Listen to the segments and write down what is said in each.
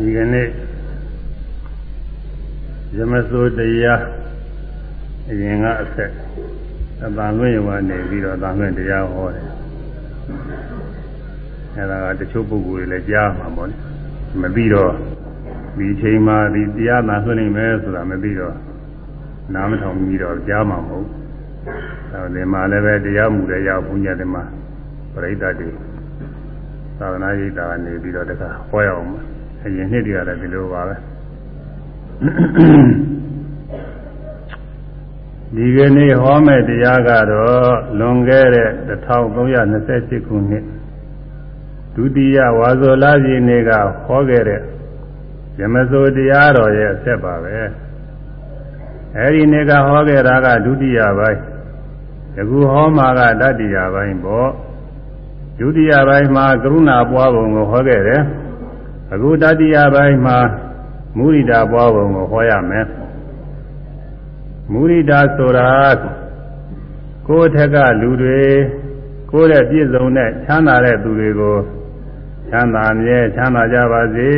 ဒီကနေ့ယမစိုးတရားအရင်ကအဆက်အတန်လွင့်ရုံကနေပြီးတော့အတန်လွင့်တရားဟောတယ်အဲဒါကတချို့ပုဂ္ဂိုလ်တွေလည်းကြားမှာပေါ့လေမပြီးတော့ဒီချိန်မှာဒီတရားသာလွှင့်နိုင်မယ်ဆိုတာမပြီးတော့နားမထောင်ပြီးတော့ကြားမှာမဟုတ်အဲဒီမှာလည်းပဲတရားမှုတွေရောက်ဘုညာတွေမှာပြိဋ္ဌာတွေသာသနာ့ရေးတာကနေပြီးတော့တခါဟောရအောင် အရင်နှစ်တည်းကလည်းဒီလိုပါပဲဒီကနေ့ဟောမယ့်တရားကတော့လွန်ခဲ့တဲ့1328ခုနှစ်ဒုတိယဝါဇောလပြည်နေ့ကဟောခဲ့တဲ့ယမစိုးတရားတော်ရဲ့အဆက်ပါပဲအဲဒီနေ့ကဟောခဲ့တာကဒုတိယပိုင်းယခုဟောမှာကတတိယပိုင်းပေါ့ဒုတိယပိုင်းမှာကရုဏာပွားပုံကိုဟောခဲ့တယ် အခုတတိယပိုင်းမှာမုရိဒာပွားပုံကိုဟောရမယ်မုရိဒာဆိုတာကိုယ်ထက်ကလူတွေကိုယ်ရဲ့ပြည့်စုံတဲ့ချမ်းသာတဲ့သူတွေကိုချမ်းသာမြဲချမ်းသာကြပါစေ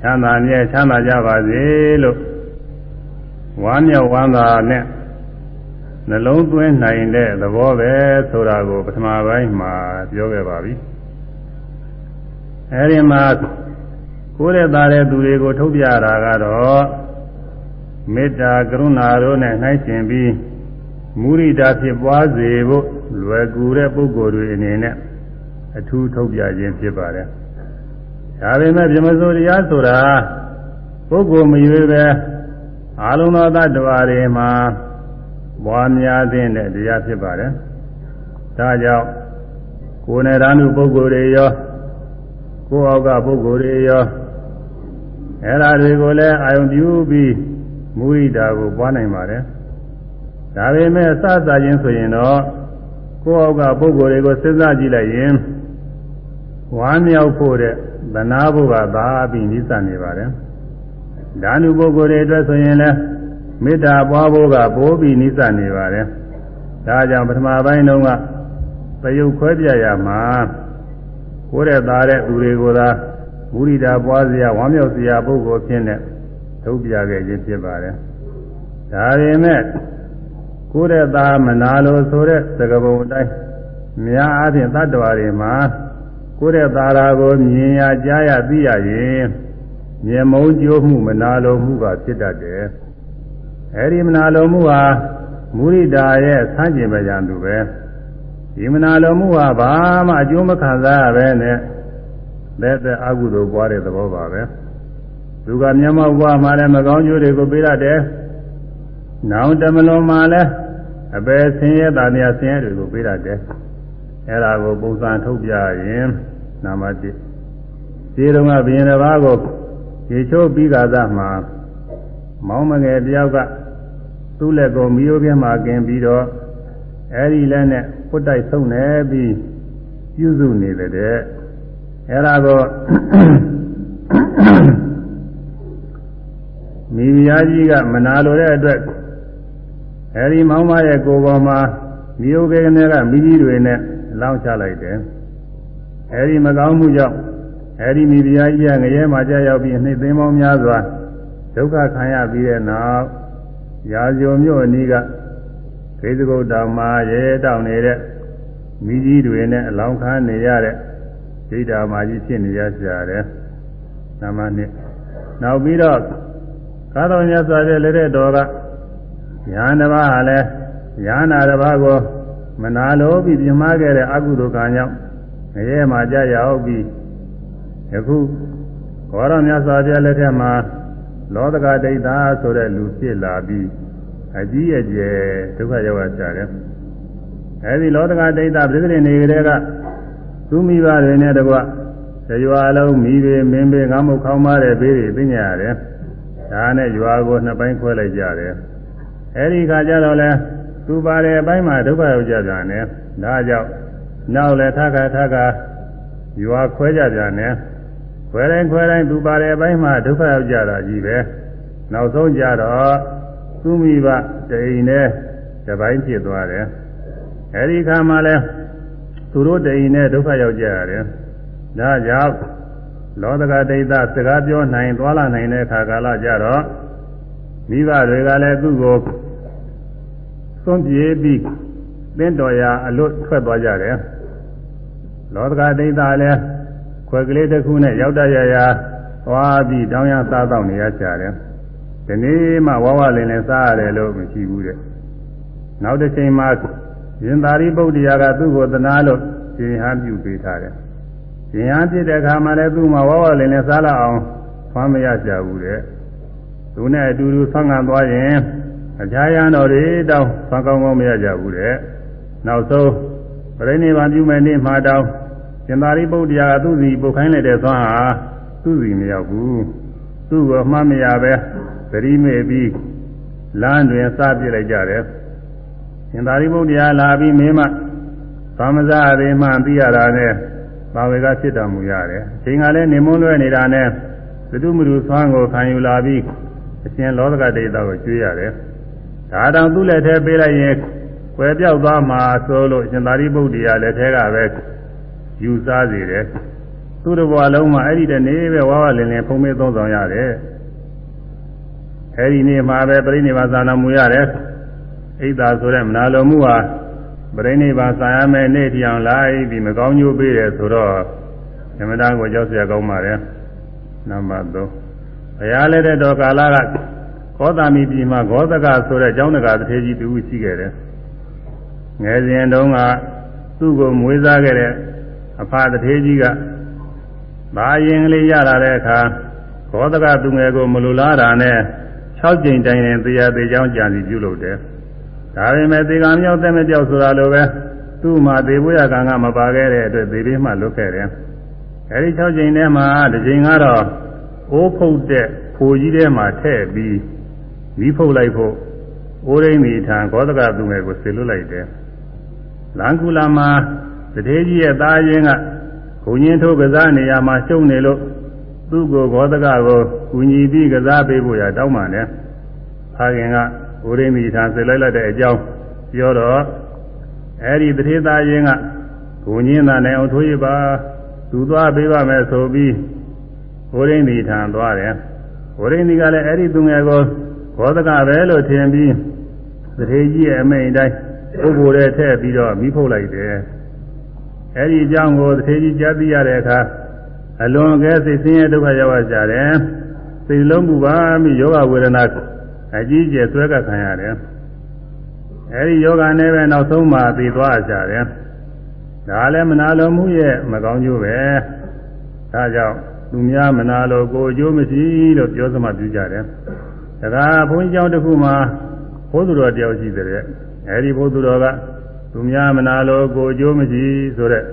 ချမ်းသာမြဲချမ်းသာကြပါစေလို့ဝမ်းမြောက်ဝမ်းသာနဲ့နှလုံးသွင်းနိုင်တဲ့သဘောပဲဆိုတာကိုပထမပိုင်းမှာပြောခဲ့ပါပြီ အဲဒီမှာကိုယ်ရဲ့သားတဲ့သူတွေကိုထုတ်ပြတာကတော့မေတ္တာကရုဏာတို့နဲ့နှိုင်းရှင်ပြီးမုရိဒာဖြစ်ပွားစေဖို့လွယ်ကူတဲ့ပုဂ္ဂိုလ်တွေအနေနဲ့အထူးထုတ်ပြခြင်းဖြစ်ပါတယ်။ဒါပေမဲ့ပြမစိုးတရားဆိုတာပုဂ္ဂိုလ်မရွေးပဲအာလုံးသောတ attva တွေမှာပွားများတဲ့တရားဖြစ်ပါတယ်။ဒါကြောင့်ကိုယ်နဲ့ဓာနုပုဂ္ဂိုလ်တွေရော ကိုယ်အောက်ကပုဂ္ဂိုလ်တွေရောအဲ့ဓာတွေကိုလည်းအာယုံပြုပြီးမုရိဒာကိုပွားနိုင်ပါတယ်။ဒါပေမဲ့အစစချင်းဆိုရင်တော့ကိုယ်အောက်ကပုဂ္ဂိုလ်တွေကိုစဉ်းစားကြည့်လိုက်ရင်ဝမ်းမြောက်ဖို့တဲ့သနာဖို့ကသာပြီးနိစ္စနေပါတယ်။ဓာနုပုဂ္ဂိုလ်တွေအတွက်ဆိုရင်လည်းမေတ္တာပွားဖို့ကပိုးပြီးနိစ္စနေပါတယ်။ဒါကြောင့်ပထမပိုင်းတုန်းကသယုတ်ခွဲပြရမှာ ကိုယ်ရဲ့သားတဲ့သူတွေကိုသာမုရိဒာပွားစရာဝမ်းမြောက်စရာပုဂ္ဂိုလ်ဖြစ်နေထုတ်ပြခဲ့ခြင်းဖြစ်ပါတယ်။ဒါပေမဲ့ကိုယ်ရဲ့သားမနာလို့ဆိုတဲ့သကပုံအတိုင်းများအားဖြင့်တတ္တဝါတွေမှာကိုယ်ရဲ့သားရာကိုမြင်ရကြားရသိရရင်မြေမုံကြိုးမှုမနာလိုမှုကဖြစ်တတ်တယ်။အဲဒီမနာလိုမှုဟာမုရိဒာရဲ့ဆန်းကျင်ပကြံသူပဲ ဒီမနာလိုမှုဟာဘာမှအကျိုးမခံစားရပဲနဲ့လက်သက်အကုသိုလ်ပွားတဲ့သဘောပါပဲ။သူကမျက်မှောက်ပွားမှလည်းမကောင်းကျိုးတွေကိုပေးရတယ်။နောင်တမလွန်မှလည်းအပယ်ဆင်းရဲတာများဆင်းရဲတွေကိုပေးရတယ်။အဲဒါကိုပုံစံထုတ်ပြရင်နာမတိဒီတုန်းကဘုရင်တစ်ပါးကိုရေချိုးပြီးကာသမှာမောင်းမငယ်တယောက်ကသူ့လက်ကိုမီးရိုးပြင်းမှာกินပြီးတော့အဲဒီလက်နဲ့ ပွတ်တိုက်ဆုံးနေပြီးပြုစုနေတဲ့တဲ့အဲဒါကိုမိဖုရားကြီးကမနာလိုတဲ့အတွက်အဲဒီမောင်းမရဲ့ကိုယ်ပေါ်မှာမိယုကေကနေကမိကြီးတွေနဲ့လောင်းချလိုက်တယ်အဲဒီမကောင်းမှုကြောင့်အဲဒီမိဖုရားကြီးကငရဲမှာကြာရောက်ပြီးနှိမ့်သိမ်းပေါင်းများစွာဒုက္ခခံရပြီးတဲ့နောက်ရာဇုံမြို့အနီးက ခေသကုတ်တောင်မှာရဲတောင်နေတဲ့မိကြီးတွေနဲ့အလောင်းခါနေရတဲ့ဒိဋ္ဌာမာကြီးဖြစ်နေရကြတယ်။နာမနှစ်နောက်ပြီးတော့ကာတော်မြတ်စွာဘုရားလက်တဲ့တော်ကညာတစ်ပါးဟာလဲညာနာတစ်ပါးကိုမနာလိုပြီးပြမခဲ့တဲ့အကုသိုလ်ကံကြောင့်ငရဲမှာကြာရောက်ပြီးယခုဘောရမြတ်စွာဘုရားလက်ထက်မှာလောကဒိဋ္ဌာဆိုတဲ့လူဖြစ်လာပြီး အကြီးအကျယ်ဒုက္ခရောက်ကြတယ်။အဲဒီလောကဒိဋ္ဌာပြိဿနေကလေးကသူမိဘတွေနဲ့တကွရွာလုံးမိပေမင်းပေငါမုတ်ခေါင်းမတဲ့ဘေးတွေသိညာရတယ်။ဒါနဲ့ရွာကိုနှစ်ပိုင်းခွဲလိုက်ကြတယ်။အဲဒီခါကျတော့လဲသူပါတဲ့အပိုင်းမှာဒုက္ခရောက်ကြပြန်တယ်။ဒါကြောင့်နောက်လဲထခါထခါရွာခွဲကြပြန်တယ်။ခွဲတိုင်းခွဲတိုင်းသူပါတဲ့အပိုင်းမှာဒုက္ခရောက်ကြတာကြီးပဲ။နောက်ဆုံးကြတော့ သူမိဘတိန်နဲ့တပိုင်းဖြစ်သွားတယ်။အဲဒီခါမှလဲသူတို့တိန်နဲ့ဒုက္ခရောက်ကြရတယ်။ဒါကြောင့်လောတကဒိဋ္ဌစကားပြောနိုင်သွားလာနိုင်တဲ့အခါကာလကြတော့မိဘတွေကလည်းသူ့ကိုသွန်ပြေးပြီးသင်တော်ရာအလွတ်ထွက်သွားကြတယ်လောတကဒိဋ္ဌလည်းခွက်ကလေးတစ်ခုနဲ့ရောက်တရရာသွားပြီးတောင်းရစားတော့နေရကြတယ် ဒီနေ့မှဝဝလင်းနဲ့စားရတယ်လို့မရှိဘူးတဲ့နောက်တစ်ချိန်မှာရင်သာရိပုတ္တရာကသူ့ကိုသနာလို့ရှင်ဟန်ပြုပေးထားတယ်ရှင်ဟန်ပြစ်တဲ့အခါမှာလည်းသူ့မှာဝဝလင်းနဲ့စားလာအောင်ဖမ်းမရကြဘူးတဲ့သူနဲ့အတူတူဆန်းကန်သွားရင်အခြားရန်တော်တွေတောင်းဆန်းကောင်းကောင်းမရကြဘူးတဲ့နောက်ဆုံးပြိဋိဘံပြုမယ်နေ့မှာတောင်းရှင်သာရိပုတ္တရာကသူ့စီပုတ်ခိုင်းလိုက်တဲ့သွားဟာသူ့စီမရောက်ဘူးသူ့ကိုအမှတ်မရပဲ သတိမေ့ပြီးလမ်းတွင်စပြစ်လိုက်ကြတယ်ရှင်သာရိပုတ္တရာလာပြီးမင်းမသာမဇာရေမှသိရတာနဲ့ဘာဝေကဖြစ်တော်မူရတယ်အချိန်ကလည်းနေမွန်းလွဲနေတာနဲ့သတုမရုသွမ်းကိုခံယူလာပြီးအရှင်လောကဒိဋ္ဌကိုကျွေးရတယ်ဒါတောင်သူ့လက်ထဲပေးလိုက်ရင်ွယ်ပြောက်သွားမှာဆိုလို့ရှင်သာရိပုတ္တရာလက်ထဲကပဲယူစားစေတယ်သူ့တစ်ဘဝလုံးမှာအဲ့ဒီတနေ့ပဲဝါဝလင်းလင်းဖုံးမေးသုံးဆောင်ရတယ် အဲ့ဒီနေ့မှာပဲပြိဋိဘာသာနာမူရတယ်ဣဒ္ဓဆိုတဲ့မနာလိုမှုဟာပြိဋိဘာသာရမယ်နေ့တည်အောင်လိုက်ပြီးမကောင်းကျိုးပေးတယ်ဆိုတော့ဓမ္မတာကိုကြောက်เสียကောင်းပါတယ်နံပါတ်3ဘုရားလက်တဲ့တော်ကာလကကောသမီပြည်မှာဂောသကဆိုတဲ့ကျောင်းတကာတထေကြီးတူရှိခဲ့တယ်ငယ်စဉ်တုန်းကသူ့ကိုမွေးစားခဲ့တဲ့အဖတထေကြီးကဘာရင်ကလေးရလာတဲ့အခါဂောသကသူငယ်ကိုမလိုလားတာနဲ့ 6ကြိမ်တိုင်ရင်တရားသေးချောင်းကြံစီပြုလုပ်တယ်ဒါပေမဲ့သေကံမြောက်တဲ့မပြောက်ဆိုတာလိုပဲသူ့မှာသေဘုရားကံကမပါခဲ့တဲ့အတွက်သေပြီးမှလွတ်ခဲ့တယ်အဲဒီ6ကြိမ်ထဲမှာတစ်ကြိမ်ကတော့အိုးဖုတ်တဲ့ဖိုကြီးထဲမှာထည့်ပြီးမိဖုတ်လိုက်ဖို့အိုးရင်းဒီထံဂောသကသူငယ်ကိုဆေလွတ်လိုက်တယ်လန်ကူလာမှာတထေကြီးရဲ့သားရင်းကဘုံရင်ထိုးကစားနေရမှာရှုံနေလို့ သူ့ကိုဂောသကကိုကူညီပြီးကစားပေးဖို့ရတောင်းပန်တယ်။အာခင်ကဥရိမိထာဆွေလိုက်လိုက်တဲ့အကြောင်းပြောတော့အဲဒီတထေသားရင်းကဘုံရင်သားနဲ့အောင်ထိုးရပါသူသွားပေးပါမယ်ဆိုပြီးဥရိမိထာသွားတယ်။ဥရိမိကလည်းအဲဒီသူငယ်ကိုဂောသကပဲလို့ထင်ပြီးတထေကြီးရဲ့အမိန်တိုင်းပုဂ္ဂိုလ်ရဲ့ထည့်ပြီးတော့မိဖုတ်လိုက်တယ်။အဲဒီအကြောင်းကိုတထေကြီးကြားသိရတဲ့အခါ အလွန်ကဲစိတ်ဆင်းရဲဒုက္ခရောက်ကြတယ်။စိတ်လုံးပူပါမိယောဂဝေဒနာအကြီးကျယ်ဆွဲကပ်ခံရတယ်။အဲဒီယောဂနဲ့ပဲနောက်ဆုံးမှသိသွားကြတယ်။ဒါလည်းမနာလိုမှုရဲ့မကောင်းကျိုးပဲ။ဒါကြောင့်သူများမနာလိုကိုအကျိုးမရှိလို့ပြောစမှပြုကြတယ်။ဒါကဘုန်းကြီးကျောင်းတစ်ခုမှာဘုသူတော်တယောက်ရှိတဲ့အဲဒီဘုသူတော်ကသူများမနာလိုကိုအကျိုးမရှိဆိုတဲ့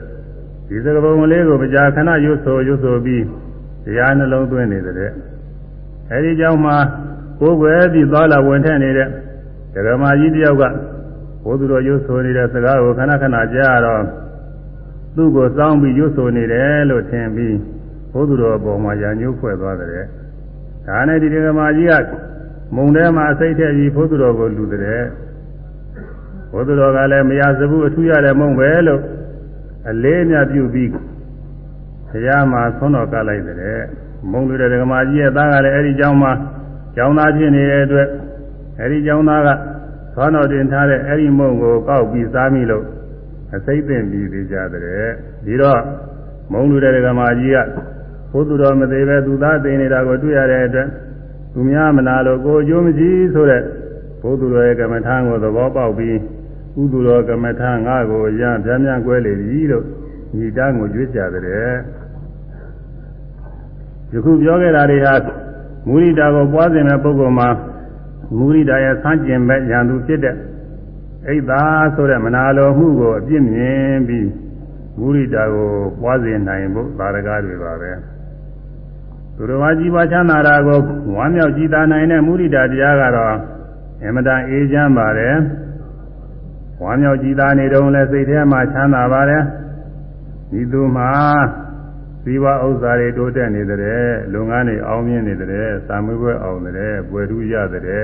ဒီစကပုံလေးကိုကြာခဏရွတ်ဆိုရွတ်ဆိုပြီးတရားနှလုံးသွင်းနေတဲ့အဲဒီကြောင့်မှကိုယ်ွယ်ပြီးသွားလာဝင်ထက်နေတဲ့ဒဂမကြီးတယောက်ကဘုသူတော်ရွတ်ဆိုနေတဲ့စကားကိုခဏခဏကြားတော့သူ့ကိုစောင်းပြီးရွတ်ဆိုနေတယ်လို့ထင်ပြီးဘုသူတော်အပေါ်မှာညာညှိုးဖွဲ့သွားတယ်ဒါနဲ့ဒီဒဂမကြီးကမုံထဲမှာအစိတ်ထည့်ပြီးဘုသူတော်ကိုလူတဲ့ဘုသူတော်ကလည်းမရစဘူးအထူးရတဲ့မုံပဲလို့ အလေးမြပြုပြီးဘုရားမှာဆွမ်းတော်ကလိုက်တဲ့မုံလူတဲ့ဓမ္မကြီးရဲ့သားကလည်းအဲဒီเจ้าမှာเจ้าသားဖြစ်နေတဲ့အတွက်အဲဒီเจ้าသားကဆွမ်းတော်တင်ထားတဲ့အဲဒီမုံကိုကောက်ပြီးစားမိလို့အစိမ့်သိမ့်ပြီးသေးကြတဲ့ဒီတော့မုံလူတဲ့ဓမ္မကြီးကဘုသူတော်မသေးပဲသူသားသိနေတာကိုတွေ့ရတဲ့အတွက်သူများမနာလို့ကိုအကျိုးမရှိဆိုတဲ့ဘုသူတော်ရဲ့ကမ္မထာကိုသဘောပေါက်ပြီး ကုသိုလ်တော်ကမ္မထာငါ့ကိုရဗျာမြကွဲလေပြီလို့ညီတန်းကိုကြွေးကြတဲ့ယခုပြောခဲ့တာတွေဟာမူရိတာကိုပွားစဉ်တဲ့ပုဂ္ဂိုလ်မှာမူရိတာရဲ့ဆန်းကျင်မဲ့ဉာဏ်သူဖြစ်တဲ့အိဒါဆိုတဲ့မနာလိုမှုကိုအပြစ်မြင်ပြီးမူရိတာကိုပွားစဉ်နိုင်ဖို့သာရကတွေပါပဲသူတော်ဘာကြီးပွားချမ်းသာတာကိုဝမ်းမြောက်ကြည်သာနိုင်တဲ့မူရိတာတရားကတော့အမတန်အေးချမ်းပါတယ် ဝမ်းမြောက်ကြည်သာနေတုန်းလဲစိတ်ထဲမှာချမ်းသာပါတယ်ဒီသူမှာဇီဝဥစ္စာတွေတိုးတက်နေတဲ့လုပ်ငန်းတွေအောင်မြင်နေတဲ့စာမွေးပွဲအောင်တဲ့ပွဲထူးရတဲ့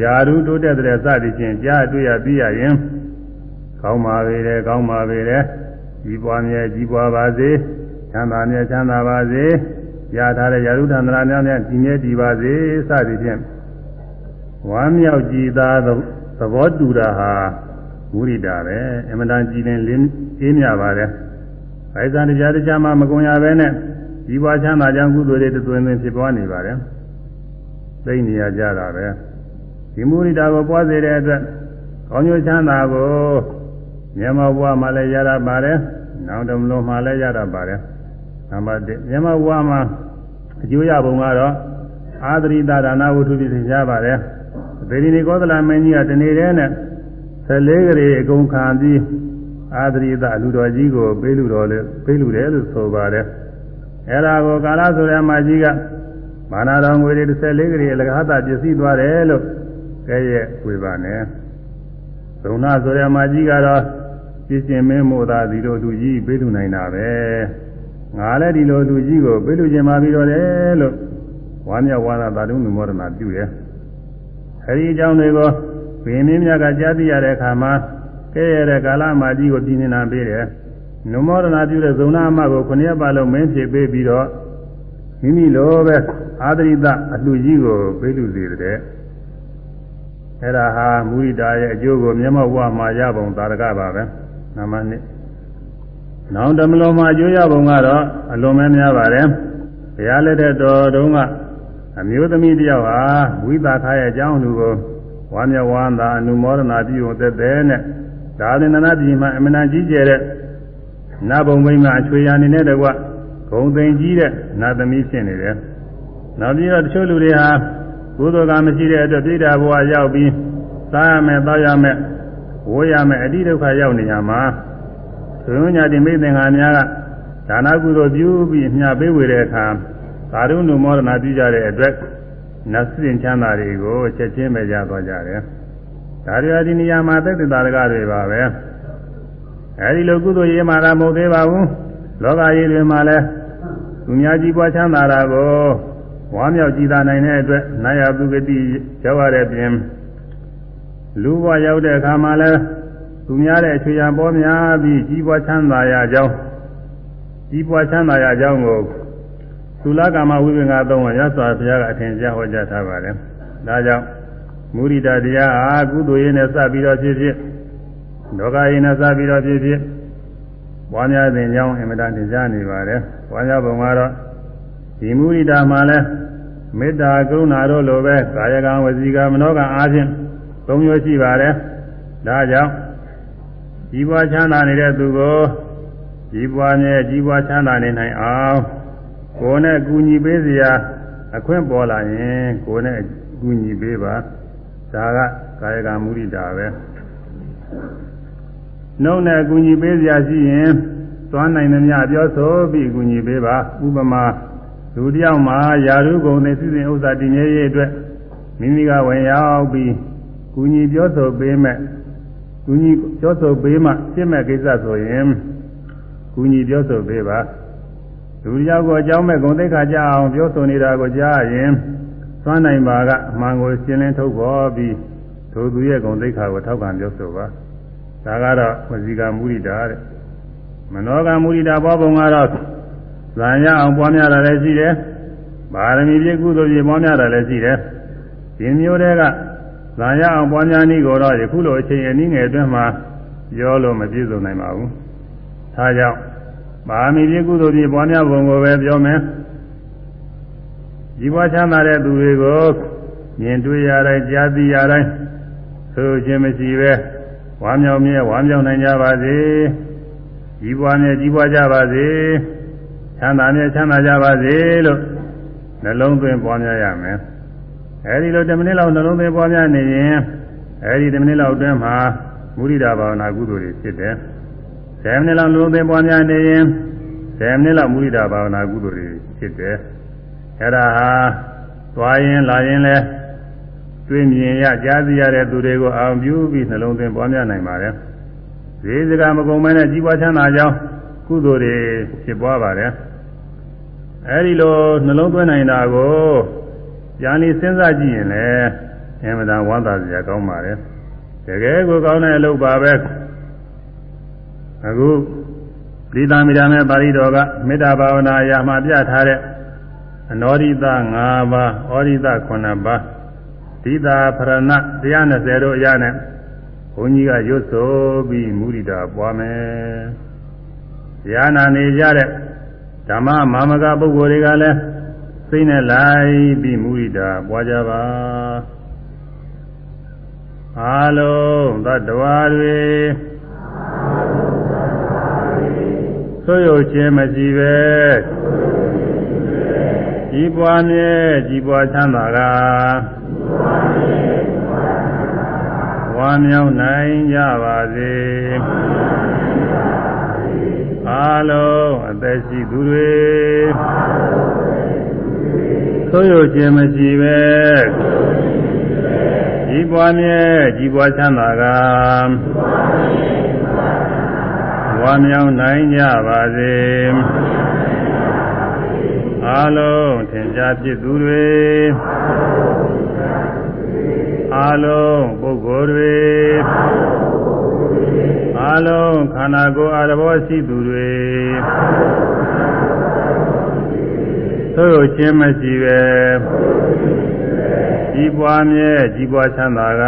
ယာရုတိုးတက်တဲ့စသည်ဖြင့်ကြားတွေ့ရပြီးရရင်ကောင်းပါပေတယ်ကောင်းပါပေတယ်ကြီးပွားမြဲကြီးပွားပါစေချမ်းသာမြဲချမ်းသာပါစေရထားတဲ့ရာဟုသန္တရာများနဲ့ဒီမြဲတည်ပါစေစသည်ဖြင့်ဝမ်းမြောက်ကြည်သာသဘောတူတာဟာ မုရိတာပဲအမှန်တန်ကြည်လင်လင်းအေးမြပါတယ်။အဲဇာတရားတရားမှမကုံရပဲနဲ့ဒီဘွားချမ်းသာကြောင့်ကုသိုလ်တွေတွင်တွင်ဖြစ်ပွားနေပါတယ်။သိနေရကြတာပဲ။ဒီမုရိတာကိုပွားစေတဲ့အတွက်ကောင်းကျိုးချမ်းသာကိုမြတ်မောဘွားမှလည်းရတာပါတယ်။နောက်တမလို့မှလည်းရတာပါတယ်။နံပါတ်1မြတ်မောဘွားမှာအကျိုးရပုံကတော့အာသရိတဒါနဝုထုပြသင်ရှားပါတယ်။ဗေဒိနီကောသလမင်းကြီးကတနေ့တည်းနဲ့ 14ကလေးအကုန်ခံပြီးအာသရိတလူတော်ကြီးကိုပေးလူတော်လေပေးလူတယ်လို့ဆိုပါတယ်အဲ့ဒါကိုကာလဆိုရမကြီးကမာနာတော်ငွေတွေ14ကလေးလကဟတာပစ္စည်းသွားတယ်လို့ကဲရဲ့ဝေပါနဲ့သုံနာဆိုရမကြီးကတော့ပြည့်စင်မင်းမို့သာဒီလိုလူကြီးပေးလူနိုင်တာပဲငါလည်းဒီလိုလူကြီးကိုပေးလူခြင်းပါပြီးတော့တယ်လို့ဝါမျက်ဝါဒသာတုံးနုမောဒနာပြုတယ်အဲဒီအကြောင်းတွေကို ဘင်းမင်းများကကြားသိရတဲ့အခါမှာကဲရတဲ့ကာလမှာကြီးကိုပြင်းနေတာပေးတယ်နုမောဒနာပြုတဲ့ဇုံနာအမကိုခုနှစ်ပါလုံးမင်းဖြစ်ပေးပြီးတော့မိမိလိုပဲအာသရိတအလှကြီးကိုပေးလူစေတဲ့အဲ့ဒါဟာမူရိတာရဲ့အကျိုးကိုမျက်မှောက်ဝမှာရပုံသာရကပါပဲနမနှစ်နောင်တမလုံးမှာအကျိုးရပုံကတော့အလွန်မဲများပါတယ်ဘုရားလက်ထက်တော်တုန်းကအမျိုးသမီးတယောက်ဟာဝိသခာရဲ့အကြောင်းလူကို ဝါမျက်ဝမ်းသာအနုမောဒနာပြုုံသက်သက်နဲ့ဒါသင်္နနာပြည်မှာအမနာကြီးကျယ်တဲ့နတ်ဘုံမိမအချွေရနေနဲ့တကွဂုံသိမ်ကြီးတဲ့နတ်သမီးဖြစ်နေတယ်။နောက်ပြီးတော့တချို့လူတွေဟာကုသိုလ်ကမရှိတဲ့အတွက်ပြိတ္တာဘဝရောက်ပြီးစားရမယ်တောက်ရမယ်ဝိုးရမယ်အတိဒုက္ခရောက်နေကြမှာသုညညာတိမိသင်္ဃာများကဒါနကုသိုလ်ပြုပြီးအမြပေးဝေတဲ့အခါသာရုဏုမောဒနာပြုကြတဲ့အတွက် နတ်စင်ချမ်းသာတွေကိုချက်ချင်းပဲရသွားကြတယ်။ဒါတွေအဒီနေရာမှာသက်သေတာရကတွေပါပဲ။အဲဒီလိုကုသိုလ်ရေးမှာတော့မဟုတ်သေးပါဘူး။လောကကြီးတွေမှာလည်းသူများကြီးပွားချမ်းသာတာကိုဝါမြောက်ကြည်သာနိုင်တဲ့အတွက်နာယပုဂတိရောက်ရတဲ့ပြင်လူဘဝရောက်တဲ့အခါမှာလည်းသူများတဲ့အခြေခံပေါ်များပြီးကြီးပွားချမ်းသာရကြောင်းကြီးပွားချမ်းသာရကြောင်းကို သုလကာမဝိပင်္ဂသုံးပါးရသော်ဘုရားကအထင်ရှားဟောကြားထားပါတယ်။ဒါကြောင့်မုရိဒတရားအာကုသိုလ်ရင်းနဲ့စပြီးတော့ဖြစ်ဖြစ်ဒုက္ခရင်းနဲ့စပြီးတော့ဖြစ်ဖြစ်ပွားများတဲ့ကြောင်းအင်မတန်ထင်ရှားနေပါတယ်။ပွားများပုံကတော့ဒီမုရိဒမှာလဲမေတ္တာကရုဏာတို့လိုပဲကာယကံဝစီကံမနောကံအားဖြင့်သုံးမျိုးရှိပါတယ်။ဒါကြောင့်ကြီးပွားချမ်းသာနေတဲ့သူကိုကြီးပွားမြဲကြီးပွားချမ်းသာနေနိုင်အောင် ကိုယ်နဲ့ကူညီပေးစရာအခွင့်ပေါ်လာရင်ကိုယ်နဲ့ကူညီပေးပါဒါကကာယကမုရိတာပဲနှုတ်နဲ့ကူညီပေးစရာရှိရင်သွားနိုင်သမျှပြောဆိုပြီးကူညီပေးပါဥပမာလူတယောက်မှာယာရုဂုံနဲ့စီစဉ်ဥစ္စာတည်မြဲရေးအတွက်မိမိကဝင်ရောက်ပြီးကူညီပြောဆိုပေးမဲ့ကူညီပြောဆိုပေးမှရှင်းမဲ့ကိစ္စဆိုရင်ကူညီပြောဆိုပေးပါ လူတယောက်ကိုအကြောင်းမဲ့ဂုံသိက္ခာကြအောင်ပြောဆိုနေတာကိုကြားရင်သွမ်းနိုင်ပါကအမှန်ကိုရှင်းလင်းထုတ်ပေါ်ပြီးထိုသူရဲ့ဂုံသိက္ခာကိုထောက်ခံပြောဆိုပါဒါကတော့ဝစီကမုရိတာတဲ့မနောကမုရိတာဘောပုံကတော့ဇာရအောင်ပွားများတာလည်းရှိတယ်ပါရမီပြည့်ကုသိုလ်ပြည့်ပွားများတာလည်းရှိတယ်ဒီမျိုးတွေကဇာရအောင်ပွားများနည်းကိုတော့ယခုလိုအချိန်အနည်းငယ်အတွင်းမှာပြောလို့မပြည့်စုံနိုင်ပါဘူးဒါကြောင့် ပါမီပြည့်ကုသိုလ်ပြည့်ပွားများပုံကိုပဲပြောမယ်ဒီဘွားချမ်းသာတဲ့သူတွေကိုမြင်တွေ့ရတိုင်းကြားသိရတိုင်းဆိုခြင်းမရှိပဲဝါမြောင်မြဲဝါမြောင်နိုင်ကြပါစေကြီးပွားမြဲကြီးပွားကြပါစေချမ်းသာမြဲချမ်းသာကြပါစေလို့နှလုံးသွင်းပွားများရမယ်အဲဒီလို10မိနစ်လောက်နှလုံးသွင်းပွားများနေရင်အဲဒီ10မိနစ်လောက်အတွင်းမှာမုရိဒဘာဝနာကုသိုလ်တွေဖြစ်တယ် 10မိနစ်လောက်နှလုံးသွင်းပွားများနေရင်10မိနစ်လောက်မုရိဒဘာဝနာကုသိုလ်တွေဖြစ်တယ်အဲဒါဟာသွားရင်လာရင်လဲတွေ့မြင်ရကြားသိရတဲ့သူတွေကိုအောင်ပြုပြီးနှလုံးသွင်းပွားများနိုင်ပါတယ်။ဈေးစကားမကုန်မဲနဲ့ကြီးပွားချမ်းသာကြောင်းကုသိုလ်တွေဖြစ်ပွားပါတယ်။အဲဒီလိုနှလုံးသွင်းနိုင်တာကိုညာလီစဉ်းစားကြည့်ရင်လည်းအမှန်တန်ဝမ်းသာစရာကောင်းပါတယ်။တကယ်ကိုကောင်းတဲ့အလုပ်ပါပဲ။ အခုဒီသာမိတာမေပါဠိတော်ကမေတ္တာဘာဝနာအရာမှာပြထားတဲ့အနောရိတ5ပါးဩရိတ9ပါးဒီသာဖရဏ120တို့အရာနဲ့ဘုန်းကြီးကရွတ်ဆိုပြီးမူရိတာပွားမယ်။ဉာဏနေကြတဲ့ဓမ္မမာမကပုဂ္ဂိုလ်တွေကလည်းစိတ်နဲ့လိုက်ပြီးမူရိတာပွားကြပါအားလုံးသတ္တဝါတွေ ဆိုရခြင်းမရှိပဲကြီးပွားမြဲကြီးပွားချမ်းသာကဝမ်းမြောက်နိုင်ကြပါစေအားလုံးအသက်ရှိသူတွေဆိုရခြင်းမရှိပဲကြီးပွားမြဲကြီးပွားချမ်းသာက ဝမ်းမြောက်နိုင်ကြပါစေအားလုံးထင်ရှားဖြစ်သူတွေအားလုံးပုဂ္ဂိုလ်တွေအားလုံးခန္ဓာကိုယ်အရဘောရှိသူတွေသို့ချင်းမရှိပဲကြီးပွားမြဲကြီးပွားချမ်းသာက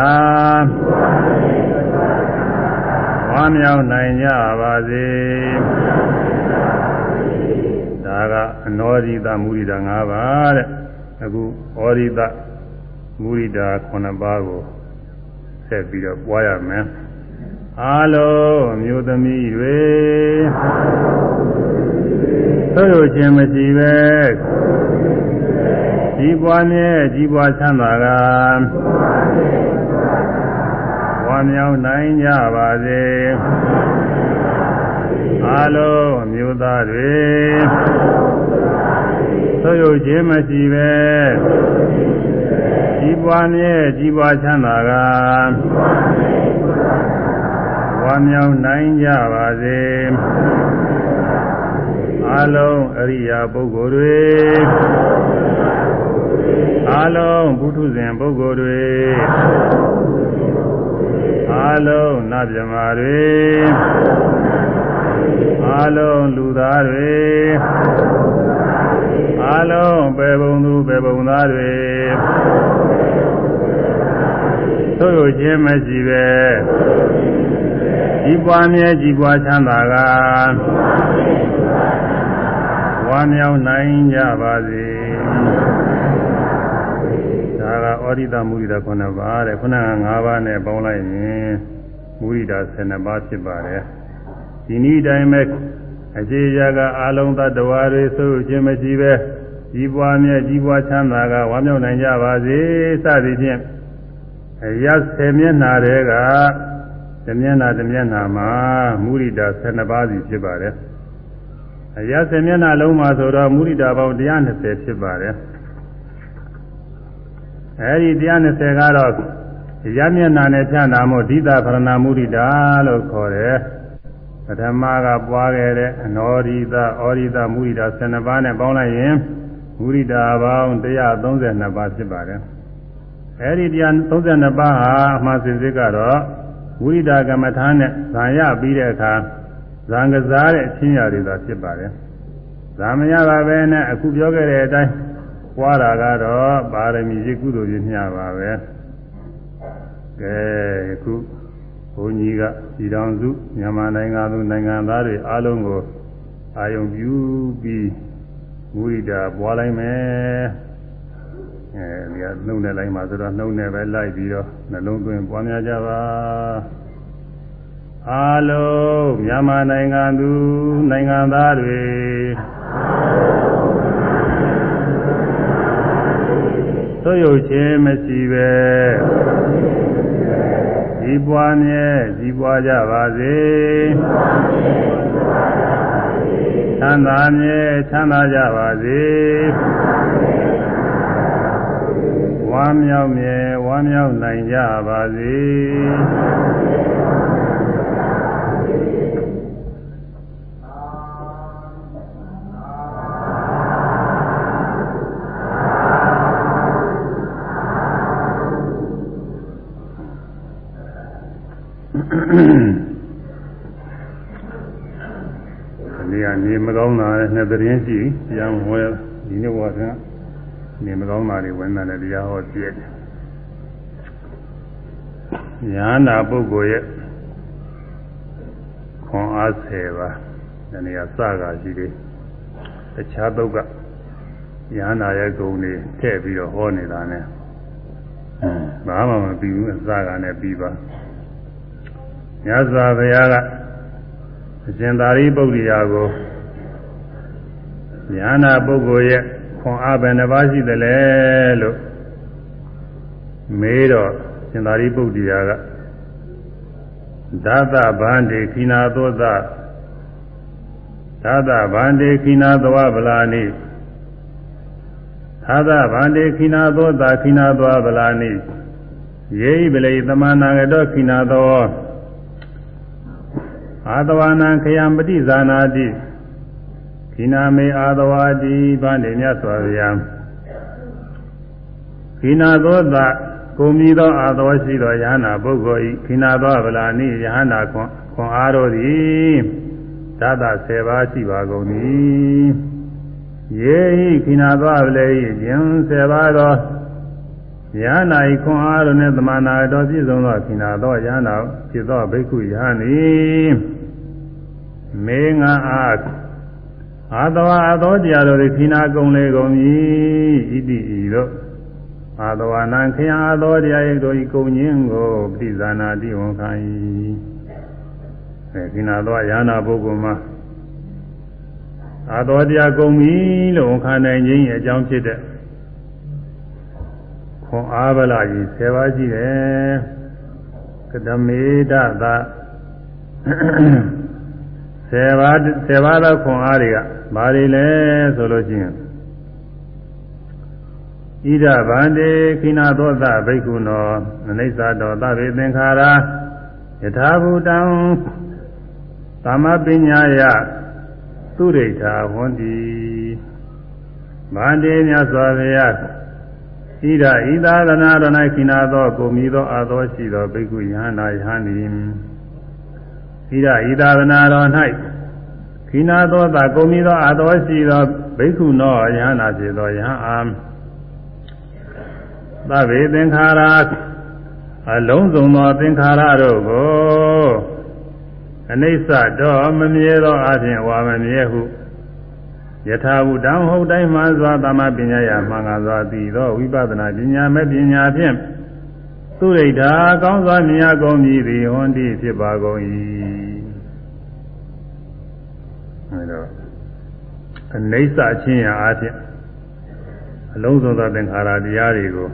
ဝမ်းမြောက်နိုင်ကြပါစေဒါကအနောရိတမူရိတာ၅ပါးတဲ့အခုဩရိတမူရိတာ9ပါးကိုဆက်ပြီးတော့ပွားရမယ်အားလုံးအမျိုးသမီးတွေသို့ချင်းမရှိပဲကြီးပွားမြဲကြီးပွားချမ်းသာက ဝမ်းမြောက်နိုင်ကြပါစေအားလုံးအမျိုးသားတွေသို့ရုပ်ခြင်းမရှိပဲကြီးပွားမြဲကြီးပွားချမ်းသာကဝမ်းမြောက်နိုင်ကြပါစေအားလုံးအရိယာပုဂ္ဂိုလ်တွေအားလုံးဘုထုဇဉ်ပုဂ္ဂိုလ်တွေ အားလုံးနတ်မြမာတွေအားလုံးလူသားတွေအားလုံးပေပုံသူပေပုံသားတွေသို့ရခြင်းမရှိပဲကြီးပွားမြဲကြီးပွားချမ်းသာကဝမ်းမြောက်နိုင်ကြပါစေဒါက ဩရိတမူရိတာ9ပါးတဲ့ခုနက5ပါးနဲ့ပေါင်းလိုက်ရင်မူရိတာ12ပါးဖြစ်ပါတယ်ဒီနည်းတိုင်းပဲအခြေရာကအာလုံးသတ္တဝါတွေဆိုခြင်းမရှိပဲကြီးပွားမြဲကြီးပွားချမ်းသာကဝမ်းမြောက်နိုင်ကြပါစေစသည်ဖြင့်အရ10မျက်နှာတည်းကတမျက်နှာတမျက်နှာမှာမူရိတာ12ပါးစီဖြစ်ပါတယ်အရ10မျက်နှာလုံးမှာဆိုတော့မူရိတာပေါင်း120ဖြစ်ပါတယ် အဲဒီ120ကတော့ရမျက်နှာနဲ့ဖြန့်တာမို့ဒိတာဖရဏမုရိတာလို့ခေါ်တယ်ပထမကပွားခဲ့တဲ့အနောရိတဩရိတမုရိတာ12ပါးနဲ့ပေါင်းလိုက်ရင်မုရိတာပေါင်း132ပါးဖြစ်ပါတယ်အဲဒီ132ပါးဟာအမှန်စစ်စစ်ကတော့ဝိဒါကမ္မထာနဲ့ဇာရပြီးတဲ့အခါဇံကစားတဲ့အချင်းရာတွေသာဖြစ်ပါတယ်ဇာမရပါပဲနဲ့အခုပြောခဲ့တဲ့အတိုင်း ပွားတာကတော့ပါရမီရှိကုသိုလ်ကြီးမျှပါပဲကဲအခုဘုန်းကြီးကပြည်တော်စုမြန်မာနိုင်ငံသူနိုင်ငံသားတွေအားလုံးကိုအာယုံပြုပြီးမူရိတာပွားလိုက်မယ်အဲဒီကနှုတ်နဲ့လိုက်မှာဆိုတော့နှုတ်နဲ့ပဲလိုက်ပြီးတော့နှလုံးသွင်းပွားများကြပါအားလုံးမြန်မာနိုင်ငံသူနိုင်ငံသားတွေ သို့ရုပ်ချင်းမရှိပဲဒီပွားမြဲဒီပွားကြပါစေချမ်းသာမြဲချမ်းသာကြပါစေဝမ်းမြောက်မြဲဝမ်းမြောက်နိုင်ကြပါစေ နေရာနေမကောင်းတာနဲ့နှစ်သတင်းရှိတရားမဟောရဒီနေ့ဟောတာနေမကောင်းတာတွေဝန်တာနဲ့တရားဟောပြည့်ညာနာပုဂ္ဂိုလ်ရဲ့ခွန်အား10ပါးဒီနေ့အစကားရှိသေးတခြားတော့ကညာနာရဲ့ဂုဏ်တွေထည့်ပြီးတော့ဟောနေတာ ਨੇ ဘာမှမပြီးဘူးအစကားနဲ့ပြီးပါ ညဇာဘုရားကအရှင်သာရိပုတ္တရာကိုညာနာပုဂ္ဂိုလ်ရဲ့ခွန်အားပဲနှပါရှိတယ်လေလို့မေးတော့ရှင်သာရိပုတ္တရာကသာသဗန္တိခိနာသောသသာသဗန္တိခိနာသဝဗလာနိသာသဗန္တိခိနာသောသခိနာသဝဗလာနိယေဟိပလေသမဏဂတောခိနာသော အာတဝနာခယံပฏิဇာနာတိခိနာမေအာတဝါတိဗန္တိမြတ်စွာဘုရားခိနာသောသကိုမြည်သောအာသောရှိသောယဟနာပုဂ္ဂိုလ်ဤခိနာသောဗလာနိယဟနာခွန်ခွန်အားတော်သည်သတ္တ10ပါးရှိပါကုန်၏ယေဟိခိနာသောဗလေဤခြင်း10ပါးသောယဟနာဤခွန်အားတော်နှင့်သမနာတော်ပြည့်စုံသောခိနာသောယဟနာဖြစ်သောဘိက္ခုယဟနီ မေငါအားအာတဝါအသောတရားတော်သည်ခိနာကုံလေကုန်၏ဣတိဤတို့အာတဝါနံခယအာသောတရား၏တို့ဤကုံခြင်းကိုပြိဇာနာတိဝန်ခံ၏အဲခိနာသောယာနာပုဂ္ဂိုလ်မှာအာသောတရားကုံပြီလို့ဝန်ခံနိုင်ခြင်းရဲ့အကြောင်းဖြစ်တဲ့ခွန်အားဗလာကြီး10ပါးရှိတယ်ကတမေဒသာ 10ပါး10ပါးသောခွန်အားတွေကဘာတွေလဲဆိုလို့ရှိရင်ဣဒဗန္တေခိနာသောသဘိက္ခုနောအနိစ္စတောသဗ္ဗေသင်္ခါရယထာဘူတံသမပညာယသုရိဋ္ဌာဝန္တိဗန္တေမြတ်စွာဘုရားဣဒဤသာသနာတော်၌ခိနာသောကိုမီသောအာသောရှိသောဘိက္ခုယဟနာယဟန် ဤဣဒဤသာသနာတော်၌ခိနာသောသာကိုမီသောအာသောရှိသောဘိက္ခုနောယဟနာဖြစ်သောယဟန်အာသဗ္ဗေသင်္ခါရအလုံးစုံသောသင်္ခါရတို့ကိုအနိစ္စတော့မမြဲသောအခြင်းဝါမမြဲဟုယထာဘုတံဟုတ်တိုင်းမှစွာသမပညာယမှန်ကားစွာသိသောဝိပဿနာပညာမဲ့ပညာဖြင့်သူရိဋ္ဌာကောင်းစွာမြင်ကုန်ပြီသည်ဟွန်တိဖြစ်ပါကုန်၏ အဲတော့အနိစ္စချင်းရာအခြင်းအလုံးစုံသောသင်္ခါရတရားတွေကို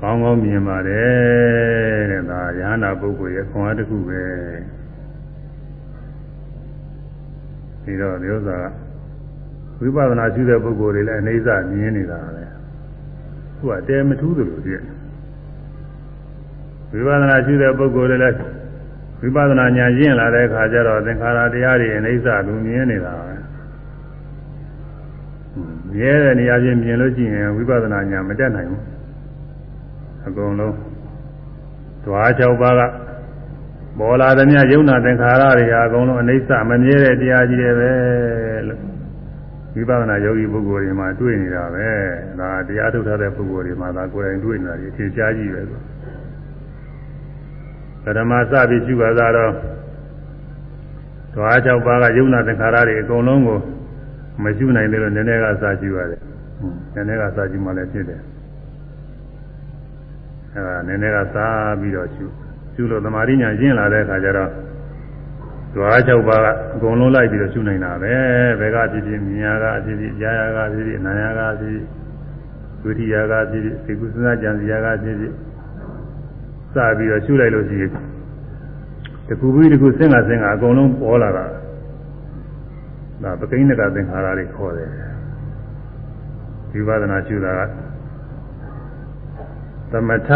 ကောင်းကောင်းမြင်ပါတယ်တဲ့ဒါရဟန္တာပုဂ္ဂိုလ်ရဲ့ခွန်အားတစ်ခုပဲပြီးတော့ဒီဥစ္စာဝိပဿနာရှိတဲ့ပုဂ္ဂိုလ်တွေလည်းအနေစမြင်နေတာပဲသူကတဲမထူးသလိုပြည့်ဝိပဿနာရှိတဲ့ပုဂ္ဂိုလ်တွေလည်း ဝိပဿနာဉာဏ်ရင့်လာတဲ့အခါကျတော့သင်္ခါရတရားတွေအနေစလူမြင်နေတာပဲမြဲတဲ့နေရာချင်းမြင်လို့ရှိရင်ဝိပဿနာဉာဏ်မတက်နိုင်ဘူးအကုန်လုံးဓွား၆ပါးကပေါ်လာသည်များယုံနာသင်္ခါရတွေဟာအကုန်လုံးအနိစ္စမမြဲတဲ့တရားကြီးတွေပဲလို့ဝိပဿနာယောဂီပုဂ္ဂိုလ်တွေမှာတွေ့နေတာပဲဒါတရားထုတ်ထားတဲ့ပုဂ္ဂိုလ်တွေမှာဒါကိုယ်တိုင်တွေ့နေတာဒီအထင်ရှားကြီးပဲဆို ပရမစပြီးရှိပါသာတော့ဓွား၆ပါးကယုံနာသင်္ခါရတွေအကုန်လုံးကိုမရှိနိုင်တယ်လို့နည်းနည်းကစာကြည့်ရတယ်နည်းနည်းကစာကြည့်မှလည်းဖြစ်တယ်အဲဒါနည်းနည်းကစားပြီးတော့ရှုရှုလို့သမာဓိညာကျင့်လာတဲ့အခါကျတော့ဓဝါ၆ပါးကအကုန်လုံးလိုက်ပြီးတော့ရှုနိုင်တာပဲဘယ်ကဖြစ်ဖြစ်မြင်ရကဖြစ်ဖြစ်ကြားရကဖြစ်ဖြစ်နားရကဖြစ်ဖြစ်ဝိရိယကဖြစ်ဖြစ်သိကုသနာကြံစီရကဖြစ်ဖြစ် စပြီးတော့ရှုလိုက်လို့ရှိရင်တခုပြီးတခုစဉ်းကစဉ်းကအကုန်လုံးပေါ်လာတာဒါပကိန်းကသင်္ခါရတွေခေါ်တယ်ဝိပဿနာရှုတာကသမထ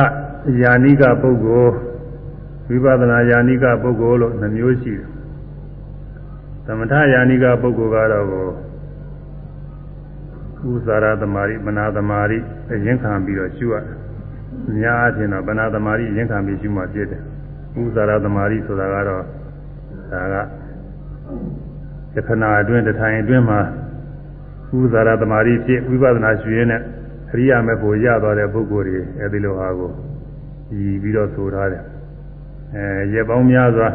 ယာနိကပုဂ္ဂိုလ်ဝိပဿနာယာနိကပုဂ္ဂိုလ်လို့နှမျိုးရှိတယ်သမထယာနိကပုဂ္ဂိုလ်ကတော့ကိုဥဇာရသမารိမနာသမารိအရင်ခံပြီးတော့ရှုရတယ်။ များအချင်းတော့မနာသမารိရင်ခံပြီးရှုမှပြည့်တယ်။ဥဇာရသမารိဆိုတာကတော့ဒါက ယခဏအတွင်းတထိုင်အတွင်းမှာဥဇာရသမารိဖြစ်ဝိပဿနာရှုရင်းနဲ့အရိယာမေဖို့ရသွားတဲ့ပုဂ္ဂိုလ်တွေအဲဒီလိုဟာကိုရည်ပြီးတော့ဆိုထားတယ်အဲရေပေါင်းများစွာ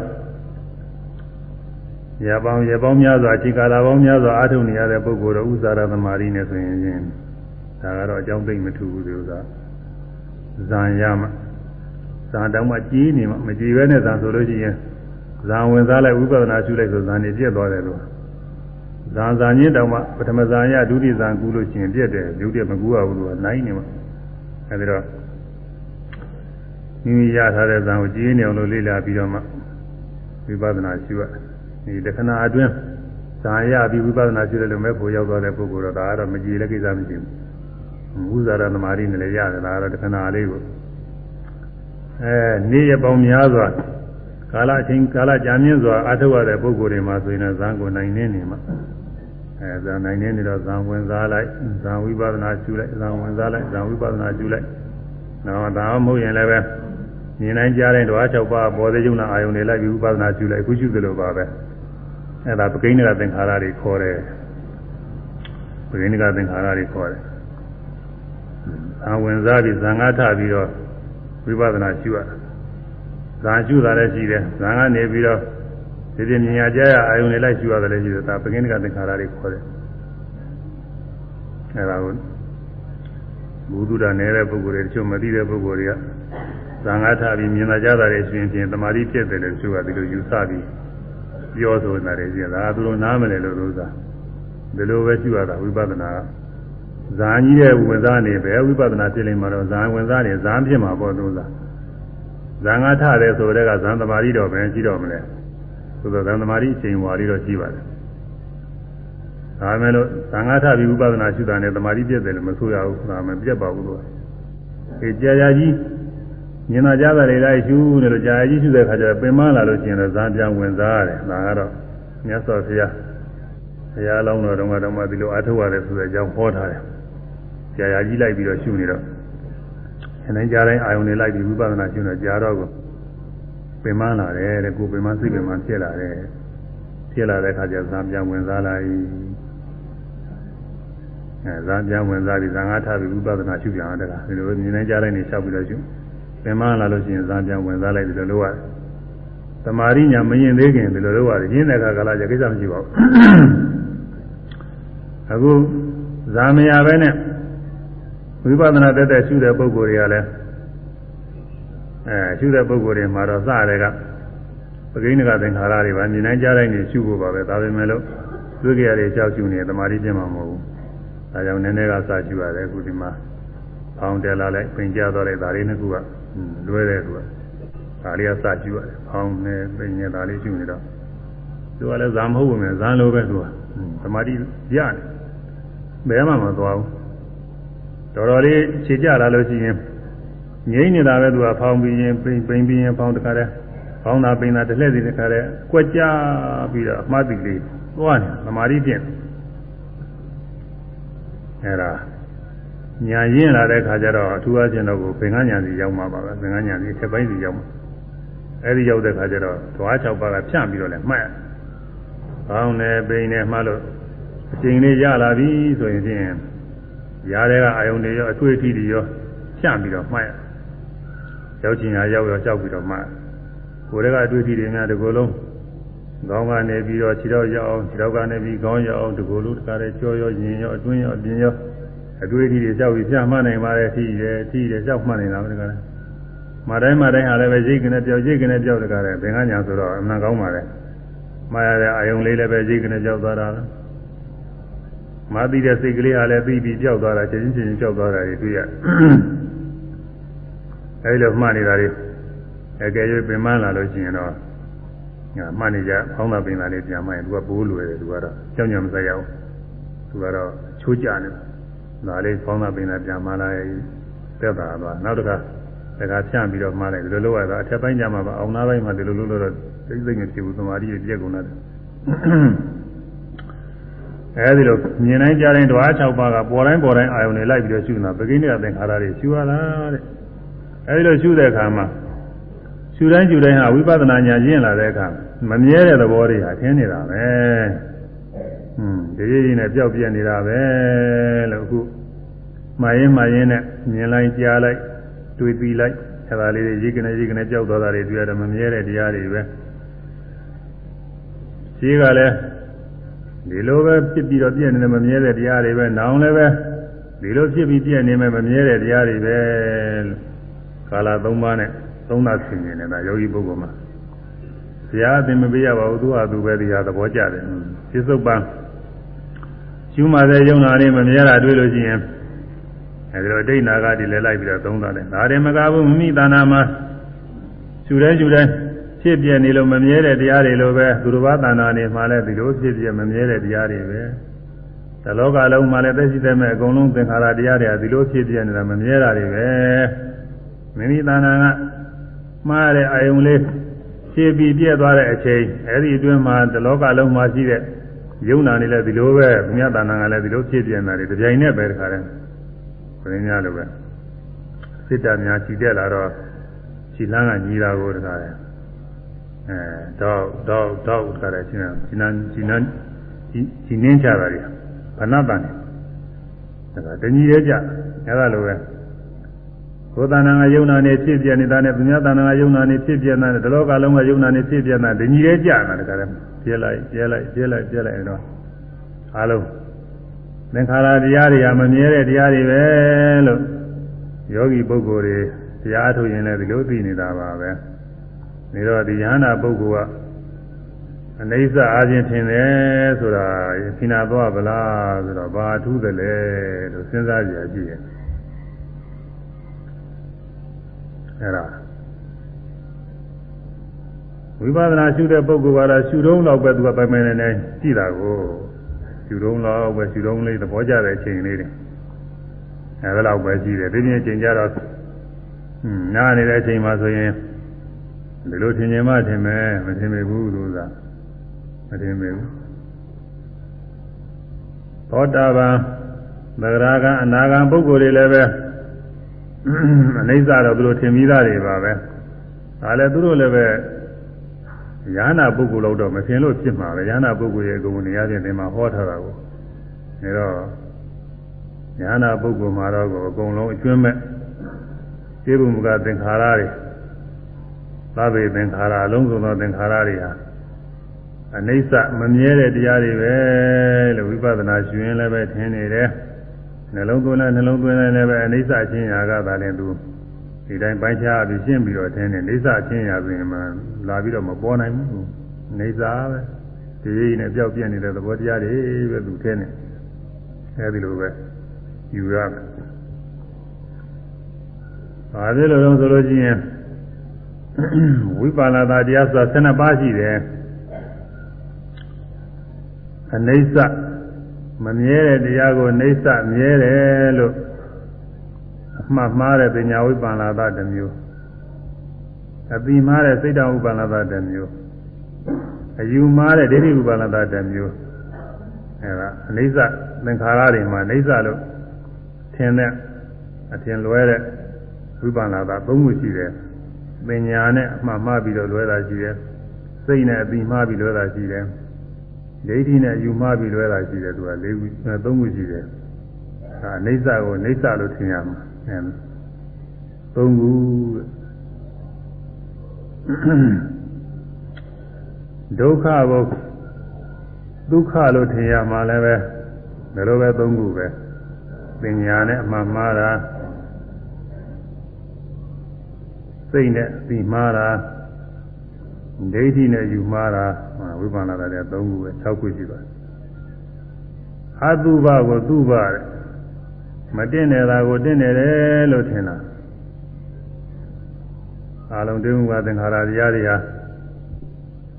ရေပေါင်းရေပေါင်းများစွာခြေကာလပေါင်းများစွာအာထုံနေရတဲ့ပုဂ္ဂိုလ်တော့ဥဇာရသမารိနဲ့ဆိုရင်ချင်းဒါကတော့အကြောင်းသိမ့်မထူဘူးဒီဥစ္စာ ဇံရမှဇံတောင်မှကြီးနေမှမကြည်ပဲနဲ့ဇံဆိုလို့ရှိရင်ဇံဝင်စားလိုက်ဝိပဿနာရှုလိုက်ဆိုဇံနေပြည့်သွားတယ်လို့ဇံဇံချင်းတောင်မှပထမဇံရဒုတိယဇံကူးလို့ရှိရင်ပြည့်တယ်ဒုတိယမကူးရဘူးလို့နိုင်နေမှာအဲဒီတော့မိမိရထားတဲ့ဇံကိုကြည်နေအောင်လို့လေ့လာပြီးတော့မှဝိပဿနာရှုရဒီတခဏအတွင်းဇာရပြီးဝိပဿနာရှုတယ်လို့မဲ့ဖို့ရောက်သွားတဲ့ပုဂ္ဂိုလ်တော့ဒါကတော့မကြည်လည်းကိစ္စမရှိဘူး ဥဇာရသမารိနဲ့လည်းရတယ်ဒါကတော့တခဏလေးကိုအဲနေ့ရပေါင်းများစွာကာလအချိန်ကာလကြာမြင့်စွာအထောက်ရတဲ့ပုဂ္ဂိုလ်တွေမှာဆိုရင်ဇံကိုနိုင်နေနေမှာအဲဇံနိုင်နေနေတော့ဇံဝင်စားလိုက်ဇံဝိပဿနာရှုလိုက်ဇံဝင်စားလိုက်ဇံဝိပဿနာရှုလိုက်နော်ဒါမှမဟုတ်ရင်လည်းပဲမြင်နိုင်ကြတဲ့ဓဝါ၆ပါးပေါ်သေးုံနာအာယုန်တွေလိုက်ပြီးဝိပဿနာရှုလိုက်အခုရှုသလိုပါပဲအဲဒါပကိန်းကသင်္ခါရတွေခေါ်တယ်ပကိန်းကသင်္ခါရတွေခေါ်တယ် ဇံဝင်စားပြီးဇံငါထပြီးတော့ဝိပဿနာရှုရဇာရှုတာလည်းရှိတယ်ဇာကနေပြီးတော့ဒီပြမြင်ရကြရအာယုန်တွေလိုက်ရှုရတယ်လည်းရှိတယ်ဒါပကိဏကသင်္ခါရတွေခေါ်တယ်အဲဒါကိုဘုဒ္ဓတာနေတဲ့ပုဂ္ဂိုလ်တွေတချို့မသိတဲ့ပုဂ္ဂိုလ်တွေကဇာငါထပြီးမြင်လာကြတာတွေရှင်ဖြင့်တမာတိဖြစ်တယ်လို့ဆိုတာဒီလိုယူဆပြီးပြောဆိုတာတွေရှိတယ်ဒါသူတို့နားမလဲလို့လို့သာဒီလိုပဲရှုရတာဝိပဿနာက ဇာကြီးတဲ့ဝင်စားနေပဲဝိပဿနာဖြစ်နေမှာတော့ဇာဝင်စားနေဇာဖြစ်မှာပေါ့သူသာဇာငါထတယ်ဆိုတဲ့ကဇန်သမารီတော့ပဲရှိတော့မလဲသို့သောဇန်သမารီအချိန်ဝါရီတော့ရှိပါတယ်ဒါမဲ့လို့ဇာငါထပြီးဝိပဿနာရှုတာနဲ့သမารီပြည့်တယ်လို့မဆိုရဘူးဒါမှပြတ်ပါဘူးလို့အဲကြာကြာကြီးမြင်လာကြတာတွေလိုက်ရှုနေလို့ကြာကြာကြီးရှုတဲ့ခါကျတော့ပင်မလာလို့ရှိရင်တော့ဇာပြန်ဝင်စားရတယ်ဒါကတော့မြတ်စွာဘုရားဘုရားလောင်းတော်တော်ကတော့မှဒီလိုအားထုတ်ရတယ်ဆိုတဲ့အကြောင်းဟောထားတယ် ကြာကြာကြီးလိုက်ပြီးတော့ရှုနေတော့အနိုင်ကြတိုင်းအာယုန်တွေလိုက်ပြီးဝိပဿနာရှုနေကြာတော့ကိုပင်မလာတယ်တဲ့ကိုပင်မစိတ်ပင်မဖြစ်လာတယ်ဖြစ်လာတဲ့အခါကျဇာပြန်ဝင်စားလိုက်အဲဇာပြန်ဝင်စားပြီးဇာငါထပြီးဝိပဿနာရှုပြန်တယ်ကဒီလိုမြင်နိုင်ကြတိုင်းနေလျှောက်ပြီးတော့ရှုပင်မလာလို့ရှိရင်ဇာပြန်ဝင်စားလိုက်ဒီလိုလုပ်ရတယ်သမာရိညာမရင်သေးခင်ဒီလိုလုပ်ရတယ်ရင်းတဲ့အခါကလာကြကိစ္စမရှိပါဘူးအခုဇာမရပဲနဲ့ ဝိပဿနာတက်တဲ့ရှုတဲ့ပုဂ္ဂိုလ်တွေကလည်းအဲရှုတဲ့ပုဂ္ဂိုလ်တွေမှာတော့စတဲ့ကပကိန်းကသင်္ခါရတွေပါမြင်နိုင်ကြတိုင်းနေရှုဖို့ပါပဲဒါပေမဲ့လို့သူကြရတယ်ကြောက်ရှုနေတမာတိပြင်းမှာမဟုတ်ဘူးဒါကြောင့်နည်းနည်းကစရှုရတယ်အခုဒီမှာဖောင်းတယ်လာလိုက်ပင်ကြတော့လိုက်ဒါလေးနှစ်ခုကလွဲတဲ့သူကဒါလေးကစရှုရတယ်ဖောင်းနေပင်နေဒါလေးရှုနေတော့သူကလည်းဇာမဟုတ်ဘူးမယ်ဇာလိုပဲသူကတမာတိရတယ်ဘယ်မှမသွားဘူး တော်တော်လေးခြေကြလာလို့ရှိရင်ငြိမ့်နေတာပဲသူကဖောင်းပြီးရင်ပိန်ပိန်ပြီးရင်ဖောင်းတခါတည်းဖောင်းတာပိန်တာတစ်လှည့်စီတခါတည်းကွက်ကြပြီးတော့အမှားတိလေးသွားနေသမာဓိပြင့်အဲဒါညာရင်းလာတဲ့ခါကျတော့အထူးအချင်းတော့ကိုပင်ကညာစီရောက်မှာပါပဲပင်ကညာစီတစ်ပိုင်းစီရောက်မှာအဲဒီရောက်တဲ့ခါကျတော့ဓဝါ6ပါးကဖြန့်ပြီးတော့လည်းမှတ်ဖောင်းနေပိန်နေမှတ်လို့အချိန်လေးရလာပြီဆိုရင်ဖြင့် ရားတဲ့ကအာယုန်တွေရောအထွေအထိတွေရောဖြန့်ပြီးတော့မှတ်ရရောက်ချင်ရရောက်ရောကြောက်ပြီးတော့မှတ်ကိုယ်တည်းကအတွေ့အထိတွေများဒီကိုယ်လုံးခေါင်းကနေပြီးတော့ခြေတော့ရောက်အောင်ခြေတော့ကနေပြီးခေါင်းရောက်အောင်ဒီကိုယ်လုံးတကားတဲ့ကြောရောရင်ရောအတွင်းရောအပြင်ရောအတွေ့အထိတွေကြောက်ပြီးဖြန့်မှတ်နိုင်ပါတယ်ထိတယ်ထိတယ်ကြောက်မှတ်နေတာပဲတကားလဲမတိုင်းမတိုင်းဟာလည်းပဲရိတ်ကနေပြောက်ရိတ်ကနေပြောက်တကားလဲဘင်္ဂညာဆိုတော့အမှန်ကောင်းပါလေမှားရတဲ့အာယုန်လေးလည်းပဲရိတ်ကနေပြောက်သွားတာပဲ မသိတဲ့စိတ်ကလေးဟာလည်းပြီးပြီးကြောက်သွားတာချင်းချင်းကြောက်သွားတာတွေတွေ့ရအဲဒီလိုမှတ်နေတာတွေအကယ်၍ပင်မလာလို့ရှိရင်တော့ညာမှတ်နေကြဖောင်းတာပင်တာလေးပြန်မှရင်သူကပိုးလွယ်တယ်သူကတော့ကြောက်ကြမစရအောင်သူကတော့ချိုးကြတယ်ဒါလေးဖောင်းတာပင်တာပြန်မှလာရင်တက်တာသွားနောက်တစ်ခါတခါဖြန့်ပြီးတော့မှားလိုက်ဒီလိုလုပ်ရတာအထက်ပိုင်းကျမှပါအောင်သားပိုင်းမှာဒီလိုလုပ်လို့တော့သိသိမဖြစ်ဘူးသမာဓိပြည့်ကုန်တယ် အဲဒီလိုမြင်တိုင်းကြားတိုင်းဓဝါ6ပါးကပေါ်တိုင်းပေါ်တိုင်းအာယုန်တွေလိုက်ပြီးတော့ရှုနေတာပကိနိကသင်္ခါရတွေရှုရတာတဲ့အဲဒီလိုရှုတဲ့အခါမှာရှုတိုင်းရှုတိုင်းဟာဝိပဿနာဉာဏ်ရင့်လာတဲ့အခါမမြဲတဲ့သဘောတွေဟာထင်းနေတာပဲဒီရည်နဲ့ပျောက်ပြက်နေတာပဲလို့အခုမှားရင်မှားရင်နဲ့မြင်လိုက်ကြားလိုက်တွေးပြီးလိုက်အဲဒါလေးတွေရေးကနေရေးကနေပျောက်သွားတာတွေတွေ့ရတယ်မမြဲတဲ့တရားတွေပဲရှိကလည်း ဒီလိုပဲဖြစ်ပြီးတော့ပြည့်နေတယ်မမြဲတဲ့တရားတွေပဲနောင်လည်းပဲဒီလိုဖြစ်ပြီးပြည့်နေမယ်မမြဲတဲ့တရားတွေပဲလို့ကာလ၃ပါးနဲ့သုံးသဆင်နေတယ်ဒါယောဂီပုဂ္ဂိုလ်မှာဘုရားအသင်မပေးရပါဘူးသူဟာသူပဲဒီဟာသဘောကျတယ်ပြစ္ဆုတ်ပံရှုမှတဲ့ယုံနာလေးမမြဲတာတွေ့လို့ရှိရင်အဲဒီတော့ဒိဋ္ဌနာကဒီလဲလိုက်ပြီးတော့သုံးတာလေဒါရင်မကဘူးမိမိတဏ္ဍာမှာရှုတဲ့ရှုတဲ့ ဖြစ်ပြနေလို့မမြဲတဲ့တရားတွေလိုပဲသူတစ်ပါးတဏ္ဍာနေမှာလဲဒီလိုဖြစ်ပြမမြဲတဲ့တရားတွေပဲတလောကလုံးမှာလည်းသက်ရှိတဲ့မဲ့အကုန်လုံးသင်္ခါရတရားတွေကဒီလိုဖြစ်ပြနေတာမမြဲတာတွေပဲမိမိတဏ္ဍာကမှားတဲ့အာယုံလေးဖြည့်ပြီးပြည့်သွားတဲ့အချိန်အဲဒီအတွင်းမှာတလောကလုံးမှာရှိတဲ့ယုံနာနေလဲဒီလိုပဲမြတ်တဏ္ဍာကလည်းဒီလိုဖြစ်ပြနေတာတွေတပြိုင်နက်ပဲတခါတည်းခရင်းများလိုပဲစစ်တပ်များကြည်တက်လာတော့ခြိလန်းကညီတာကိုတခါတည်း အဲတော့တော့တော့တခါတည်းရှင်းတာရှင်းနန်းရှင်းနန်းရှင်းနင်းချတာတွေဘဏ္ဍတန်တယ်ဒါကတညီရဲ့ကြအဲဒါလိုပဲကိုယ်တဏ္ဍာငါယုံနာနေဖြစ်ပြနေတာနဲ့သူများတဏ္ဍာငါယုံနာနေဖြစ်ပြနေတာဒီလောကလုံးကယုံနာနေဖြစ်ပြနေတာတညီရဲ့ကြတာတခါတည်းပြဲလိုက်ပြဲလိုက်ပြဲလိုက်ပြဲလိုက်တော့အားလုံးသင်္ခါရတရားတွေကမမြဲတဲ့တရားတွေပဲလို့ယောဂီပုဂ္ဂိုလ်တွေတရားထုတ်ရင်လည်းဒီလိုသိနေတာပါပဲ နေတော့ဒီယဟနာပုဂ္ဂိုလ်ကအနိစ္စအားဖြင့်ထင်တယ်ဆိုတာခိနာသွားဗလားဆိုတော့ဘာထူးတယ်လဲလို့စဉ်းစားကြည့်ရကြည့်ရင်အဲ့ဒါဝိပဿနာရှုတဲ့ပုဂ္ဂိုလ်ကတော့ရှုတုံးတော့ပဲသူကပိုင်ပိုင်နေနေကြည့်တာကိုရှုတုံးတော့ပဲရှုတုံးလေးသဘောကျတဲ့အချိန်လေးတွေအဲဒါတော့ပဲကြည့်တယ်ဒီပြင်ချိန်ကြတော့ဟွန်းနားနေတဲ့အချိန်မှာဆိုရင် ဒီလိုထင်မြင်မှထင်မယ်မထင်မိဘူးလို့သာမထင်မိဘူးသောတာပန်သဂရာကအနာဂံပုဂ္ဂိုလ်တွေလည်းပဲအနိစ္စတော့သူတို့ထင်ပြီးသားတွေပါပဲဒါလည်းသူတို့လည်းပဲယ ahanan ပုဂ္ဂိုလ်တော့မထင်လို့ဖြစ်မှာပဲယ ahanan ပုဂ္ဂိုလ်ရဲ့ဂုဏ်နေရာချင်းဒီမှာဟောထားတာကိုဒါတော့ယ ahanan ပုဂ္ဂိုလ်မှာတော့အကုန်လုံးအကျွမ်းမဲ့ခြေဘုံကသင်္ခါရတွေ သဗ္ဗေသင်္ခါရအလုံးစုံသောသင်္ခါရတွေဟာအနိစ္စမမြဲတဲ့တရားတွေပဲလို့ဝိပဿနာရှင်လည်းပဲထင်နေတယ်နှလုံးသွင်းလိုက်နှလုံးသွင်းလိုက်လည်းပဲအနိစ္စချင်းရာကသာလည်းသူဒီတိုင်းပိုင်းခြားပြီးရှင်းပြီးတော့ထင်းနေအိဋ္ဌချင်းရာဆိုရင်မှလာပြီးတော့မပေါ်နိုင်ဘူးအိဋ္ဌပဲဒီရင်းနဲ့ပြောက်ပြက်နေတဲ့သဘောတရားတွေပဲသူထင်းနေအဲဒီလိုပဲယူရမယ်။ဘာဖြစ်လို့လဲဆိုလို့ရှိရင် ဝိပါဏတာတရားဆိုတာ12ပါးရှိတယ်။အနိစ္စမမြဲတဲ့တရားကိုအိဋ္ဌမြဲတယ်လို့အမှတ်မှားတဲ့ပညာဝိပ္ပန္နာသတစ်မျိုးအတိမှားတဲ့စိတ်တဝိပ္ပန္နာသတစ်မျိုးအယူမှားတဲ့ဒိဋ္ဌိဝိပ္ပန္နာသတစ်မျိုးအဲဒါအနိစ္စသင်္ခါရတွေမှာအနိစ္စလို့ထင်တဲ့အထင်လွဲတဲ့ဝိပ္ပန္နာသသုံးခုရှိတယ် ပညာနဲ့အမှတ်မှားပြီးတော့လွဲတာရှိတယ်စိတ်နဲ့အတိမှားပြီးလွဲတာရှိတယ်ဒိဋ္ဌိနဲ့ယူမှားပြီးလွဲတာရှိတယ်သူက၄ခုသုံးခုရှိတယ်ဒါအိဋ္ဌကိုအိဋ္ဌလို့ထင်ရမှာအဲသုံးခုဒုက္ခဘုဒုက္ခလို့ထင်ရမှာလည်းပဲဒါလိုပဲသုံးခုပဲပညာနဲ့အမှန်မှားတာ စိတ်နဲ့ပြီးမှားတာဒိဋ္ဌိနဲ့ယူမှားတာဝိပဿနာတဲ့သုံးခုပဲ6ခုရှိပါတယ်အတုပကိုသူ့ပါတဲ့မတင်နေတာကိုတင်နေတယ်လို့ထင်တာအာလုံးတင်းမှုကသင်္ခါရတရားတွေဟာ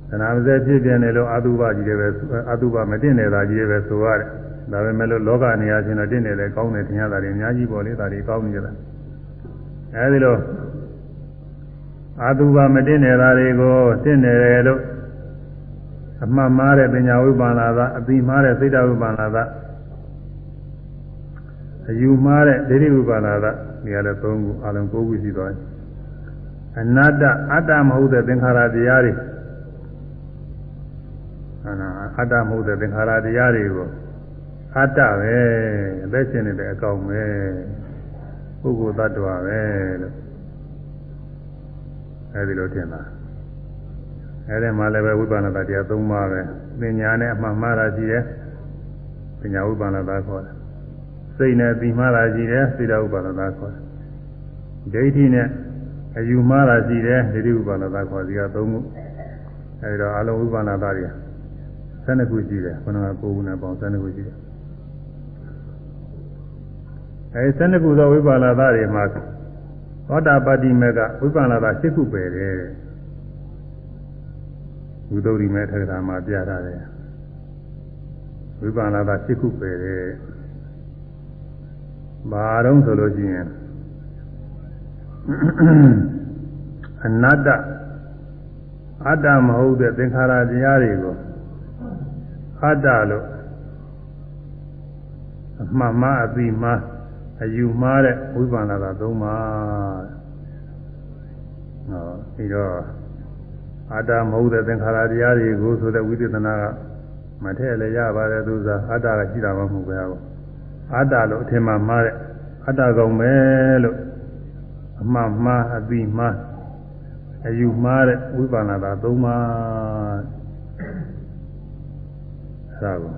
သနာမစဲဖြစ်ပြနေလို့အတုပကြီးတွေပဲအတုပမတင်နေတာကြီးတွေပဲဆိုရတယ်ဒါပေမဲ့လို့လောကနေရာချင်းတော့တင်နေတယ်ကောင်းတယ်ထင်ရတာတွေအများကြီးပေါ့လေဒါတွေကောင်းနေကြတာအဲဒီလို အတုပမတင်နေတာတွေကိုတင်နေတယ်လို့အမှတ်မှားတဲ့ပညာဝိပ္ပန္နာသာအပြီးမှားတဲ့စိတ်တဝိပ္ပန္နာသာအယူမှားတဲ့ဒိဋ္ဌိဥပါဒာဒီကလည်း၃ခုအလုံး၉ခုရှိသွားတယ်အနတ္တအတ္တမဟုတ်တဲ့သင်္ခါရတရားတွေအနာအတ္တမဟုတ်တဲ့သင်္ခါရတရားတွေကိုအတ္တပဲအသက်ရှင်နေတဲ့အကောင်ပဲပုဂ္ဂိုလ်သတ္တဝါပဲလို့ အဲဒီလိုထင်တာအဲဒီမှာလည်းပဲဝိပဿနာတရား၃ပါးပဲပညာနဲ့အမှန်မှားတာရှိတယ်ပညာဝိပဿနာခေါ်တယ်စိတ်နဲ့ပြီးမှားတာရှိတယ်စိတ္တဝိပဿနာခေါ်တယ်ဒိဋ္ဌိနဲ့အယူမှားတာရှိတယ်ဒိဋ္ဌိဝိပဿနာခေါ်စီက၃ခုအဲဒီတော့အလုံးဝိပဿနာသားတွေ12ခုရှိတယ်ခန္ဓာကိုယ်ခုနဲ့ပေါင်း12ခုရှိတယ်အဲဒီ12ခုသောဝိပဿနာသားတွေမှာ သောတာပတ္တိမေကဝိပဿနာသား7ခုပဲတယ်ဘုဒ္ဓရိမေထက္ကရာမှာပြထားတယ်ဝိပဿနာသား7ခုပဲတယ်ဘာတော့ဆိုလို့ရှိရင်အနတ္တအတ္တမဟုတ်တဲ့သင်္ခါရတရားတွေကိုအတ္တလို့အမှန်မှအပြီးမှ အယူမှားတဲ့ဝိပဿနာကသုံးပါဟောပြီးတော့အတ္တမဟုတ်တဲ့သင်္ခါရတရားတွေကိုဆိုတဲ့ဝိသေသနာကမထည့်လည်းရပါတယ်သူစားအတ္တကရှိတာမှမဟုတ်ပဲဟောအတ္တလို့အထင်မှမှားတဲ့အတ္တကောင်ပဲလို့အမှန်မှားအပြီးမှားအယူမှားတဲ့ဝိပဿနာသာသုံးပါအဲဒါကို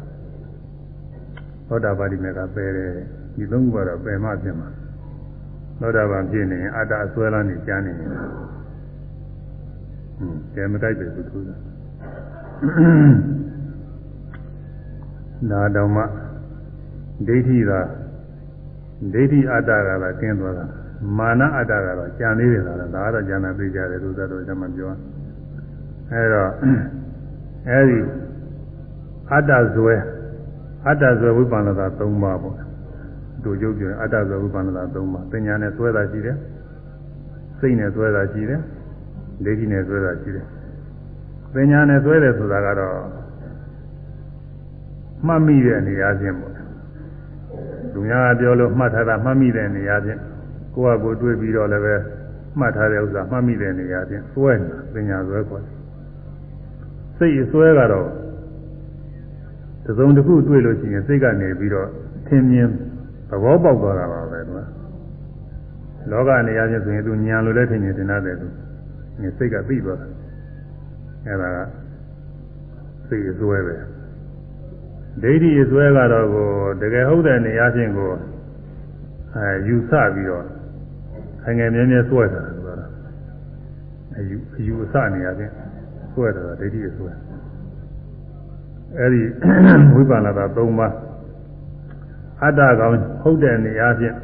သောတာပတိမေကပယ်တယ် ဒီသုံးခုကတော့ပယ်မှဖြစ်မှာသောတာပန်ဖြစ်နေရင်အတ္တအစွဲလန်းနေကြနေရင်ဟွန်းကျဲမတိုက်ပဲသူသူဒါတော့မှဒိဋ္ဌိသာဒိဋ္ဌိအတ္တကလည်းကျင်းသွားတာမာနအတ္တကတော့ကြံသေးတယ်လားဒါကတော့ကြံတာသိကြတယ်သူသက်တော်ကျမပြောအဲတော့အဲဒီအတ္တဇွဲအတ္တဇွဲဝိပဿနာ၃ပါးပေါ့ တို့ကျုပ်ပြောအတ္တဇွဲဝိပဿနာ၃ပါးပညာနဲ့ဇွဲတာရှိတယ်စိတ်နဲ့ဇွဲတာရှိတယ်ဒိဋ္ဌိနဲ့ဇွဲတာရှိတယ်ပညာနဲ့ဇွဲတယ်ဆိုတာကတော့မှတ်မိတဲ့နေရာချင်းပေါ့လူများကပြောလို့မှတ်ထားတာမှတ်မိတဲ့နေရာချင်းကိုယ့်ဟာကိုယ်တွေးပြီးတော့လည်းပဲမှတ်ထားတဲ့ဥစ္စာမှတ်မိတဲ့နေရာချင်းစွဲနေတာပညာစွဲခေါ်တယ်စိတ်အစွဲကတော့သစုံတစ်ခုတွေ့လို့ရှိရင်စိတ်ကနေပြီးတော့ထင်မြင် သဘောပေါက်သွားတာပါပဲကွာလောကနေရာချင်းဆိုရင်သူညံလို့လည်းထင်မြင်တင်ရတယ်သူစိတ်ကပြီးသွားတာအဲ့ဒါကစိတ်အစွဲပဲဒိဋ္ဌိအစွဲကတော့ကိုတကယ်ဟုတ်တဲ့နေရာချင်းကိုအဲယူဆပြီးတော့ငငယ်မြဲမြဲစွဲတာဆိုတာအယူအယူအဆနေရာချင်းစွဲတာဒိဋ္ဌိအစွဲအဲဒီဝိပါဏတာ၃ပါး အတ္တကောင်ဟုတ်တဲ့နေရာချင်း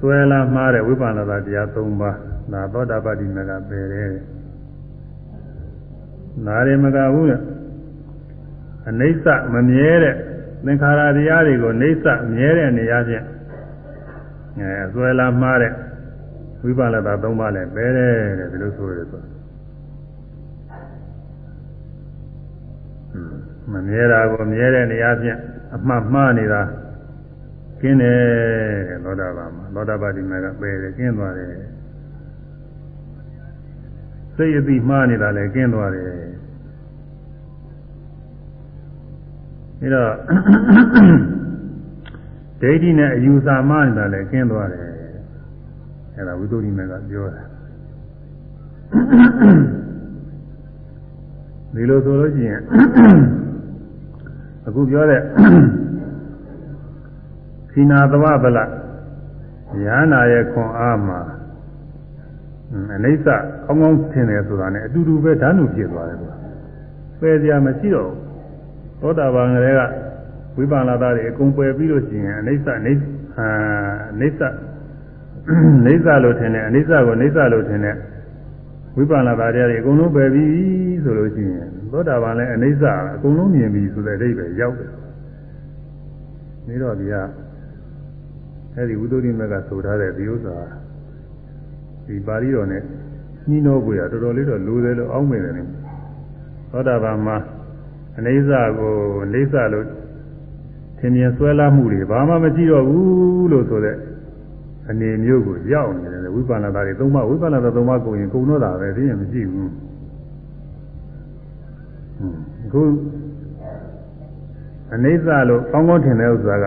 စွဲလာမှားတဲ့ဝိပါဏတာတရား၃ပါးဒါသောတာပတိမကပယ်တယ်နာရီမကဘူးအနိစ္စမမြဲတဲ့သင်္ခါရတရားတွေကိုနေစ္စမြဲတဲ့နေရာချင်းအဲအစွဲလာမှားတဲ့ဝိပါဒတာ၃ပါးလည်းပဲတဲ့ဒီလိုဆိုရတယ်ဆိုမမြဲတာကိုမြဲတဲ့နေရာချင်း အမှတ်မှားနေတာကျင်းတယ်တဲ့သောတာပန်မှာသောတာပတိမေကပယ်တယ်ကျင်းသွားတယ်စိတ်အသိမှားနေတာလည်းကျင်းသွားတယ်ဒါတော့ဒိဋ္ဌိနဲ့အယူဆမှားနေတာလည်းကျင်းသွားတယ်အဲ့ဒါဝိသုဒ္ဓိမေကပြောတာဒီလိုဆိုလို့ရှိရင် အခုပြောတဲ့ခိနာသဝဗလညာနာရဲ့ခွန်အားမှာအနိစ္စကောင်းကောင်းထင်တယ်ဆိုတာနဲ့အတူတူပဲဓာတ်နုဖြစ်သွားတယ်ကွာပယ်စရာမရှိတော့ဘူးသောတာပန်ကလေးကဝိပါဏသားတွေအကုန်ပယ်ပြီးလို့ရှိရင်အနိစ္စအိအာအနိစ္စအိစ္စလို့ထင်တယ်အနိစ္စကိုအိစ္စလို့ထင်တယ်ဝိပါဏသားတွေအကုန်လုံးပယ်ပြီးဆိုလို့ရှိရင် သောတာပန်လည်းအနိစ္စအကုန်လုံးမြင်ပြီဆိုတဲ့အဓိပ္ပာယ်ရောက်တယ်။နေတော့ဒီကအဲဒီဝိသုဒ္ဓိမကဆိုထားတဲ့ဒီဥစ္စာဒီပါဠိတော်နဲ့နှီးနှောပွေရတော်တော်လေးတော့လိုတယ်လို့အောင်းမိတယ်နေသောတာပန်မှာအနိစ္စကိုအိစ္စလို့ထင်မြင်ဆွဲလာမှုတွေဘာမှမရှိတော့ဘူးလို့ဆိုတဲ့အနေမျိုးကိုရောက်နေတယ်ဝိပဿနာသားတွေသုံးပါဝိပဿနာသားသုံးပါကိုရင်ကုံတော့တာပဲသိရင်မရှိဘူး ခုသအနေစလို့ကောင်းကောင်းထင်တဲ့ဥစ္စာက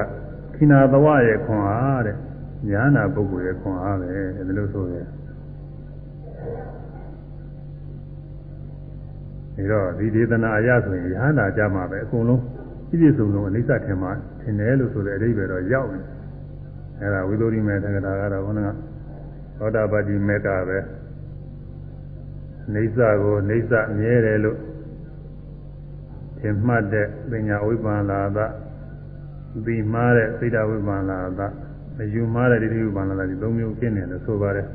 ခိနာသဝရဲ့ခွန်အားတဲ့ညာနာပုဂ္ဂိုလ်ရဲ့ခွန်အားပဲဒီလိုဆိုရဲဒီတော့ဒီဒေသနာအရဆိုရင်ယဟန္တာကြမှာပဲအကုန်လုံးပြည့်ပြည့်စုံစုံအိဋ္ဌထင်မှာထင်တယ်လို့ဆိုတဲ့အဓိပ္ပာယ်တော့ရောက်နေအဲဒါဝိသုရိမေသက္ကတာကတော့ဘုန်းကသောတာပတိမေတ္တာပဲနေသကိုနေသမြဲတယ်လို့ထ င်မှတ်တဲ့ပညာဝိပ္ပန္လာသပြီးမှားတဲ့စိတ်ဓာဝိပ္ပန္လာသအယူမှားတဲ့ဒိဋ္ဌိဝိပ္ပန္လာသဒီသုံးမျိုးကျင့်တယ်လို့ဆိုပါတယ်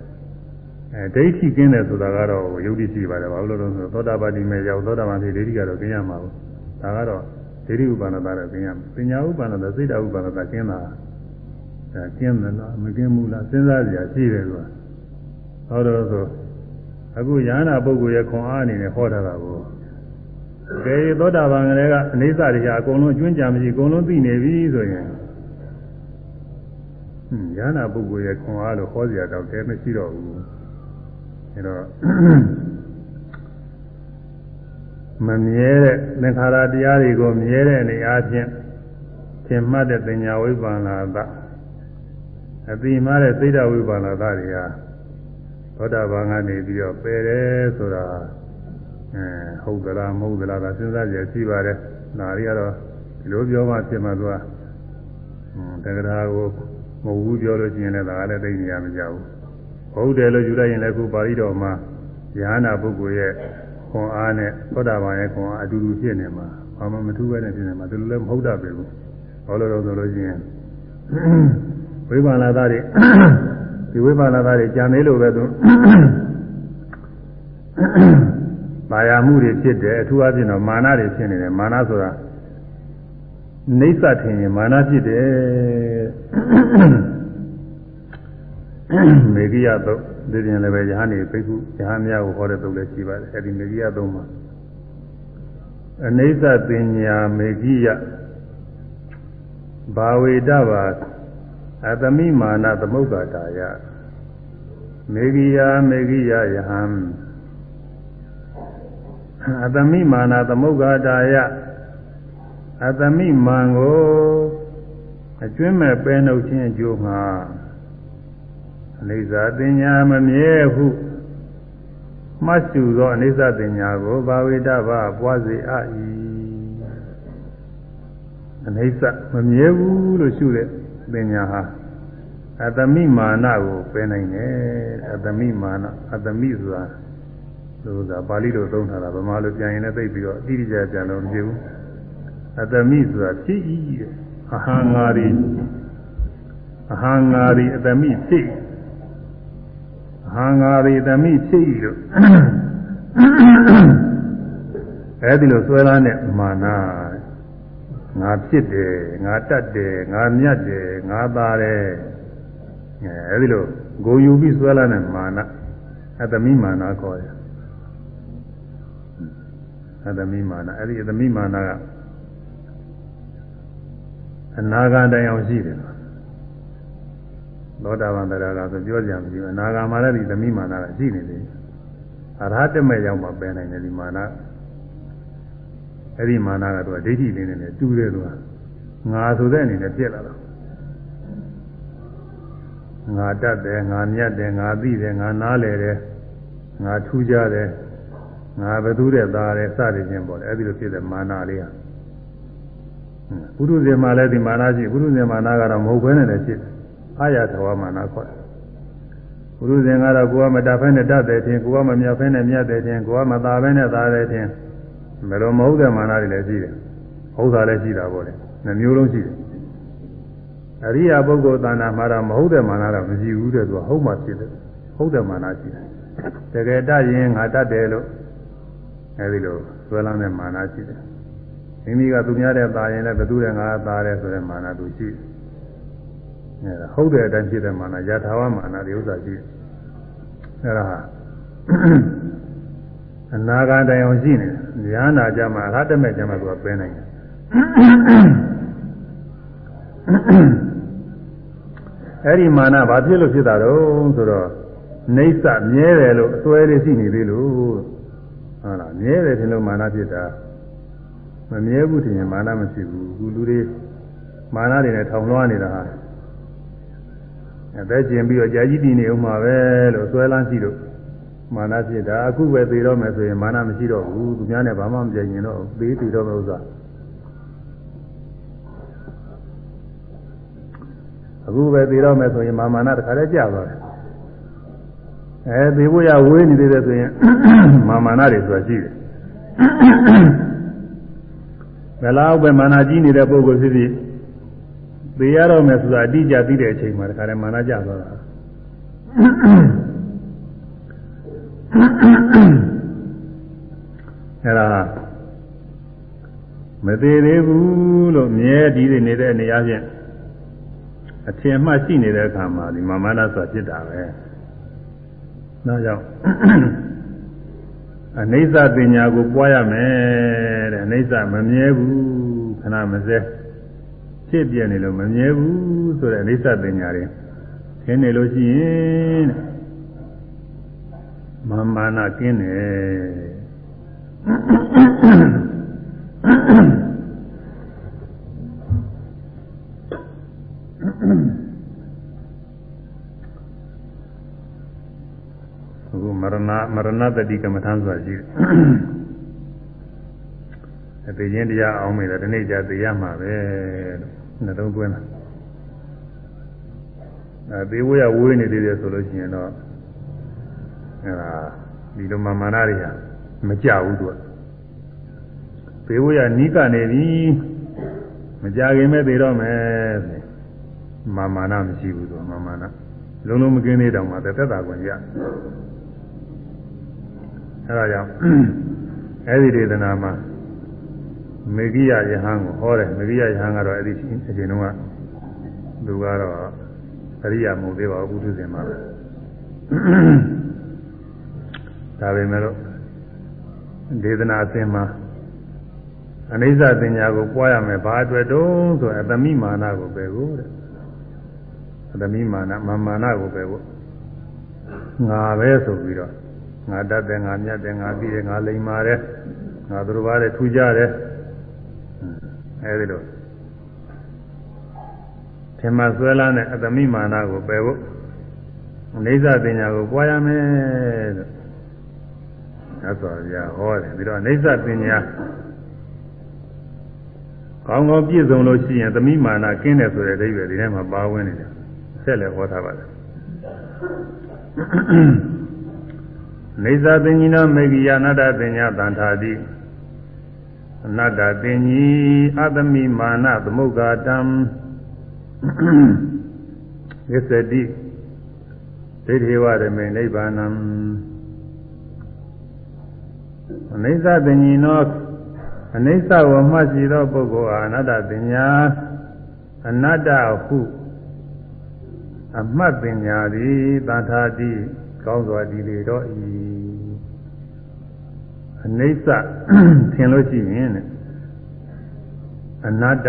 အဲဒိဋ္ဌိကျင်းတယ်ဆိုတာကတော့ယုတ်တိရှိပါတယ်ဘာလို့လဲဆိုတော့သောတာပတိမေရောက်သောတာပန်ဖြစ်ဒိဋ္ဌိကတော့ကျင်းရမှာဘူးဒါကတော့ဒိဋ္ဌိဥပ္ပန္နတာတော့ကျင်းရမှာပညာဥပ္ပန္နတာစိတ်ဓာဥပ္ပန္နတာကျင်းတာဒါကျင်းတယ်လားမကျင်းဘူးလားစဉ်းစားကြရရှိတယ်ကွာဟောတော့ဆိုအခုယ ahanan ပုဂ္ဂိုလ်ရဲ့ခွန်အားအနေနဲ့ဟောထားတာကို ကဲသောတာပန်ကလေးကအနိစ္စတရားအကုန်လုံးအကျွမ်းကြမရှိအကုန်လုံးသိနေပြီဆိုရင်ဟွန်းယ ahanan ပုဂ္ဂိုလ်ရဲ့ခွန်အားလို့ဟောစရာတော့တဲမရှိတော့ဘူးအဲတော့မမြဲတဲ့သင်္ခါရတရားတွေကိုမြဲတဲ့အနေအားဖြင့်သင်မှတ်တဲ့ပညာဝိပ္ပန္နာသအတိမှတဲ့စိတ်ဓာဝိပ္ပန္နာသတွေဟာသောတာပန်ကနေပြီးတော့ပယ်တယ်ဆိုတာ အဲဟုတ်သလားမဟုတ်သလားကစဉ်းစားကြည့်ရှိပါတယ်။ဒါတွေကတော့ဒီလိုပြောမှဖြစ်မှသွားတက္ကရာကိုမဟုတ်ဘူးပြောလို့ရှိရင်လည်းဒါကလည်းသိနေရမကြဘူး။ဟုတ်တယ်လို့ယူလိုက်ရင်လည်းခုပါဠိတော်မှာဉာဏပုဂ္ဂိုလ်ရဲ့ခွန်အားနဲ့သောတာပန်ရဲ့ခွန်အားအတူတူဖြစ်နေမှာဘာမှမထူးပဲနဲ့ဖြစ်နေမှာဒီလိုလည်းမဟုတ်တတ်ပြီဘူး။ဟောလို့တော့ဆိုလို့ရှိရင်ဝိပ္ပန္နသားတွေဒီဝိပဿနာသားတွေကြံသေးလို့ပဲသူ မာယာမှုတွေဖြစ်တယ်အထူးအဖြင့်တော့မာနတွေဖြစ်နေတယ်မာနဆိုတာနှိစ္စထင်ရင်မာနဖြစ်တယ်မေဂိယသုတ်ဒီပြင်လည်းပဲယဟန်နေပိတ်ခုယဟန်များကိုဟောတဲ့သုတ်လည်းရှိပါတယ်အဲဒီမေဂိယသုတ်မှာအနိစ္စပညာမေဂိယဘာဝေတဘာအသမိမာနသမုဂ္ဂတာယမေဂိယမေဂိယယဟံ အသမိမာနသမုဂ္ဂတာယအသမိမံကိုအကျွင်းမဲ့ပဲနှုတ်ခြင်းအကျိုးမှာအနိစ္စတင်ညာမမြဲဟုမှတ်စုသောအနိစ္စတင်ညာကိုဘာဝေတဗပွားစေအ၏အနိစ္စမမြဲဘူးလို့ရှုတဲ့ပညာဟာအတမိမာနကိုပယ်နိုင်တယ်အတမိမာနအတမိဆိုတာ ဆိုတာပါဠိလိုသုံးထားတာဗမာလိုပြန်ရင်လည်းသိပြီးတော့အတိအကျပြန်လို့မဖြစ်ဘူးအတမိဆိုတာဖြစ်ဤအဟံငါရီအဟံငါရီအတမိဖြစ်အဟံငါရီအတမိဖြစ်ဤလို့အဲဒီလိုဆွဲလာတဲ့မာနငါဖြစ်တယ်ငါတတ်တယ်ငါမြတ်တယ်ငါသားတယ်အဲအဲဒီလိုဂုံယူပြီးဆွဲလာတဲ့မာနအတမိမာနခေါ်တယ် အတမိမာနအဲဒီအတမိမာနကအနာဂတ်တိုင်အောင်ရှိတယ်သောတာပန်တရားကဆိုပြောကြမရှိဘူးအနာဂတ်မှာလည်းဒီသမိမာနကရှိနေတယ်အရဟတမေရောက်မှပယ်နိုင်တယ်ဒီမာနအဲ့ဒီမာနကတော့ဒိဋ္ဌိလေးနဲ့တူတယ်လို့ငါဆိုတဲ့အနေနဲ့ပြက်လာတော့ငါတတ်တယ်ငါမြတ်တယ်ငါသိတယ်ငါနားလည်တယ်ငါထူးကြတယ် ငါဘသူတဲ့သားတယ်စသည်ချင်းပေါ့လေအဲ့ဒီလိုဖြစ်တဲ့မာနလေးဟာပုရုဇဉ်မှာလည်းဒီမာနရှိပုရုဇဉ်မာနကတော့မဟုတ်ဘဲနဲ့လည်းဖြစ်အာရသဝမာနခေါ်တယ်ပုရုဇဉ်ကတော့ကိုယ်ကမတတ်ဖဲနဲ့တတ်တယ်ချင်းကိုယ်ကမမြတ်ဖဲနဲ့မြတ်တယ်ချင်းကိုယ်ကမသာဖဲနဲ့သာတယ်ချင်းဘယ်လိုမဟုတ်တဲ့မာနတွေလည်းရှိတယ်ဟုတ်တာလည်းရှိတာပေါ့လေနှမျိုးလုံးရှိတယ်အရိယာပုဂ္ဂိုလ်သာနာမှာတော့မဟုတ်တဲ့မာနတော့မရှိဘူးတဲ့သူကဟုတ်မှဖြစ်တယ်ဟုတ်တဲ့မာနရှိတယ်တကယ်တတ်ရင်ငါတတ်တယ်လို့ အဲဒီလိုသွဲလမ်းတဲ့မာနရှိတယ်မိမိကသူများတဲ့သာရင်လည်းဘသူရဲ့ငါသာတယ်ဆိုတဲ့မာနသူရှိတယ်အဲဒါဟုတ်တဲ့အတိုင်းဖြစ်တဲ့မာနယထာဝမာနဒီဥစ္စာရှိတယ်အဲဒါဟာအနာဂတ်တိုင်အောင်ရှိနေတယ်ဉာဏ်နာကြမှာအရဟတမေကြမှာသူကပင်းနိုင်တယ်အဲ့ဒီမာနဘာဖြစ်လို့ဖြစ်တာတော့ဆိုတော့နေဆမြဲတယ်လို့အစွဲလေးရှိနေသေးလို့ ဟုတ်လားမြဲတယ်ထင်လို့မာနဖြစ်တာမမြဲဘူးထင်ရင်မာနမရှိဘူးခုလူတွေမာနတွေနဲ့ထောင်လွှားနေတာဟာအသက်ကျင်ပြီးတော့ကြာကြီးတည်နေအောင်မှာပဲလို့ဆွဲလန်းရှိလို့မာနဖြစ်တာအခုပဲသိတော့မယ်ဆိုရင်မာနမရှိတော့ဘူးသူများနဲ့ဘာမှမကြင်ရင်တော့သေးတည်တော့မယ်ဥစ္စာအခုပဲသိတော့မယ်ဆိုရင်မာမာနတခါတည်းကြာသွားတယ် အဲသိဖို့ရဝေးနေသေးတယ်ဆိုရင်မာမာနတွေဆိုတာရှိတယ်ဘယ်လောက်ပဲမာနကြီးနေတဲ့ပုဂ္ဂိုလ်ဖြစ်ဖြစ်သိရတော့မယ်ဆိုတာအတိအကျသိတဲ့အချိန်မှာတခါတည်းမာနကျသွားတာအဲ့ဒါမသေးသေးဘူးလို့မြဲတည်နေတဲ့နေရာချင်းအထင်မှရှိနေတဲ့အခါမှာဒီမာမနာဆိုတာဖြစ်တာပဲ။ နောက်ကြောင့်အနိစ္စပညာကိုပွားရမယ်တဲ့အနိစ္စမမြဲဘူးခဏမစဲဖြစ်ပြနေလို့မမြဲဘူးဆိုတဲ့အနိစ္စပညာတွေခင်းနေလို့ရှိရင်မာမာနာကင်းတယ် ဏမရဏတတိကမ္မထမ်းဆိုတာရှိတယ်အသေးချင်းတရားအောင်မယ်ဒီနေ့ကျသိရမှာပဲလို့နှလုံးသွင်းတာအဲသေဝရဝေးနေသေးတယ်ဆိုလို့ရှိရင်တော့အဲဒါဒီလိုမာမာနတွေဟာမကြဘူးသူကသေဝရနီးကနေပြီမကြခင်မဲ့သေတော့မယ်ဆိုမာမာနမရှိဘူးသူမာမာနလုံးလုံးမကင်းသေးတောင်မှသက်သက်သာခွင့်ရ အဲဒါကြောင့်အဲဒီဒေသနာမှာမေဂိယယဟန်ကိုဟောတယ်မေဂိယယဟန်ကတော့အဲဒီအချိန်တုန်းကသူကတော့အရိယာမဟုတ်သေးပါဘူးဘုသူရှင်မှာပဲဒါပေမဲ့လို့ဒေသနာအစဉ်မှာအနိစ္စပညာကိုပွားရမယ်ဘာအတွက်တုံးဆိုအတမိမာနကိုပဲကိုတဲ့အတမိမာနမာမာနကိုပဲကိုငါပဲဆိုပြီးတော့ ငါတတ်တယ်ငါမြတ်တယ်ငါပြီးတယ်ငါလိမ္မာတယ်ငါသူတော်ဘာတယ်ထူကြတယ်အဲဒီလိုထင်မှဆွဲလန်းတဲ့အတမိမာနကိုပယ်ဖို့အိဋ္ဌပညာကိုပွားရမယ်လို့သက်တော်ပြဟောတယ်ပြီးတော့အိဋ္ဌပညာကောင်းကောင်းပြည့်စုံလို့ရှိရင်သမိမာနကင်းတယ်ဆိုတဲ့အဓိပ္ပာယ်ဒီထဲမှာပါဝင်နေတယ်ဆက်လည်းဟောထားပါတယ် နေသာပင်ကြီးနာမေဂိယအနတ္တပညာတန်ထာတိအနတ္တပင်ကြီးအသမိမာနသမုဂ္ဂတံဝစ္စတိဒိဋ္ဌိဝရမေနိဗ္ဗာနံအနိစ္စပင်ကြီးနောအနိစ္စဝမှတ်ရှိသောပုဂ္ဂိုလ်အားအနတ္တပညာအနတ္တဟုအမှတ်ပညာသည်တန်ထာတိ ကောင်းစွာတည်လေတော့ဤအနိစ္စထင်လို့ရှိရင်အနတ္တ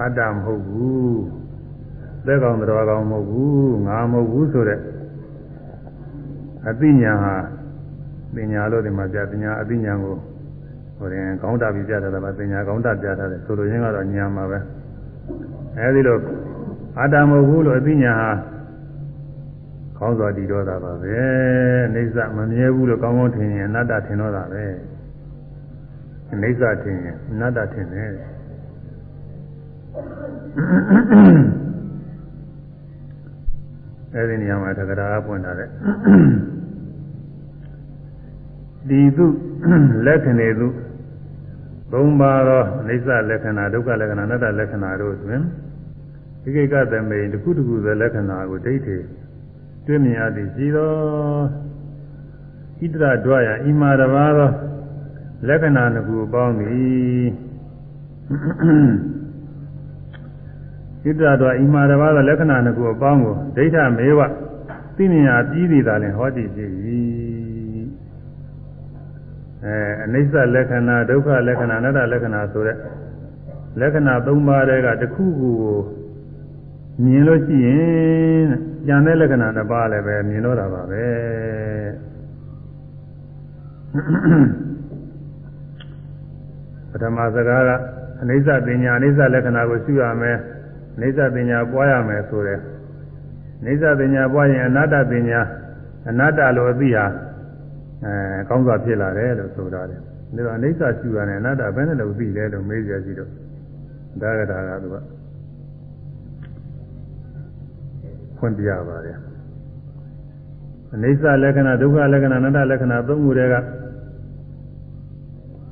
အတ္တမဟုတ်ဘူးသက်ကောင်တော်ကောင်မဟုတ်ဘူးငါမဟုတ်ဘူးဆိုတဲ့အသိဉာဏ်ဟာပညာလို့ဒီမှာပြပညာအသိဉာဏ်ကိုဟိုရင်ကောင်းတာပြီးပြတာပါပညာကောင်းတာပြတာတယ်ဆိုလိုရင်းကတော့ဉာဏ်မှာပဲအဲဒီလိုအတ္တမဟုတ်ဘူးလို့အသိဉာဏ်ဟာ ကောင်းစွာတည်တော့တာပါပဲအိဋ္ဌမမြဲဘူးလို့ကောင်းကောင်းထင်ရင်အနတ္တထင်တော့တာပဲအိဋ္ဌထင်ရင်အနတ္တထင်တယ်အဲဒီနေရာမှာသက္ကရာပွင့်လာတဲ့ဒီသူလက္ခဏေသူသုံးပါသောအိဋ္ဌလက္ခဏာဒုက္ခလက္ခဏာအနတ္တလက္ခဏာတို့တွင်ဒီကိကသမိန်တစ်ခုတစ်ခုသောလက္ခဏာကိုဒိဋ္ဌိ တွေ့မြင်ရသည်ရှိသောဣတရဒွါယဣမာတဘာသောလက္ခဏာနှစ်ခုပေါင်းသည်ဣတရဒွါဣမာတဘာသောလက္ခဏာနှစ်ခုအပေါင်းကိုဒိဋ္ဌမေဝသိမြင်ရပြီးသည်သာလင်ဟောတည်ဖြစ်၏အဲအနိစ္စလက္ခဏာဒုက္ခလက္ခဏာအနတ္တလက္ခဏာဆိုတဲ့လက္ခဏာ၃ပါးတည်းကတစ်ခုခုကိုမြင်လို့ရှိရင် ကြံတဲ့လက္ခဏာတစ်ပါးလည်းပဲမြင်တော့တာပါပဲပထမစကားကအနိစ္စပညာအနိစ္စလက္ခဏာကိုရှုရမယ်အနိစ္စပညာပွားရမယ်ဆိုတဲ့အိဋ္ဌပညာပွားရင်အနတ္တပညာအနတ္တလိုအသိဟာအဲကောင်းစွာဖြစ်လာတယ်လို့ဆိုထားတယ်။ဒါတော့အိဋ္ဌရှုရတယ်အနတ္တဘယ်နဲ့လို့သိလဲလို့မေးကြကြည့်တော့ဒါကဒါကသူက ဖွင့်ပြပါတယ်။အိဋ္ဌလက္ခဏာဒုက္ခလက္ခဏာအနတ္တလက္ခဏာသုံးခုတည်းက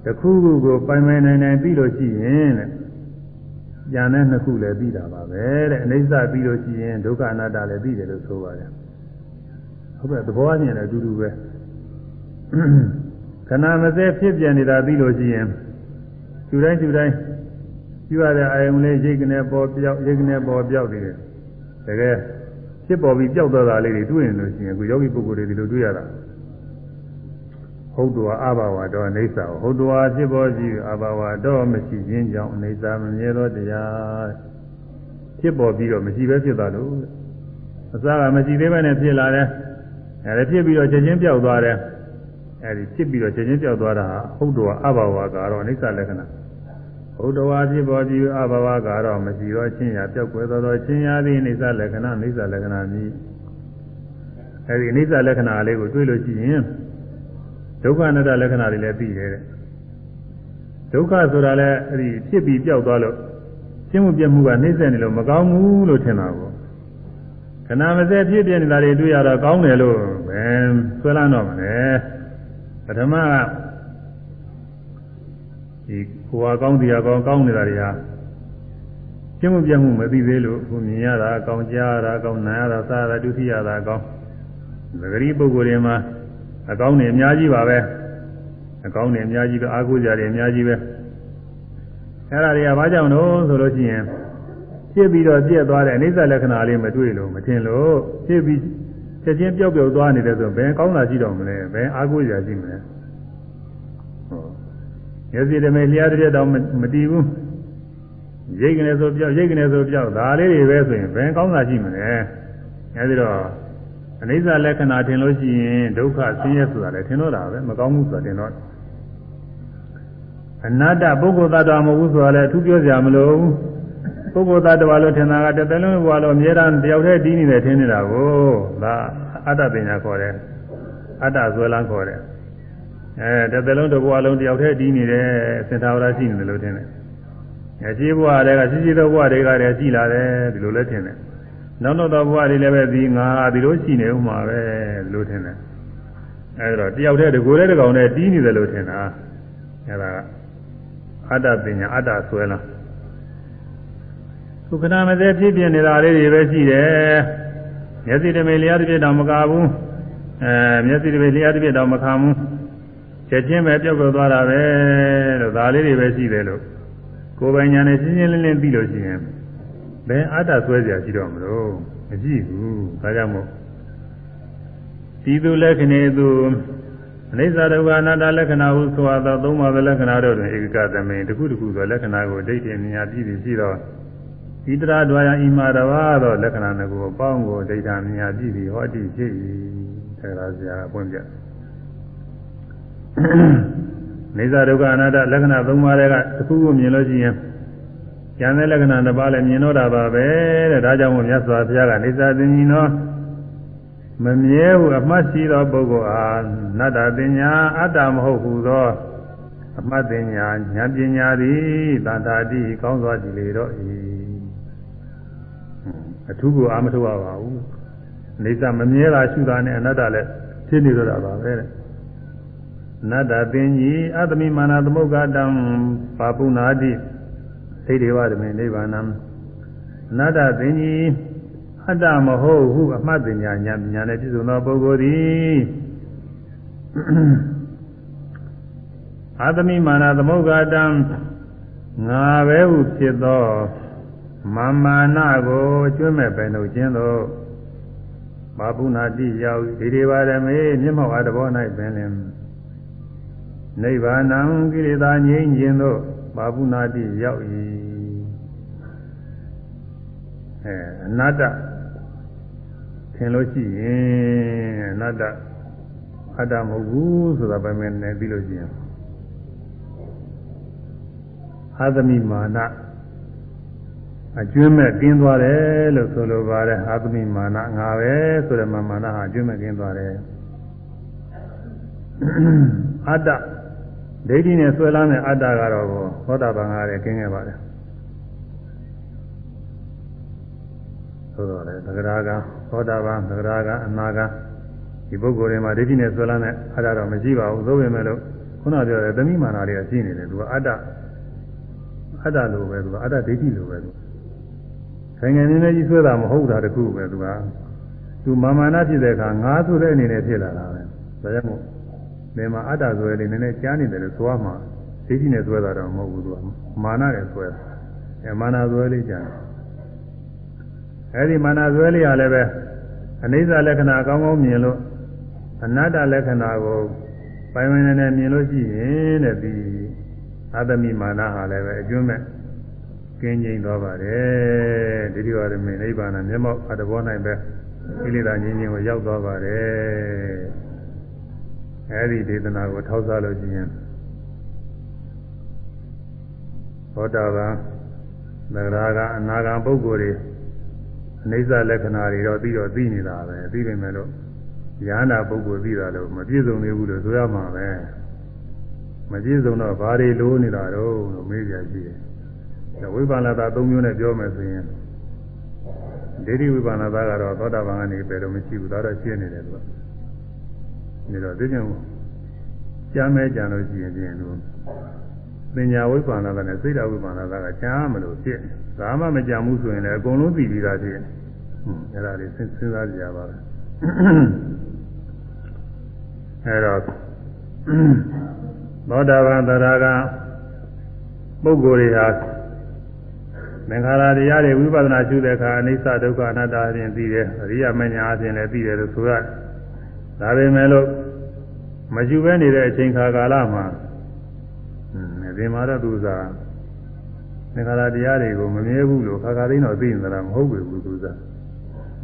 တစ်ခုခုကိုပိုင်ပိုင်နိုင်နိုင်သိလို့ရှိရင်တဲ့ဉာဏ်နဲ့နှစ်ခုလည်းသိတာပါပဲတဲ့အနိစ္စပြီးလို့ရှိရင်ဒုက္ခအနတ္တလည်းသိတယ်လို့ဆိုပါတယ်ဟုတ်ကဲ့သဘောအချင်းလည်းအတူတူပဲခဏမစဲဖြစ်ပြနေတာသိလို့ရှိရင်ယူတိုင်းယူတိုင်းယူရတဲ့အာယုံလေးရိတ်ကနေပေါ်ပြောက်ရိတ်ကနေပေါ်ပြောက်နေတယ်တကယ် ဖြစ်ပေါ်ပြီးပြောက်သွားတာလေးတွေတွေ့ရင်လို့ရှိရင်အခုယောဂီပုဂ္ဂိုလ်တွေဒီလိုတွေ့ရတာဟုတ်တော်အဘဝတော့အိဋ္ဌာဟုတ်တော်ဖြစ်ပေါ်ရှိအဘဝတော့မရှိခြင်းကြောင့်အိဋ္ဌာမမြဲသောတရားဖြစ်ပေါ်ပြီးတော့မရှိပဲဖြစ်သွားလို့အစကမရှိသေးပဲနဲ့ဖြစ်လာတယ်အဲဒီဖြစ်ပြီးတော့ချက်ချင်းပြောက်သွားတယ်အဲဒီဖြစ်ပြီးတော့ချက်ချင်းပြောက်သွားတာဟုတ်တော်အဘဝကတော့အိဋ္ဌာလက္ခဏာ ဟုတ်တော်ဖြစ်ပေါ်ပြီးအဘဝကတော့မရှိတော့ချင်းရပြောက်ွယ်သောချင်းရသည်အိဋ္ဌာလက္ခဏာအိဋ္ဌာလက္ခဏာမြည်အဲဒီအိဋ္ဌာလက္ခဏာလေးကိုတွေးလို့ရှိရင်ဒုက္ခအနတ္တလက္ခဏာတွေလည်းသိတယ်တဲ့ဒုက္ခဆိုတာလည်းအဲ့ဒီဖြစ်ပြီးပျောက်သွားလို့ရှင်းမှုပြမှုကနှိမ့်ဆက်နေလို့မကောင်းဘူးလို့ထင်တာပေါ့ခဏမစဲဖြစ်ပြနေတာတွေတွေ့ရတော့ကောင်းတယ်လို့ပဲဆွဲလန်းတော့မလဲပထမက ဒီကိုယ်ဟာကောင်းတရားကောင်းကောင်းနေတာတွေဟာရှင်းမှုပြမှုမသိသေးလို့ကိုမြင်ရတာကောင်းကြားရတာကောင်းနားရတာစားရတာဒုတိယတာကောင်းသဂရီပုဂ္ဂိုလ်တွေမှာအကောင်းနေအများကြီးပါပဲအကောင်းနေအများကြီးပဲအာဟုကြတယ်အများကြီးပဲအဲ့ဒါတွေကဘာကြောင့်လို့ဆိုလို့ရှိရင်ဖြစ်ပြီးတော့ပြည့်သွားတဲ့အနိစ္စလက္ခဏာလေးမတွေ့လို့မထင်လို့ဖြစ်ပြီးချက်ချင်းပျောက်ပျောက်သွားနေတယ်ဆိုဘယ်ကောင်းတာရှိတော့မလဲဘယ်အာဟုကြရှိမလဲဟော မျက်စိတမေလျှားတဲ့တောင်မတည်ဘူးရိတ်ကနေဆိုပြောက်ရိတ်ကနေဆိုပြောက်ဒါလေးတွေပဲဆိုရင်ဘယ်ကောင်းတာရှိမလဲအဲဒီတော့အနိစ္စလက္ခဏာထင်လို့ရှိရင်ဒုက္ခဆင်းရဲဆိုတာလည်းထင်တော့တာပဲမကောင်းဘူးဆိုတာထင်တော့အနတ္တပုဂ္ဂိုလ်သတ္တဝါမဟုတ်ဘူးဆိုတာလည်းအထူးပြောစရာမလိုဘူးပုဂ္ဂိုလ်သတ္တဝါလို့ထင်တာကတစ်သက်လုံးဘဝလုံးအမြဲတမ်းတယောက်တည်းတည်နေတယ်ထင်နေတာကိုဒါအတ္တပညာခေါ်တယ်အတ္တဇွဲလန်းခေါ်တယ် အဲတစ်သက်လုံးတစ်ဘဝလုံးတယောက်တည်းတည်နေတယ်စင်သာဝရရှိနေတယ်လို့ထင်တယ်အဲရှိဘဝတွေကရှိရှိသောဘဝတွေကတည်းရှိလာတယ်ဒီလိုလည်းထင်တယ်နောက်နောက်သောဘဝတွေလည်းပဲဒီငါဒီလိုရှိနေဥမှာပဲလို့ထင်တယ်အဲဒါတော့တယောက်တည်းတကူတည်းတကောင်တည်းတီးနေတယ်လို့ထင်တာအဲဒါအတ္တပညာအတ္တဆွဲလားခုခဏမစဲဖြစ်ပြနေတာလေးတွေပဲရှိတယ်မျက်စိတမေလျားတစ်ပြည့်တောင်မကဘူးအဲမျက်စိတမေလျားတစ်ပြည့်တောင်မခံဘူး ချက်ချင်းပဲပြုတ်ပြောသွားတာပဲလို့ဒါလေးတွေပဲရှိတယ်လို့ကိုယ်ပိုင်ညာနဲ့ရှင်းရှင်းလင်းလင်းပြီးလို့ရှိရင်ဘယ်အတ္တဆွဲเสียရှိတော့မလို့မရှိဘူးဒါကြောင့်မို့ဒီသူလက္ခဏေသူအနိစ္စဒုက္ခအနတ္တလက္ခဏာဟုဆိုသောသုံးပါးသောလက္ခဏာတို့တွင်ဧကသမိန်တစ်ခုတစ်ခုသောလက္ခဏာကိုဒိဋ္ဌိမြညာပြည့်ပြီးရှိသောဤတရာဒွါယဣမာတဘာသောလက္ခဏာကိုအပေါင်းကိုဒိဋ္ဌာမြညာပြည့်ပြီးဟောတိဖြစ်၏ဆရာဆရာအပွင့်ပြ နေသာဒုက္ခအနတ္တလက္ခဏာသုံးပါးတွေကတစ်ခုခုမြင်လို့ရှိရင်ကျန်တဲ့လက္ခဏာတစ်ပါးလည်းမြင်တော့တာပါပဲတဲ့ဒါကြောင့်မို့မြတ်စွာဘုရားကနေသာသင်ကြီးနော်မမြဲဘူးအမှတ်ရှိသောပုဂ္ဂိုလ်အားနတ္တပညာအတ္တမဟုတ်ဘူးသောအမှတ်ပညာဉာဏ်ပညာသည်တန်တာတိကောင်းစွာကြည်လေတော့၏အထူးကိုအာမထုတ်ရပါဘူးနေသမမြဲတာရှုတာနဲ့အနတ္တလည်းဖြစ်နေတော့တာပါပဲတဲ့အ နတ္တပင်ကြီးအတ္တမိမာနသမုဂ္ဂတံပါပုနာတိသိဒေဝဓမေနိဗ္ဗာန်အနတ္တပင်ကြီးအတ္တမဟုတ်ဟုအမှတ်ပညာဉာဏ်ပညာနဲ့ပြည့်စုံသောပုဂ္ဂိုလ်သည်အာသမိမာနသမုဂ္ဂတံငါပဲဟုဖြစ်သောမာမာနကိုကျွမ်းမဲ့ပင်တို့ခြင်းသောဘာပုနာတိရောက်ဒီဒီပါရမေမျက်မှောက်အားတဘော၌ပင်လင် နိဗ္ဗာန်ကိလေသာငြိမ်းခြင်းသို့ဘာပုနာတိရောက်၏အဲအနတ္တထင်လို့ရှိရင်အနတ္တအတ္တမဟုတ်ဘူးဆိုတာပဲမင်းနဲ့ပြီးလို့ရှိရင်အာသမိမာနအကျွမ်းမဲ့ကင်းသွားတယ်လို့ဆိုလိုပါတယ်အာသမိမာနငါပဲဆိုတဲ့မာနဟာအကျွမ်းမဲ့ကင်းသွားတယ်အတ္တ ဒိဋ္ဌိနဲ့ဆွဲလမ်းတဲ့အတ္တကတော့သောတာပန်ကလည်းကင်းခဲ့ပါတယ်ဆိုတော့လေသဂရာကသောတာပန်သဂရာကအနာကဒီပုဂ္ဂိုလ်တွေမှာဒိဋ္ဌိနဲ့ဆွဲလမ်းတဲ့အတ္တတော့မရှိပါဘူးသို့ပေမဲ့လို့ခုနပြောတဲ့သမိမာနာတွေကရှိနေတယ်သူကအတ္တအတ္တလိုပဲသူကအတ္တဒိဋ္ဌိလိုပဲသူဆိုင်ငယ်နည်းနည်းကြီးဆွဲတာမဟုတ်တာတခုပဲသူကသူမာမာနာဖြစ်တဲ့အခါငါဆိုတဲ့အနေနဲ့ဖြစ်လာတာပဲဒါကြောင့်မို့ ဒီမှာအတ္တဆိုရလေးနည်းနည်းကြားနေတယ်လို့ဆိုရမှာဒိဋ္ဌိနဲ့ဆွဲတာတော့မဟုတ်ဘူးသူကမာနနဲ့ဆွဲတာအဲမာနဆွဲလေးကြားအဲဒီမာနဆွဲလေးကလည်းပဲအနိစ္စလက္ခဏာကောင်းကောင်းမြင်လို့အနတ္တလက္ခဏာကိုပိုင်ဝင်နေမြင်လို့ရှိရင်တဲ့ဒီအတမိမာနဟာလည်းပဲအကျွမ်းမဲ့ကင်းငြိမ်သွားပါတယ်ဒိဋ္ဌိဝါဒမေနိဗ္ဗာန်မျက်မှောက်အတဘော၌ပဲကိလေသာငြိမ်းခြင်းကိုရောက်သွားပါတယ် အဲဒီဒေသနာကိုထောက်စားလို့ရှိရင်သောတာပန်သဂရာကအနာဂံပုဂ္ဂိုလ်တွေအနိစ္စလက္ခဏာတွေတော့ပြီးတော့သိနေတာပဲသိပေမဲ့လို့ရဟန္တာပုဂ္ဂိုလ်သိတာလို့မပြည့်စုံသေးဘူးလို့ဆိုရမှာပဲမပြည့်စုံတော့ဘာတွေလိုနေတာတော့လို့မေးကြကြည့်တယ်ဝိပါဏတာ၃မျိုးနဲ့ပြောမယ်ဆိုရင်ဒိဋ္ဌိဝိပါဏတာကတော့သောတာပန်ကနေပဲတော့မရှိဘူးဒါတော့ရှင်းနေတယ်သူက ဒါတော့သိကြဘူးကြားမဲကြံလို့ရှိရင်ပြင်လို့ပညာဝိပါဏတာနဲ့စိတ်ဓာဝိပါဏတာကကြားမလို့ဖြစ်ဒါမှမကြံဘူးဆိုရင်လည်းအကုန်လုံးသိပြီးသားဖြစ်ဟွန်းအဲ့ဒါလေးစဉ်းစားကြရပါမယ်အဲတော့သောတာပန်သရဂံပုဂ္ဂိုလ်တွေဟာသင်္ခါရတရားတွေဝိပဿနာရှုတဲ့အခါအနိစ္စဒုက္ခအနတ္တအပြင်သိတယ်အရိယမညာအပြင်လည်းသိတယ်လို့ဆိုရတယ် ဒါပေမဲ့လို့မရှုဘဲနေတဲ့အချိန်ခါကာလမှာဒီမှာတော့သူစားသင်္ခါရတရားတွေကိုမမြဲဘူးလို့ခါခါသိတော့သိနေတာမဟုတ်ဘူးသူစား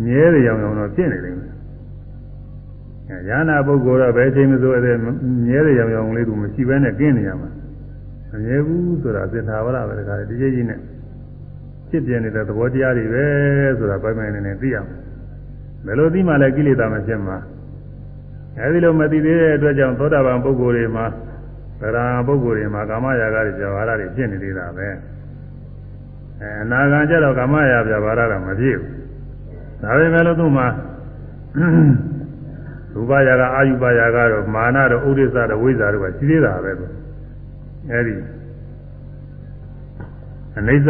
မြဲတယ်ရောင်ရောင်တော့ဖြစ်နေတယ်ရဟနာပုဂ္ဂိုလ်တော့ဘယ်ချိန်မှဆိုအဲ့မြဲတဲ့ရောင်ရောင်လေးသူမရှိဘဲနဲ့ကင်းနေရမှာမမြဲဘူးဆိုတာသင်္သာဝရပဲတခါတည်းကြီးကြီးနဲ့ဖြစ်ပြနေတဲ့သဘောတရားတွေပဲဆိုတာပိုင်ပိုင်နေနေသိရမယ်ဘယ်လိုသိမှလဲကိလေသာမဖြစ်မှာ အဲဒီလိုမသိသေးတဲ့အတွက်ကြောင့်သောတာပန်ပုဂ္ဂိုလ်တွေမှာသရဏပုဂ္ဂိုလ်တွေမှာကာမရာဂတွေဇဝါရတွေဖြစ်နေသေးတာပဲအဲအနာဂံကျတော့ကာမရာပြဘာရကမဖြစ်ဘူးဒါပေမဲ့လို့သူ့မှာရူပယာကအာယုပယာကတော့မာနတော့ဥဒိစ္စတော့ဝိဇ္ဇာတော့ရှိသေးတာပဲသူအဲဒီအနိစ္စ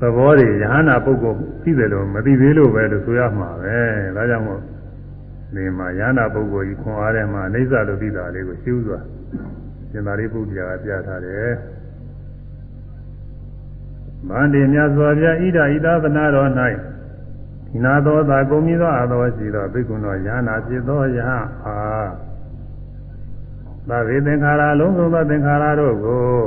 သဘောတွေယဟနာပုဂ္ဂိုလ်သိတယ်လို့မသိသေးလို့ပဲလို့ဆိုရမှာပဲဒါကြောင့်မို့ ဒီမှာယဟနာပုဂ္ဂိုလ်ကြီးခွန်အားထဲမှာအနိစ္စလို့သိတာလေးကိုရှင်းဥစွာရှင်သာရိပုတ္တရာကပြထားတယ်မန္တေမြတ်စွာဘုရားဣဒာဣဒသနာတော်၌ဒီနာသောသာကုန်ပြီးသောအသောရှိသောဘိက္ခုနောယဟနာဖြစ်သောယဟအားသဗ္ဗေသင်္ခါရလုံးစုံသောသင်္ခါရတို့ကို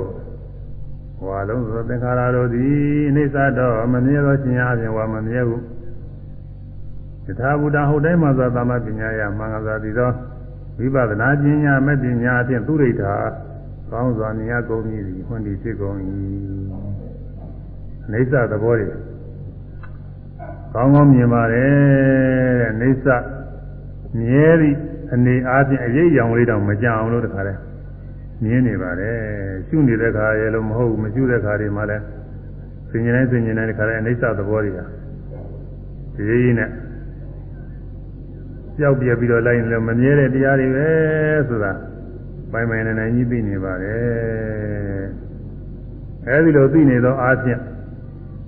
ဟောလုံးစုံသင်္ခါရတို့သည်အိဋ္ဌတော့မမြဲသောခြင်းအပြင်ဝါမမြဲဘူး ယထာဘုဒ္ဓဟုတ်တိုင်းမှာသောသမ္မာပညာယမင်္ဂလာတိသောဝိပဿနာပညာမဲ့ပညာအပြင်သူရိဋ္ဌာကောင်းစွာမြင်ကုန်၏ဟွန်းဒီဖြစ်ကုန်၏အိဋ္ဌသဘောတွေကောင်းကောင်းမြင်ပါတယ်တဲ့နေသမြဲသည့်အနေအားဖြင့်အရေးအယောင်လေးတောင်မကြအောင်လို့တခါလဲမြင်နေပါတယ်ရှုနေတဲ့ခါရဲ့လို့မဟုတ်ဘူးမရှုတဲ့ခါတွေမှာလည်းသင်ញတိုင်းသင်ញတိုင်းတခါလဲအိဋ္ဌသဘောတွေဟာဒီရေးနဲ့ ကြောက်ပြပြီးတော့လိုက်ရင်လည်းမမြဲတဲ့တရားတွေပဲဆိုတာပိုင်ပိုင်နေနေကြီးသိနေပါတယ်အဲဒီလိုသိနေသောအားဖြင့်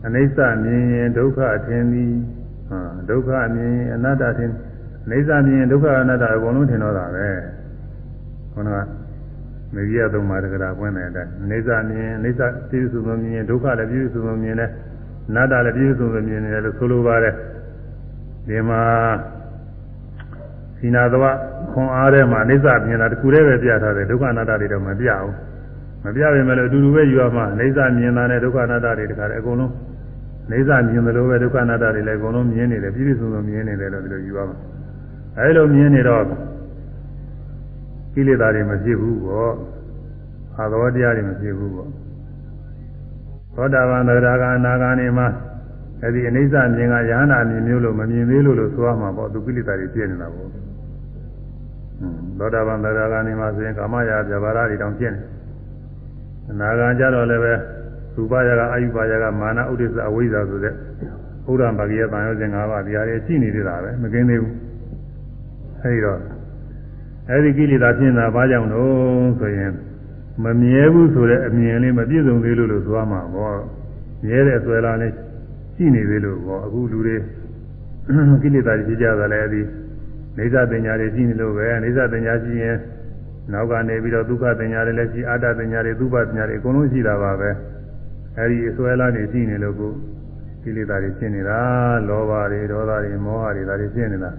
အနိစ္စမြင်ရင်ဒုက္ခထင်သည်ဟာဒုက္ခမြင်ရင်အနတ္တထင်အနိစ္စမြင်ရင်ဒုက္ခအနတ္တအကုန်လုံးထင်တော့တာပဲခေါင်းကမေကြီးရသုံးပါးတက္ကရာပွင့်တဲ့အတိုင်းအနိစ္စမြင်အနိစ္စပြည့်စုံစုံမြင်ရင်ဒုက္ခလည်းပြည့်စုံစုံမြင်တယ်အနတ္တလည်းပြည့်စုံစုံမြင်တယ်လို့ဆိုလိုပါတယ်ဒီမှာ စိနာသဝခွန်အားထဲမှာအနိစ္စမြင်တာတခုတည်းပဲပြထားတယ်ဒုက္ခအနတ္တတွေတော့မပြဘူးမပြပေမဲ့လည်းအတူတူပဲယူရမှာအနိစ္စမြင်တာနဲ့ဒုက္ခအနတ္တတွေတခါတည်းအကုန်လုံးနေစာမြင်သလိုပဲဒုက္ခအနတ္တတွေလည်းအကုန်လုံးမြင်နေတယ်ပြည့်ပြည့်စုံစုံမြင်နေတယ်လို့ဒီလိုယူရမှာအဲလိုမြင်နေတော့ကိလေသာတွေမဖြစ်ဘူးပေါ့အာသောတရားတွေမဖြစ်ဘူးပေါ့သောတာပန်သရဂါအနာဂါနေမှာအဲဒီအနိစ္စမြင်ကယဟနာမြင်မျိုးလို့မမြင်သေးလို့လို့ဆိုရမှာပေါ့သူကိလေသာတွေပြည့်နေတာပေါ့ သောတာပန်သရဂါနေမှာဆိုရင်ကာမရာပြဘာရတွေတောင်ပြည့်နေအနာဂါကြတော့လည်းပဲရူပယကအာယုပယကမာနဥဒိစ္စအဝိဇ္ဇာဆိုတဲ့ဘုရားဗဂိယတန်ရောစဉ်၅ပါးတရားတွေရှိနေသေးတာပဲမကင်းသေးဘူးအဲဒီတော့အဲဒီကိလေသာဖြစ်နေတာဘာကြောင့်လို့ဆိုရင်မမြဲဘူးဆိုတဲ့အမြင်လေးမပြည့်စုံသေးလို့လို့သွားမှာပေါ့မြဲတဲ့ဆွဲလာလေးရှိနေသေးလို့ပေါ့အခုလူတွေကိလေသာတွေဖြစ်ကြတာလည်းအဲဒီ နေသပညာတွေရှိနေလို့ပဲနေသပညာရှိရင်နောက်ကနေပြီးတော့ဒုက္ခပညာတွေလည်းရှိအာတ္တပညာတွေသုဘပညာတွေအကုန်လုံးရှိတာပါပဲအဲဒီအစွဲလာနေရှိနေလို့ကိုကိလေသာတွေဖြစ်နေတာလောဘတွေဒေါသတွေမောဟတွေဒါတွေဖြစ်နေတာ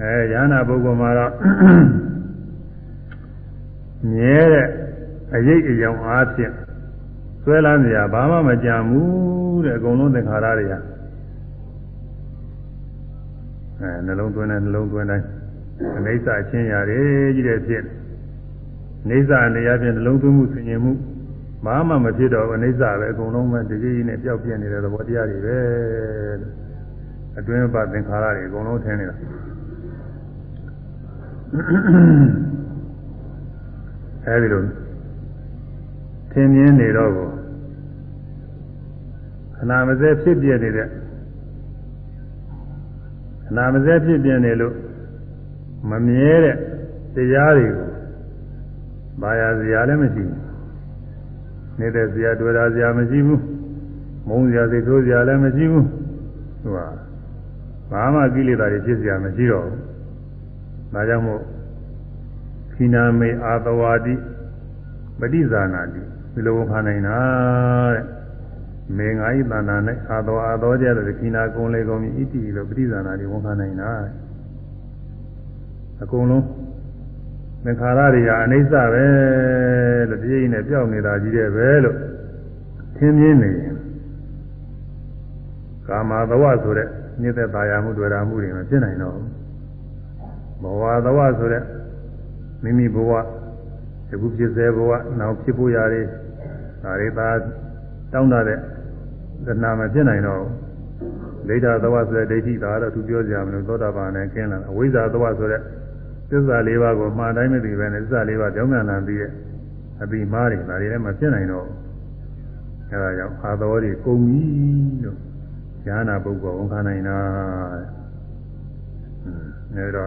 အဲယန္နာပုဂ္ဂိုလ်မှာတော့မြဲတဲ့အရေးအယောင်အားဖြင့်ဆွဲလန်းစရာဘာမှမကြံဘူးတဲ့အကုန်လုံးသင်္ခါရတွေဟာ အဲနှလုံးသွင်းတဲ့နှလုံးသွင်းတိုင်းအနိစ္စအချင်းရာတွေကြီးတဲ့ဖြစ်နေစာနေရာဖြင့်နှလုံးသွင်းမှုဆင်ញင်မှုဘာမှမဖြစ်တော့အနိစ္စပဲအကုန်လုံးပဲတကြီးကြီးနဲ့ပျောက်ပြင်းနေတဲ့သဘောတရားတွေပဲအတွင်းပါသင်္ခါရတွေအကုန်လုံးထင်းနေတာအဲဒီလိုထင်မြင်နေတော့ကိုခဏမစဲဖြစ်ပြနေတဲ့ ခဏမစဲဖြစ်ပြနေလို့မမြဲတဲ့တရားတွေကိုဘာယာစရာလည်းမရှိဘူးနေတဲ့စရာတွေ့တာစရာမရှိဘူးမုန်းစရာစိတ်ဆိုးစရာလည်းမရှိဘူးသူကဘာမှကိလေသာတွေဖြစ်စရာမရှိတော့ဘူးဒါကြောင့်မို့ခိနာမေအာတဝါတိပฏิဇာနာတိဒီလိုဝန်ခံနိုင်တာတဲ့ မေငါဤတဏ္ဍာ၌အာသောအာသောကြတဲ့ခိနာကုံလေကုန်ပြီဣတိလို့ပฏิဇာနာတိဝန်ခံနိုင်တာအကုန်လုံးသင်္ခါရတွေဟာအနိစ္စပဲလို့တည်းနဲ့ပြောက်နေတာကြီးတဲ့ပဲလို့သင်မြင်နေရင်ကာမသဝဆိုတဲ့မြစ်သက်သာယာမှုတွေ့တာမှုတွေမဖြစ်နိုင်တော့ဘူးဘဝသဝဆိုတဲ့မိမိဘဝအခုဖြစ်စေဘဝနောက်ဖြစ်ဖို့ရတယ်ဒါတွေသာတောင်းတတဲ့ သနာမဖြစ်နိုင်တော့ဘူးဒိဋ္ဌသဝဆိုတဲ့ဒိဋ္ဌိသာတော့သူပြောကြမလို့သောတာပန်နဲ့ကျင်းလာအဝိဇ္ဇာသဝဆိုတဲ့သစ္စာလေးပါးကိုမှားတိုင်းမသိပဲနဲ့သစ္စာလေးပါးကြောင်းမြန်လာပြီးတဲ့အပြီးမားတွေဒါတွေလည်းမဖြစ်နိုင်တော့ဘူးအဲဒါကြောင့်အာသောတွေကုန်ပြီလို့ဉာဏပုဂ္ဂိုလ်ဝန်ခံနိုင်တာအဲဒါ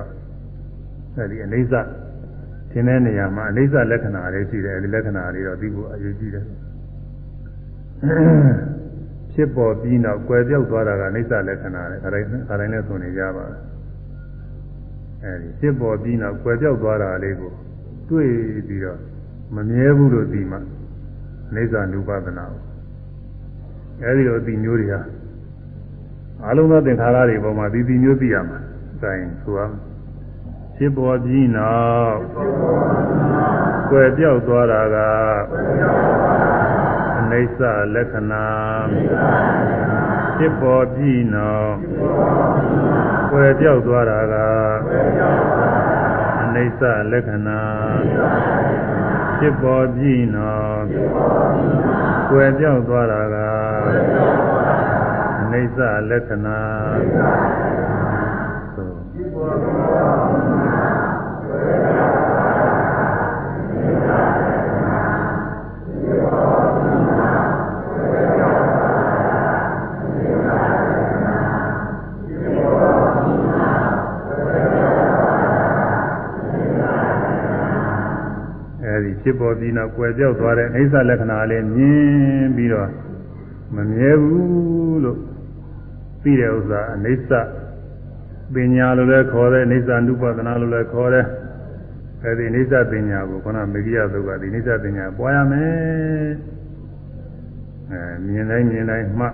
အဲဒီအနိစ္စသင်တဲ့နေရာမှာအနိစ္စလက္ခဏာလေးရှိတယ်အဲဒီလက္ခဏာလေးတော့ဒီကိုအရေးကြီးတယ် ဖြစ်ပေါ်ပြီးနောက်ကွယ်ပြောက်သွားတာကအနိစ္စလက္ခဏာလေခါတိုင်းခါတိုင်းလည်းဆိုနေကြပါအဲဒီဖြစ်ပေါ်ပြီးနောက်ကွယ်ပြောက်သွားတာလေးကိုတွေ့ပြီးတော့မမြဲဘူးလို့ဒီမှာအိဋ္ဌာနုပဒနာအဲဒီလိုဒီမျိုးတွေဟာအလုံးသောသင်္ခါရတွေပေါ်မှာဒီဒီမျိုးသိရမှာအဲဒါဆိုရ ဖြစ်ပေါ်ပြီးနောက်ကွယ်ပြောက်သွားတာကအနိစ္စလက္ခဏာဖြစ်ပေါ်ပြီးနောက်ကွယ်ပြောက်သွားတာကအနိစ္စလက္ခဏာဖြစ်ပေါ်ပြီးနောက်ကွယ်ပြောက်သွားတာကအနိစ္စလက္ခဏာ ဖြစ်ပေါ်ပြီးနောက်ကွယ်ပြောက်သွားတဲ့အိဋ္ဌလက္ခဏာလေးမြင်ပြီးတော့မမြဲဘူးလို့ပြီးတဲ့ဥစ္စာအိဋ္ဌပညာလို့လည်းခေါ်တယ်အိဋ္ဌနုပဒနာလို့လည်းခေါ်တယ်အဲဒီအိဋ္ဌပညာကိုခန္ဓာမေဂိယသုကဒီအိဋ္ဌပညာပွားရမယ်အဲမြင်တိုင်းမြင်တိုင်းမှ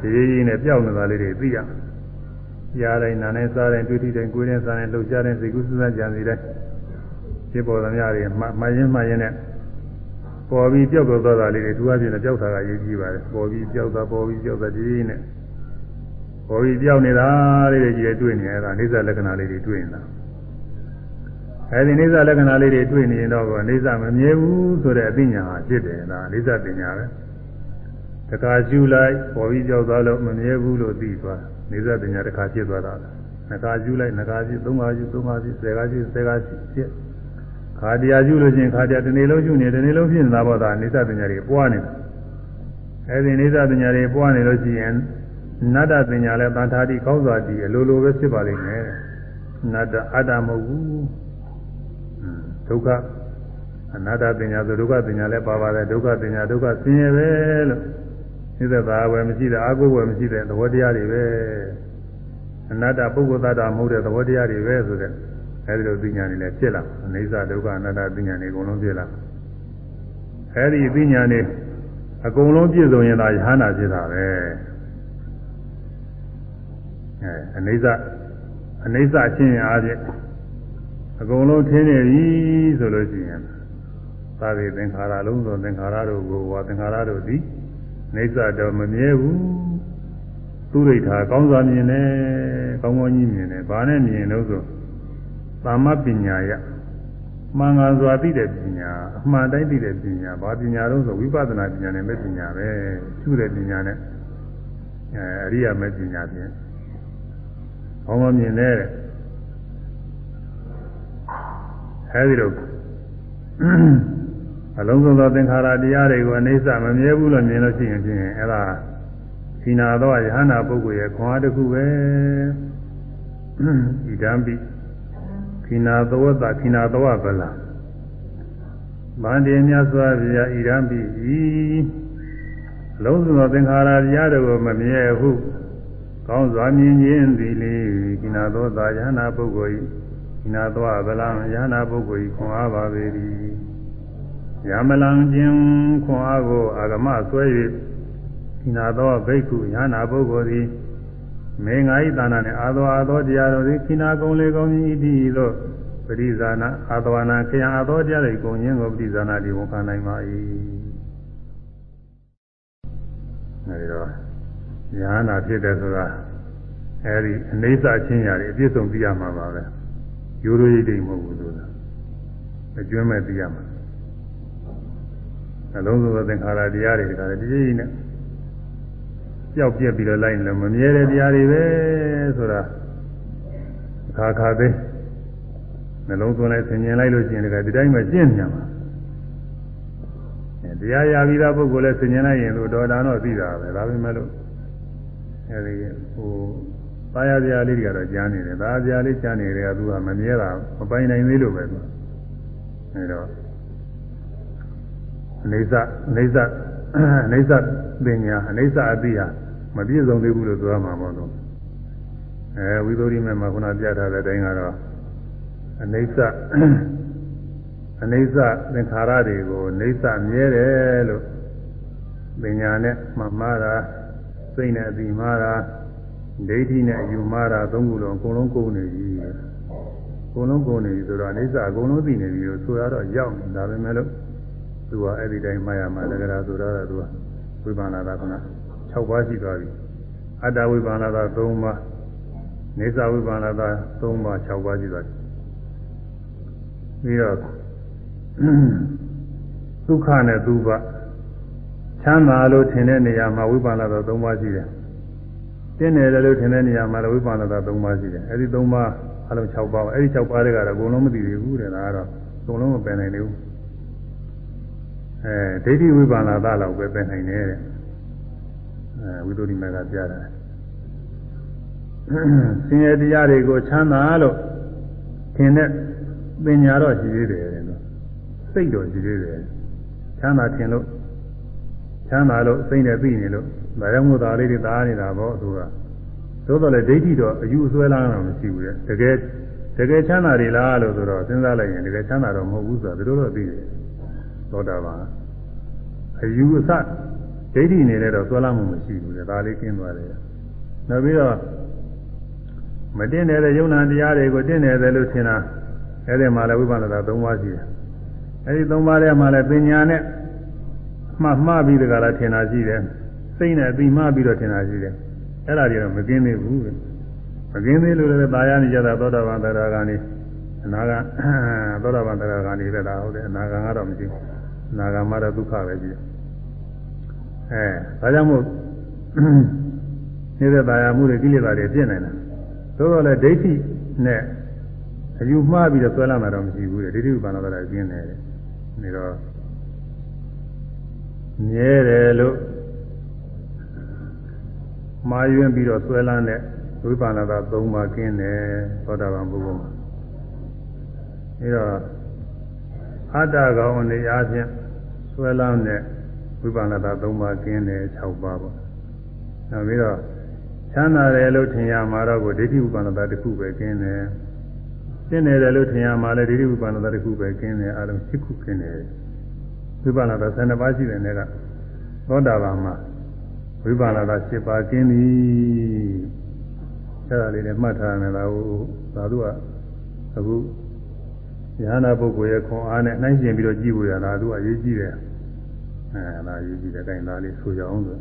ဒီကြီးနဲ့ပြောက်နေတာလေးတွေသိရမယ်ကြားတိုင်းနားနဲ့စားတိုင်းတွေ့ထိတိုင်းကိုယ်နဲ့စားတိုင်းလှုပ်ရှားတိုင်းစိတ်ကူးစဉ်းစားကြံစီတိုင်း ဖြစ်ပေါ်သမျှတွေမှတ်ရင်းမှတ်ရင်းနဲ့ပေါ်ပြီးပြောက်သွားတာလေးတွေသူအပြင်နဲ့ပြောက်တာကရေးကြည့်ပါတယ်ပေါ်ပြီးပြောက်တာပေါ်ပြီးပြောက်တာဒီနဲ့ပေါ်ပြီးပြောက်နေတာလေးတွေကြီးတွေ့နေရတာအိဋ္ဌလက္ခဏာလေးတွေတွေ့နေတာအဲဒီအိဋ္ဌလက္ခဏာလေးတွေတွေ့နေရင်တော့အိဋ္ဌမမြဲဘူးဆိုတဲ့အသိဉာဏ်ဟာဖြစ်တယ်ဒါအိဋ္ဌပညာပဲတခါကျူလိုက်ပေါ်ပြီးကြောက်သွားလို့မမြဲဘူးလို့သိသွားနေသပညာတစ်ခါဖြစ်သွားတာနှခါကျူလိုက်နှခါကျူသုံးခါကျူသုံးခါကျူဆယ်ခါကျူဆယ်ခါဖြစ် ခါတရားကျူလို့ချင်းခါတရားတစ်နေ့လုံးကျူနေတစ်နေ့လုံးဖြစ်နေတာပေါ့ဒါနေသပညာတွေပွားနေတာအဲဒီနေသပညာတွေပွားနေလို့ရှိရင်နတ္တပညာလည်းတန်ထာတိကောင်းစွာတည်အလိုလိုပဲဖြစ်ပါလိမ့်မယ်နတ္တအတ္တမဟုတ်ဘူးဒုက္ခအနာတ္တပညာဆိုဒုက္ခပညာလည်းပါပါတယ်ဒုက္ခပညာဒုက္ခဆင်းရဲပဲလို့သိသက်သာဝယ်မရှိတဲ့အာဟုဝယ်မရှိတဲ့သဘောတရားတွေပဲအနတ္တပုဂ္ဂိုလ်သတ္တမဟုတ်တဲ့သဘောတရားတွေပဲဆိုတဲ့ အဲဒီလိုပညာတွေလည်းဖြစ်လာအိဋ္ဌဒုက္ခအနတ္တပညာတွေအကုန်လုံးဖြစ်လာအဲဒီပညာတွေအကုန်လုံးပြည့်စုံရင်သာယဟနာဖြစ်တာပဲအဲအိဋ္ဌအိဋ္ဌအချင်းအားဖြင့်အကုန်လုံးထင်းနေပြီဆိုလို့ရှိရင်သာဝေသင်္ခါရလုံးစုံသင်္ခါရတို့ကိုဝါသင်္ခါရတို့သည်နေသတော့မမြဲဘူးသူရိဋ္ဌာကောင်းစွာမြင်တယ်ကောင်းကောင်းကြီးမြင်တယ်ဘာနဲ့မြင်လို့ဆို သာမပညာယမှန်ကန်စွာသိတဲ့ပညာအမှန်တိုင်းသိတဲ့ပညာဘာပညာလို့ဆိုဝိပဿနာပညာနဲ့မဲ့ပညာပဲသူ့တဲ့ပညာနဲ့အဲအရိယာမဲ့ပညာဖြင့်ကောင်းကောင်းမြင်တယ်အဲဒီတော့အလုံးစုံသောသင်္ခါရတရားတွေကိုအနိစ္စမမြဲဘူးလို့မြင်လို့ရှိရင်ဖြင့်အဲ့ဒါခိနာသောယဟနာပုဂ္ဂိုလ်ရဲ့ခွန်အားတစ်ခုပဲဣဒံပိ ခိနာသောတခိနာသောဗလာဗန္တိမြတ်စွာဘုရားဣဒံပိဤအလုံးစုံသောသင်္ခါရတရားတွေကိုမမြဲဟုကောင်းစွာမြင်ခြင်းသည်လေခိနာသောသာယဟနာပုဂ္ဂိုလ်ဤနာသောဗလာယဟနာပုဂ္ဂိုလ်ဤခွန်အားပါပေ၏ယမလံခြင်းခွန်အားကိုအာဂမဆွဲ၍ဒီနာသောဘိက္ခုယနာပုဂ္ဂိုလ်သည် မေငါဤသာနာနှင့်အာသောအာသောတရားတို့သည်ခိနာကုံလေကောင်းကြီးဤသည်သို့ပရိဇာနာအာသဝနာခယံအာသောတရားတွေကုံခြင်းကိုပရိဇာနာဒီဝန်ခံနိုင်ပါ၏အဲဒီတော့ယဟနာဖြစ်တဲ့ဆိုတာအဲဒီအနေစာချင်းရာတွေအပြည့်စုံသိရမှာပါပဲရိုးရိုးရိပ်တိမ်မဟုတ်ဘူးဆိုတာအကျွမ်းမဲ့သိရမှာနှလုံးသွင်းသင်္ခါရတရားတွေဒါလည်းတကြီးနဲ့ ပျောက်ပြက်ပြီးတော့လိုက်လို့မမြဲတဲ့တရားတွေပဲဆိုတာခါခါသိနှလုံးသွင်းလိုက်ဆင်ញင်လိုက်လို့ရှိရင်ဒီတိုင်းမှကျင့်ကြမှာတရားရပြီးသားပုဂ္ဂိုလ်လည်းဆင်ញင်လိုက်ရင်လို့တော်တာတော့သိတာပဲဒါပေမဲ့လို့အဲဒီဟိုသားရပြားလေးတွေကတော့ကြားနေတယ်သားပြားလေးကြားနေတယ်ကသူကမမြဲတာမပိုင်နိုင်သေးလို့ပဲသူအဲတော့အနေစအနေစ အနေစပညာအနေစအသိဟာမပြည့်စုံသေးဘူးလို့ပြောမှာမဟုတ်တော့အဲဝိသုရိမေမှာခုနပြထားတဲ့အတိုင်းကတော့အနေစအနေစသင်္ခါရတွေကိုအနေစမြဲတယ်လို့ပညာနဲ့မှမှားတာစိတ်နဲ့အပြီးမှားတာဒိဋ္ဌိနဲ့အယူမှားတာသုံးခုလုံးအကုန်လုံးကုန်နေပြီအကုန်လုံးကုန်နေပြီဆိုတော့အနေစအကုန်လုံးသိနေပြီလို့ဆိုရတော့ရောက်နေတာပဲမဲ့လို့ သူကအဲ့ဒီတိုင်းမှတ်ရမှာတကယ်သူတော့သူကဝိပန္နသာက6ပါးရှိသွားပြီအတ္တဝိပန္နသာ3ပါးနေသဝိပန္နသာ3ပါး6ပါးရှိသွားပြီပြီးတော့ဒုက္ခနဲ့သူပချမ်းသာလို့ထင်တဲ့နေရာမှာဝိပန္နသာ3ပါးရှိတယ်တင်းတယ်လို့ထင်တဲ့နေရာမှာလည်းဝိပန္နသာ3ပါးရှိတယ်အဲ့ဒီ3ပါးအလုံး6ပါးအဲ့ဒီ6ပါးတွေကတော့အကုန်လုံးမသိသေးဘူးတဲ့ဒါကတော့အကုန်လုံးမပယ်နိုင်သေးဘူး အဲဒိဋ္ဌိဝိပါဏသလောက်ပဲပဲနိုင်တယ်တဲ့အဲဝိသုဒ္ဓိမေကပြတာဆင်းရဲတရားတွေကိုချမ်းသာလို့ထင်တဲ့ပညာတော့ရှိသေးတယ်တဲ့နော်စိတ်တော့ရှိသေးတယ်ချမ်းသာထင်လို့ချမ်းသာလို့စိတ်နဲ့သိနေလို့ဒါကြောင့်မို့သားလေးတွေသားနေတာပေါ့သူကသို့တော်လည်းဒိဋ္ဌိတော့အယူအဆွဲလားတော့မရှိဘူးတဲ့တကယ်တကယ်ချမ်းသာတွေလားလို့ဆိုတော့စဉ်းစားလိုက်ရင်တကယ်ချမ်းသာတော့မဟုတ်ဘူးဆိုတာဘယ်လိုတော့သိတယ် သောတာပန်အယူအဆဒိဋ္ဌိနေတဲ့တော့သွဲလာမှုမရှိဘူးလေဒါလေးကျင်းသွားတယ်နောက်ပြီးတော့မတင်တဲ့ယုံနာတရားတွေကိုတင်နေတယ်လို့ထင်တာအဲ့ဒီမှာလည်းဝိပဿနာ၃ပါးရှိတယ်အဲ့ဒီ၃ပါးထဲမှာလည်းပညာနဲ့မှတ်မှားပြီးတကလားထင်တာရှိတယ်စိတ်နဲ့အပြီးမှားပြီးတော့ထင်တာရှိတယ်အဲ့ဒါတွေတော့မကင်းသေးဘူးမကင်းသေးလို့လည်းသာယာနေကြတာသောတာပန်တရားကနေအနာဂတ်သောတာပန်တရားကနေပဲဒါဟုတ်တယ်အနာဂတ်ကတော့မရှိဘူး နာဂမရဒုက္ခပဲကြည့်အဲအဲဒါကြောင့်မို့နေတဲ့တာယာမှုတွေကိလေသာတွေပြည့်နေတာသို့တော်လည်းဒိဋ္ဌိနဲ့အယူမှားပြီးတော့ဆွဲလာတာတော့မရှိဘူးလေဒိဋ္ဌိဥပါဒနာကကျင်းတယ်နေတော့မြဲတယ်လို့မှားယွင်းပြီးတော့ဆွဲလန်းတဲ့ဝိပါဒနာ၃ပါးကျင်းတယ်သောတာပန်ပုဂ္ဂိုလ်မှာအဲတော့ အတ္တကောင်အနေအားဖြင့်ဆွဲလန်းတဲ့ဝိပါဒနာ၃ပါးကျင်းတယ်၆ပါးပေါ့နောက်ပြီးတော့ချမ်းသာတယ်လို့ထင်ရမှာတော့ကိုဒိဋ္ဌိဥပါဒနာတစ်ခုပဲကျင်းတယ်ကျင်းတယ်လို့ထင်ရမှာလည်းဒိဋ္ဌိဥပါဒနာတစ်ခုပဲကျင်းတယ်အလုံး7ခုကျင်းတယ်ဝိပါဒနာ12ပါးရှိတဲ့နေ့ကသောတာပန်မှာဝိပါဒနာ7ပါးကျင်းပြီအဲဒါလေးနဲ့မှတ်ထားမယ်လားဟိုသာတို့ကအခု ယဟနာပုဂ္ဂိုလ်ရဲ့ခွန်အားနဲ့နှိုင်းရှင်ပြီးတော့ကြည့်ဖို့ရတာသူကအရေးကြီးတယ်အဲဒါအရေးကြီးတယ်အဲဒါလေးဆိုကြအောင်ဆို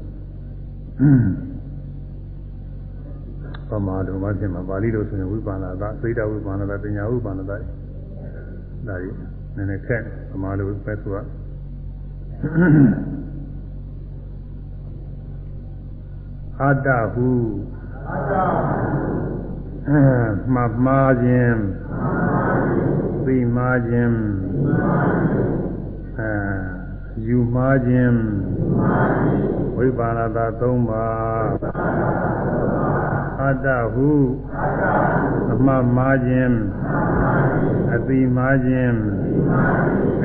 ပမာဒုမဖြစ်မှာပါဠိလိုဆိုရင်ဝိပါဏသာသိတဝိပါဏသာပညာဝိပါဏသာဒါကြီးနည်းနည်းခက်ပမာလိုပဲဆိုတာအတ္တဟုအတ္တအဲ မှမှားခြင်းသိမှားခြင်းအဲယူမှားခြင်းဝိပါဏသာ၃ပါးအတ္တဟုအမှတ်မှားခြင်းအသိမှားခြင်း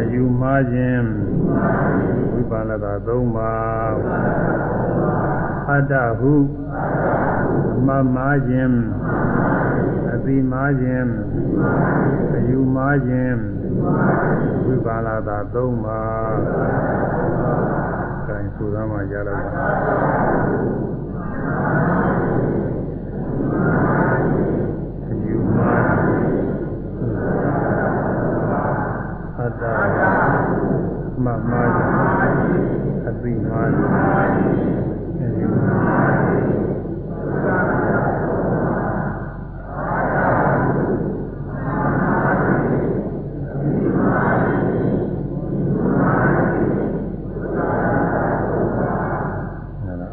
အယူမှားခြင်းဝိပါဏသာ၃ပါး အတ္တဟုအမှတ်မှားခြင်းအသိမှားခြင်းအယူမှားခြင်းဝိပါဏသာ၃ပါးကဲဆိုသားမှကြားလိုက်ပါအတ္တမမအသိမာ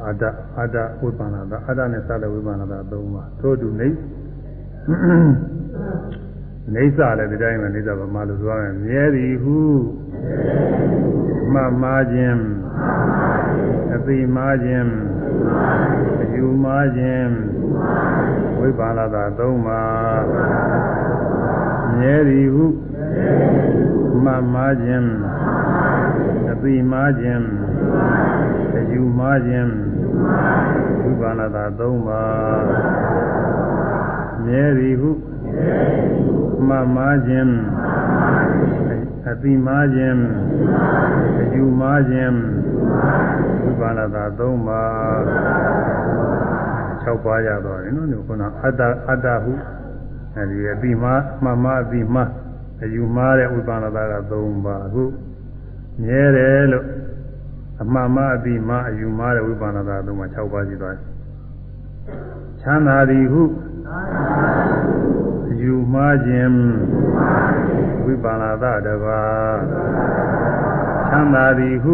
အတ္တအတ္တဝိပန္နတာအတ္တနဲ့စတဲ့ဝိပန္နတာသုံးပါထို့တူနေနေစလည်းဒီတိုင်းပဲနေစပါမလို့ဆိုရမယ်မြဲသည်ဟုမှတ်မှားခြင်းအသိမှားခြင်း အယူမှားခြင်းဝိပါဒတာသုံးပါမြဲသည်ဟုမှတ်မှားခြင်းအသိမှားခြင်းအယူမှားခြင်းဝိပါဒတာသုံးပါမြဲသည်ဟုမှတ်မှားခြင်း အတိမားခြင်းအယူမားခြင်းဝိပါဒတာ၃ပါး6ပါးရတော့တယ်နော်ဒီခုနအတ္တအတ္တဟုအဲဒီအတိမားမှတ်မှားအတိမားအယူမားတဲ့ဝိပါဒတာက3ပါးအခုမြဲတယ်လို့အမှန်မှအတိမားအယူမားတဲ့ဝိပါဒတာ3ပါး6ပါးရှိသွားတယ်ချမ်းသာသည်ဟု ယူမှားခြင်းဝိပါဏသတပါချမ်းသာသည်ဟု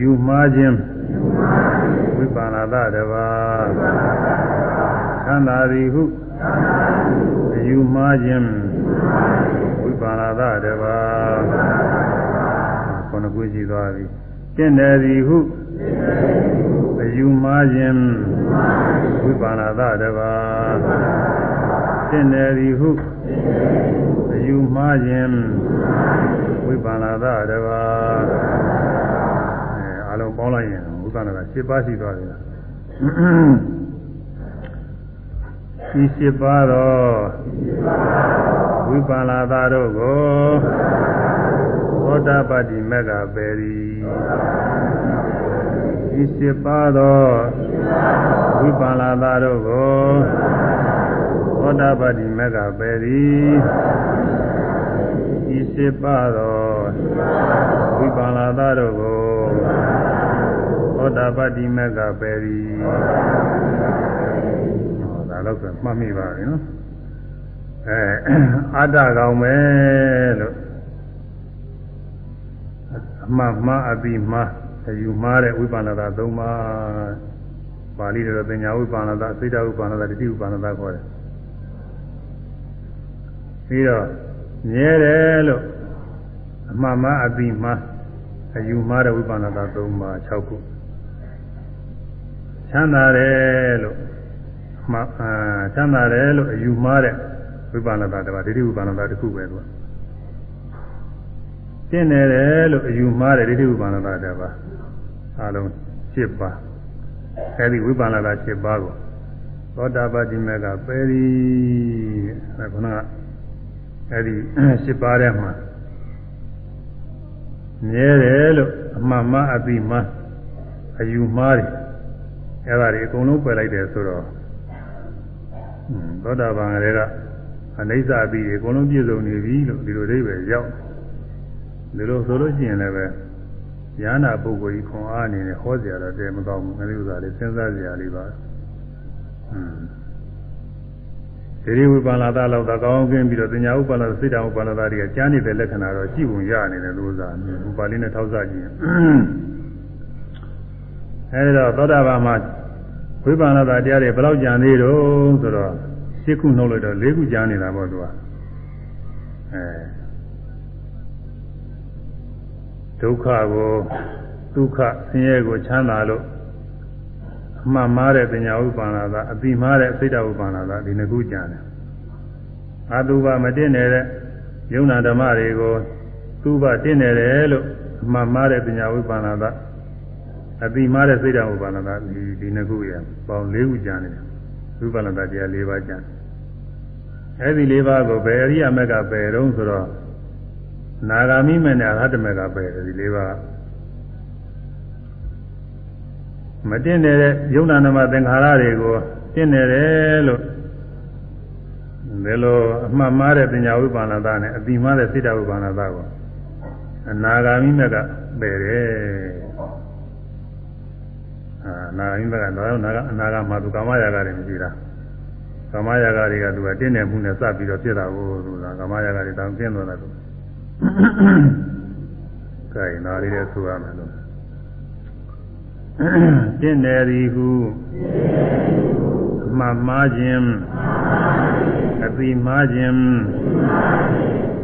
ယူမှားခြင်းဝိပါဏသတပါချမ်းသာသည်ဟုယူမှားခြင်းဝိပါဏသတပါခုနကုရှိသွားပြီကျင့်တယ်သည်ဟု အယူမှားခြင်းဝိပါဏသတပါသင်တယ်သည်ဟုအယူမှားခြင်းဝိပါဏသတပါအဲအလုံးပေါင်းလိုက်ရင်ဝိပါဏက7ပါးရှိသွားပြီလားဒီ7ပါးတော့ဝိပါဏသတို့ကိုသောတာပတ္တိမေကပေရီ ဤစစ်ပါသောဝိပါလာသာတို့ကိုသောတာပတ္တိမေကပေရီဤစစ်ပါသောဝိပါလာသာတို့ကိုသောတာပတ္တိမေကပေရီဒါတော့ဆိုမှတ်မိပါပြီနော်အဲအာတကောင်ပဲလို့အမှန်မှန်အပြီးမှ အယူမှားတဲ့ဝိပန္နတာ၃ပါးပါဠိတော်ပညာဝိပန္နတာစိတ်တဝိပန္နတာတတိဝိပန္နတာခေါ်တယ်ပြီးတော့မြဲတယ်လို့အမှန်မှအပြီးမှအယူမှားတဲ့ဝိပန္နတာ၃ပါး6ခုချမ်းသာတယ်လို့မှအာချမ်းသာတယ်လို့အယူမှားတဲ့ဝိပန္နတာတစ်ပါးဒိဋ္ဌိဝိပန္နတာတစ်ခုပဲသူကတင့်နေတယ်လို့အယူမှားတဲ့ဒိဋ္ဌိဝိပန္နတာတစ်ပါး အလုံး7ပါးအဲဒီဝိပန္နတာ7ပါးကိုသောတာပတိမေကပယ်ရီတဲ့ခုနကအဲဒီ7ပါးထဲမှာမြဲတယ်လို့အမှန်မှအပြီးမှအယူမှားတယ်အဲ့ဒါတွေအကုန်လုံးပယ်လိုက်တယ်ဆိုတော့သောတာပန်တွေကအနိစ္စအပြီးအကုန်လုံးပြည့်စုံနေပြီလို့ဒီလိုအိဗယ်ရောက်ဒီလိုဆိုလို့ရှိရင်လည်း ပဲဉာဏပုဂ္ဂိုလ်ကြီးခွန်အားအနေနဲ့ဟောစရာတော့တည်းမကောင်းဘူးငါတို့ဥစ္စာလေးစဉ်းစားစရာလေးပါဟွန်းဒီရိဝိပါလာသလောက်သာကောင်းကင်းပြီးတော့ပညာဥပါလာစိတ်တဥပါလာတွေကကြားနေတဲ့လက္ခဏာတော့ကြည့်ဝင်ရနေတယ်လို့ဥစ္စာဥပါလိနဲ့ထောက်စားကြည့်အဲဒီတော့သောတာပန်မှာဝိပါလာတာတရားတွေဘယ်လောက်ကြံသေးတော့ဆိုတော့ရှစ်ခုနှုတ်လိုက်တော့လေးခုကြားနေတာပေါ့သူကအဲ ဒုက္ခကိုဒုက္ခဆင်းရဲကိုချမ်းသာလို့အမှန်မှားတဲ့ပညာဥပ္ပန္နာသာအတိမှားတဲ့စိတ်တဥပ္ပန္နာသာဒီနှစ်ခုကြံတယ်အတုပမတင်နေတဲ့ယုံနာဓမ္မတွေကိုသူ့ဘတင်နေတယ်လို့အမှန်မှားတဲ့ပညာဥပ္ပန္နာသာအတိမှားတဲ့စိတ်တဥပ္ပန္နာသာဒီဒီနှစ်ခုရပေါင်း၄ခုကြံနေတယ်ဥပ္ပန္နာသာတရား၄ပါးကြံအဲဒီ၄ပါးကိုဘယ်အရိယာမက်ကပယ်တော့ဆိုတော့ နာဂာမိမနဲ့အရဟတမေကပဲဒီလေးပါးမတင်နေတဲ့ယုံနာနမသင်္ခါရတွေကိုတင်နေတယ်လို့ဒီလိုအမှတ်မှားတဲ့ပညာဝိပါဏတာနဲ့အတိမှားတဲ့စိတ္တဝိပါဏတာကိုအနာဂာမိမကပယ်တယ်အာနာဂာမိမကတော့နာဂအနာဂါမှာသူကာမရာဂတွေမရှိတာကာမရာဂတွေကသူကတင်းနေမှုနဲ့စပြီးတော့ဖြစ်တာကိုဆိုတာကာမရာဂတွေတောင်ကျင်းသွားတာသူ ကဲနာရီလည်းဆိုရမယ်လို့တင့်တယ်ဒီဟုမှမှားခြင်းအပိမှားခြင်း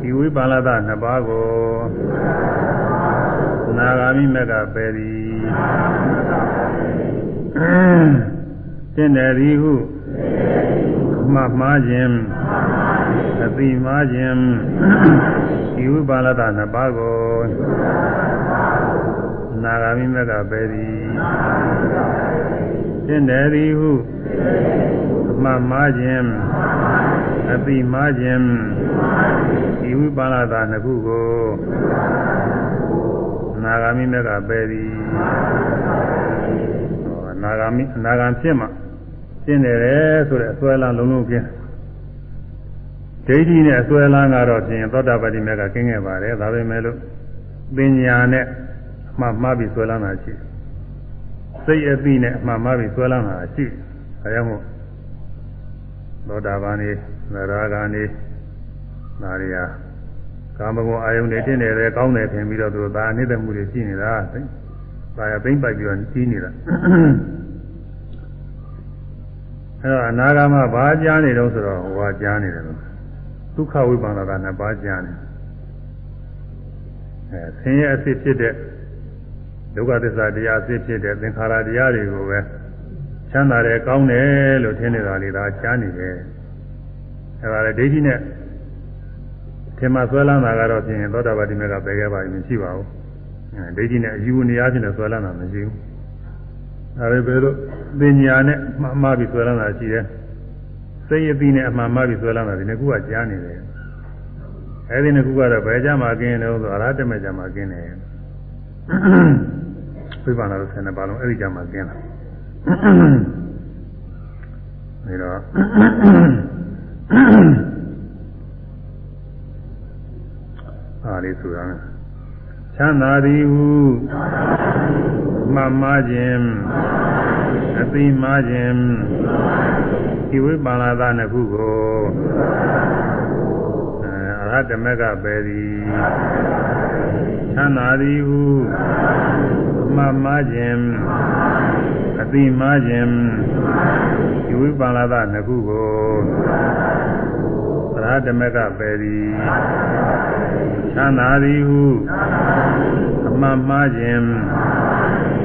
ဒီဝိပါလသနှစ်ပါးကိုနာဂာမိမကပယ်သည်တင့်တယ်ဒီဟုမှမှားခြင်း အပိမှားခြင်းဒီဝိပါလတနှစ်ပါးကိုနာဂာမိမကပဲသည်သင်တယ်သည်ဟုအမှန်မှားခြင်းအပိမှားခြင်းဒီဝိပါလတနှစ်ခုကိုနာဂာမိမကပဲသည်နာဂာမိနာဂံဖြစ်မှသင်တယ်ဆိုတဲ့အစွဲလမ်းလုံးလုံးကျင်း ဒိဋ္ဌိနဲ့အစွဲလန်းကတော့ဖြင့်သောတာပတိမေကကင်းခဲ့ပါတယ်ဒါပေမဲ့လို့ပညာနဲ့အမှမှားပြီးဆွဲလန်းတာရှိစိတ်အသိနဲ့အမှမှားပြီးဆွဲလန်းတာရှိဒါကြောင့်မို့သောတာပန်နေသရဂာနေနာရီယာကာမဂုဏ်အာယုန်တွေတင်းနေတယ်ကောင်းတယ်ထင်ပြီးတော့သူသာအနိတ္တမှုတွေရှိနေတာဒါရသိမ့်ပိုက်ပြီးတော့ကြီးနေတာအဲတော့အနာဂါမဘာကြားနေတော့ဆိုတော့ဟောကြားနေတယ်လို့ ဒုက္ခဝိပန္နတာနှစ်ပါးကြားနေအဲဆင်းရဲအစစ်ဖြစ်တဲ့ဒုက္ခသစ္စာတရားအစစ်ဖြစ်တဲ့သင်္ခါရတရားတွေကိုပဲချမ်းသာတယ်ကောင်းတယ်လို့ထင်နေတာလေဒါကြားနေတယ်အဲဒါလေဒိဋ္ဌိနဲ့ထင်မှဆွဲလန်းတာကတော့ဖြင့်သောတာပတိမေကပယ်ခဲ့ပါရင်မရှိပါဘူးအဲဒိဋ္ဌိနဲ့အယူနေအားဖြင့်ဆွဲလန်းတာမရှိဘူးဒါပေမဲ့လို့ပညာနဲ့မှားပြီးဆွဲလန်းတာရှိတယ် စိတ်အပြီးနဲ့အမှန်မှပြီးဆွဲလန်းတာဒီနှစ်ခုကကြားနေတယ်အဲဒီနှစ်ခုကတော့ဘယ်ကြမှာกินလို့ဆိုအရဟတမေကြမှာกินတယ်ပြပါလာလို့ဆယ်နှစ်ပါလုံးအဲဒီကြမှာกินတာဒါတော့အားလေးဆိုရမယ် ချမ်းသာသည်ဟုမှတ်မှားခြင်းအသိမှားခြင်းဒီဝိပါလာသနှစ်ခုကိုအရဟတမကပဲသည်ချမ်းသာသည်ဟုမှတ်မှားခြင်းအတိမှားခြင်းဒီဝိပါလာသနှစ်ခုကိုသ ရဓမကပယ်သည်ချမ်းသာသည်ဟုအမှတ်မှားခြင်း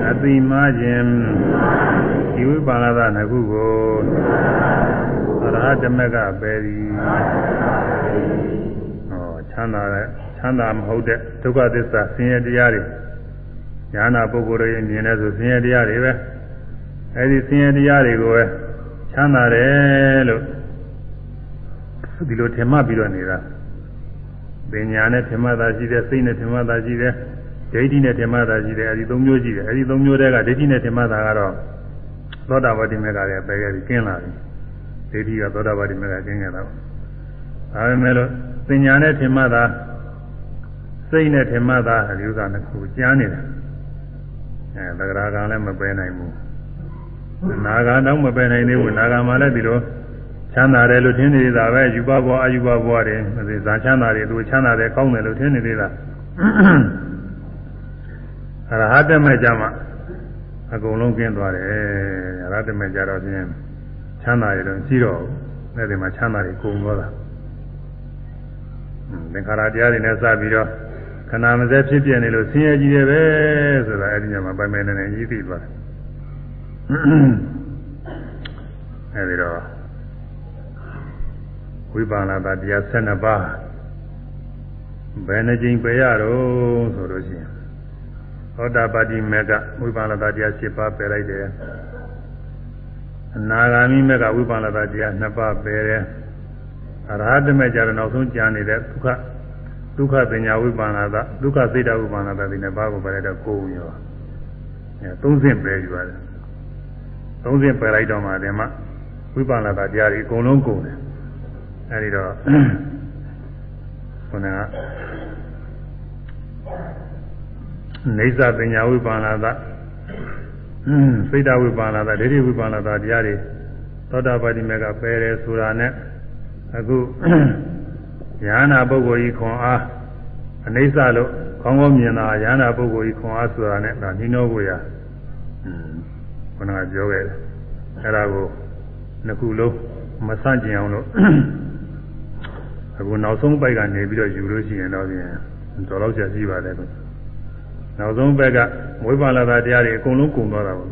အတိမှားခြင်းဒီဝိပါလာသနှစ်ခုကိုသရဓမကပယ်သည်ဟောချမ်းသာတဲ့ချမ်းသာမဟုတ်တဲ့ဒုက္ခသစ္စာဆင်းရဲတရားတွေညာနာပုဂ္ဂိုလ်ရဲ့မြင်တဲ့ဆိုဆင်းရဲတရားတွေပဲအဲဒီဆင်းရဲတရားတွေကိုပဲချမ်းသာတယ်လို့ ဒီလိုထင်မှတ်ပြီးတော့နေတာပညာနဲ့ထင်မှတ်တာရှိတယ်စိတ်နဲ့ထင်မှတ်တာရှိတယ်ဒိဋ္ဌိနဲ့ထင်မှတ်တာရှိတယ်အဲဒီသုံးမျိုးရှိတယ်အဲဒီသုံးမျိုးတည်းကဒိဋ္ဌိနဲ့ထင်မှတ်တာကတော့သောတာပတိမေကလည်းပယ်ခဲ့ပြီးကျင်းလာပြီဒိဋ္ဌိကသောတာပတိမေကကျင်းခဲ့တာဒါပေမဲ့လို့ပညာနဲ့ထင်မှတ်တာစိတ်နဲ့ထင်မှတ်တာအယူဆနှစ်ခုကြားနေတာအဲသဂရာကလည်းမပယ်နိုင်ဘူးနာဂာတော့မပယ်နိုင်သေးဘူးနာဂာမှလည်းဒီလို ချမ်းသာတယ်လို့ထင်နေသေးတာပဲယူပဘောအယူပဘောတယ်ဇာချမ်းသာတယ်သူချမ်းသာတယ်ကောင်းတယ်လို့ထင်နေသေးတာအရဟတမေကြမှာအကုန်လုံးကျင်းသွားတယ်အရဟတမေကြတော့ဖြင့်ချမ်းသာရတော့ရှိတော့ဘူးအဲ့ဒီမှာချမ်းသာတွေကုန်သွားတာသင်္ခါရတရားတွေနဲ့စပြီးတော့ခဏမစဲဖြစ်ပြနေလို့ဆင်းရဲကြီးတယ်ပဲဆိုတာအဲ့ဒီညမှာပိုင်ပိုင်နေနေရည်သိသွားတယ်အဲဒီတော့ ဝိပါဏတာတရား12ပါးဘယ်နှကြိမ်ပယ်ရတော့ဆိုလို့ရှိရင်သောတာပတိမေကဝိပါဏတာတရား7ပါးပယ်လိုက်တယ်အနာဂါမိမေကဝိပါဏတာတရား2ပါးပယ်တယ်အရဟတမေကြတော့နောက်ဆုံးကြာနေတဲ့ဒုက္ခဒုက္ခပညာဝိပါဏတာဒုက္ခစိတ်တဝိပါဏတာဒီနှစ်ပါးကိုပယ်လိုက်တော့ကိုယ်ရောအဲသုံးဆင့်ပယ်ယူရတယ်သုံးဆင့်ပယ်လိုက်တော့မှဒီမှာဝိပါဏတာတရားတွေအကုန်လုံးကုန်တယ် အဲဒီတော့ခုနကနေသပညာဝိပါဏတာစိတ်တဝိပါဏတာဒိဋ္ဌိဝိပါဏတာတရားတွေသောတာပတိမေကပယ်တယ်ဆိုတာနဲ့အခုညာနာပုဂ္ဂိုလ်ကြီးခွန်အားအနိစ္စလို့ခေါင်းကောင်းမြင်တာညာနာပုဂ္ဂိုလ်ကြီးခွန်အားဆိုတာနဲ့ဒါနိနောကိုရခုနကပြောခဲ့တယ်အဲ့ဒါကိုနှစ်ခုလုံးမဆန့်ကျင်အောင်လို့ အခုနောက်ဆုံးပိုက်ကနေပြီးတော့ယူလို့ရှိရင်တော့ပြင်တော်တော့ဆက်ရှိပါတယ်လို့နောက်ဆုံးဘက်ကဝိပါလတာတရားတွေအကုန်လုံးကုန်သွားတာပေါ့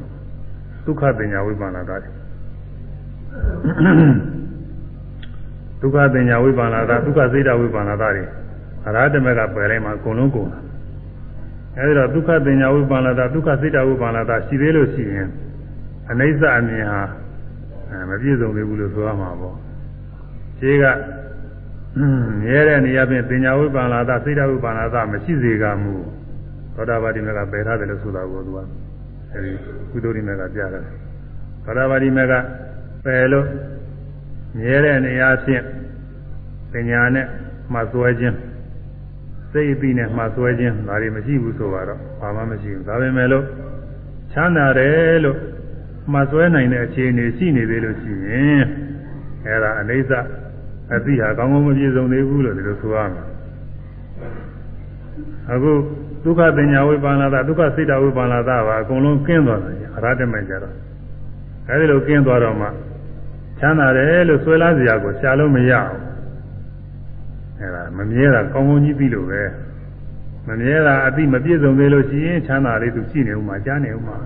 ဒုက္ခပညာဝိပါလတာတွေဒုက္ခပညာဝိပါလတာဒုက္ခစိတ်တဝိပါလတာတွေအရဟတမကပယ်လိုက်မှအကုန်လုံးကုန်တာအဲဒီတော့ဒုက္ခပညာဝိပါလတာဒုက္ခစိတ်တဝိပါလတာရှိသေးလို့ရှိရင်အနိစ္စအမြင်ဟာမပြည့်စုံသေးဘူးလို့ဆိုရမှာပေါ့ခြေက မြဲတဲ့နေရာပြင်ပညာဝိပါလာသစိတ်ဓာဝိပါလာသမရှိစေကမူသောတာပတိမေကပယ်ထားတယ်လို့ဆိုတာကိုသူကအဲဒီကုသိုလ်ဒီမေကကြားတယ်သောတာပတိမေကပယ်လို့မြဲတဲ့နေရာဖြင့်ပညာနဲ့မှဆွဲခြင်းစိတ်အပြီးနဲ့မှဆွဲခြင်းဒါတွေမရှိဘူးဆိုတော့ဘာမှမရှိဘူးဒါပေမဲ့လို့ချမ်းသာတယ်လို့မှဆွဲနိုင်တဲ့အခြေအနေရှိနေသေးလို့ရှိရင်အဲဒါအနိစ္စ အသိဟာကောင်းကောင်းမပြည့်စုံသေးဘူးလို့ဒီလိုဆိုရမှာအခုဒုက္ခပညာဝိပါဏတာဒုက္ခစိတ်တဝိပါဏတာပါအကုန်လုံးကင်းသွားတယ်အရဟတမေကြတော့အဲဒီလိုကင်းသွားတော့မှချမ်းသာတယ်လို့ဆွဲလာစရာကိုရှားလို့မရဘူးအဲဒါမမြဲတာကောင်းကောင်းကြီးပြီလို့ပဲမမြဲတာအသိမပြည့်စုံသေးလို့ရှိရင်ချမ်းသာလေးသူရှိနေဦးမှာကြားနေဦးမှာ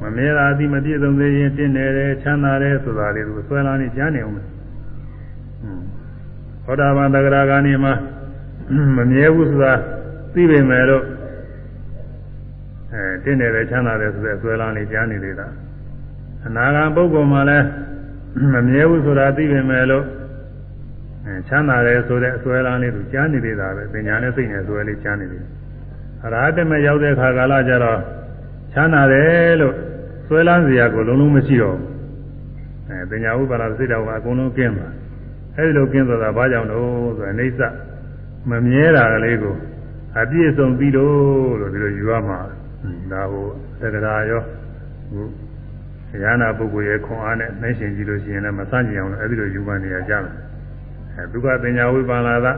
မမြဲတာအသိမပြည့်စုံသေးရင်တင်းနေတယ်ချမ်းသာတယ်ဆိုတာလေးသူဆွဲလာနေကြားနေဦးမှာ သောတာပန်တဂရဂာနေမှာမမြဲဘူးဆိုတာသိပေမဲ့လို့အဲတင်းနေတယ်ချမ်းသာတယ်ဆိုတဲ့ဆွဲလာနေကြားနေသေးတာအနာဂံပုဂ္ဂိုလ်မှာလည်းမမြဲဘူးဆိုတာသိပေမဲ့လို့အဲချမ်းသာတယ်ဆိုတဲ့အဆွဲလာလေးသူကြားနေသေးတာပဲပညာနဲ့စိတ်နဲ့ဆွဲလေးကြားနေသေးတယ်အရဟတမေရောက်တဲ့အခါကာလကျတော့ချမ်းသာတယ်လို့ဆွဲလန်းစရာကိုလုံးလုံးမရှိတော့ဘူးအဲပညာဥပါဒစိတ်တော်ကအကုန်လုံးကျင်းသွား အဲဒီလိုကျင်းသွားတာဘာကြောင့်လို့ဆိုရင်အိဋ္ဌမမြဲတာကလေးကိုအပြည့်စုံပြီးလို့လို့ဒီလိုယူရမှာဒါဟိုသက္ကရာရောဟိုဉာဏပုဂ္ဂိုလ်ရဲ့ခွန်အားနဲ့နှိမ့်ရှင်ကြည့်လို့ရှိရင်လည်းမဆန့်ကျင်အောင်လို့အဲဒီလိုယူမှနေရကြမယ်အဲဒုက္ခပညာဝိပါဏလာသ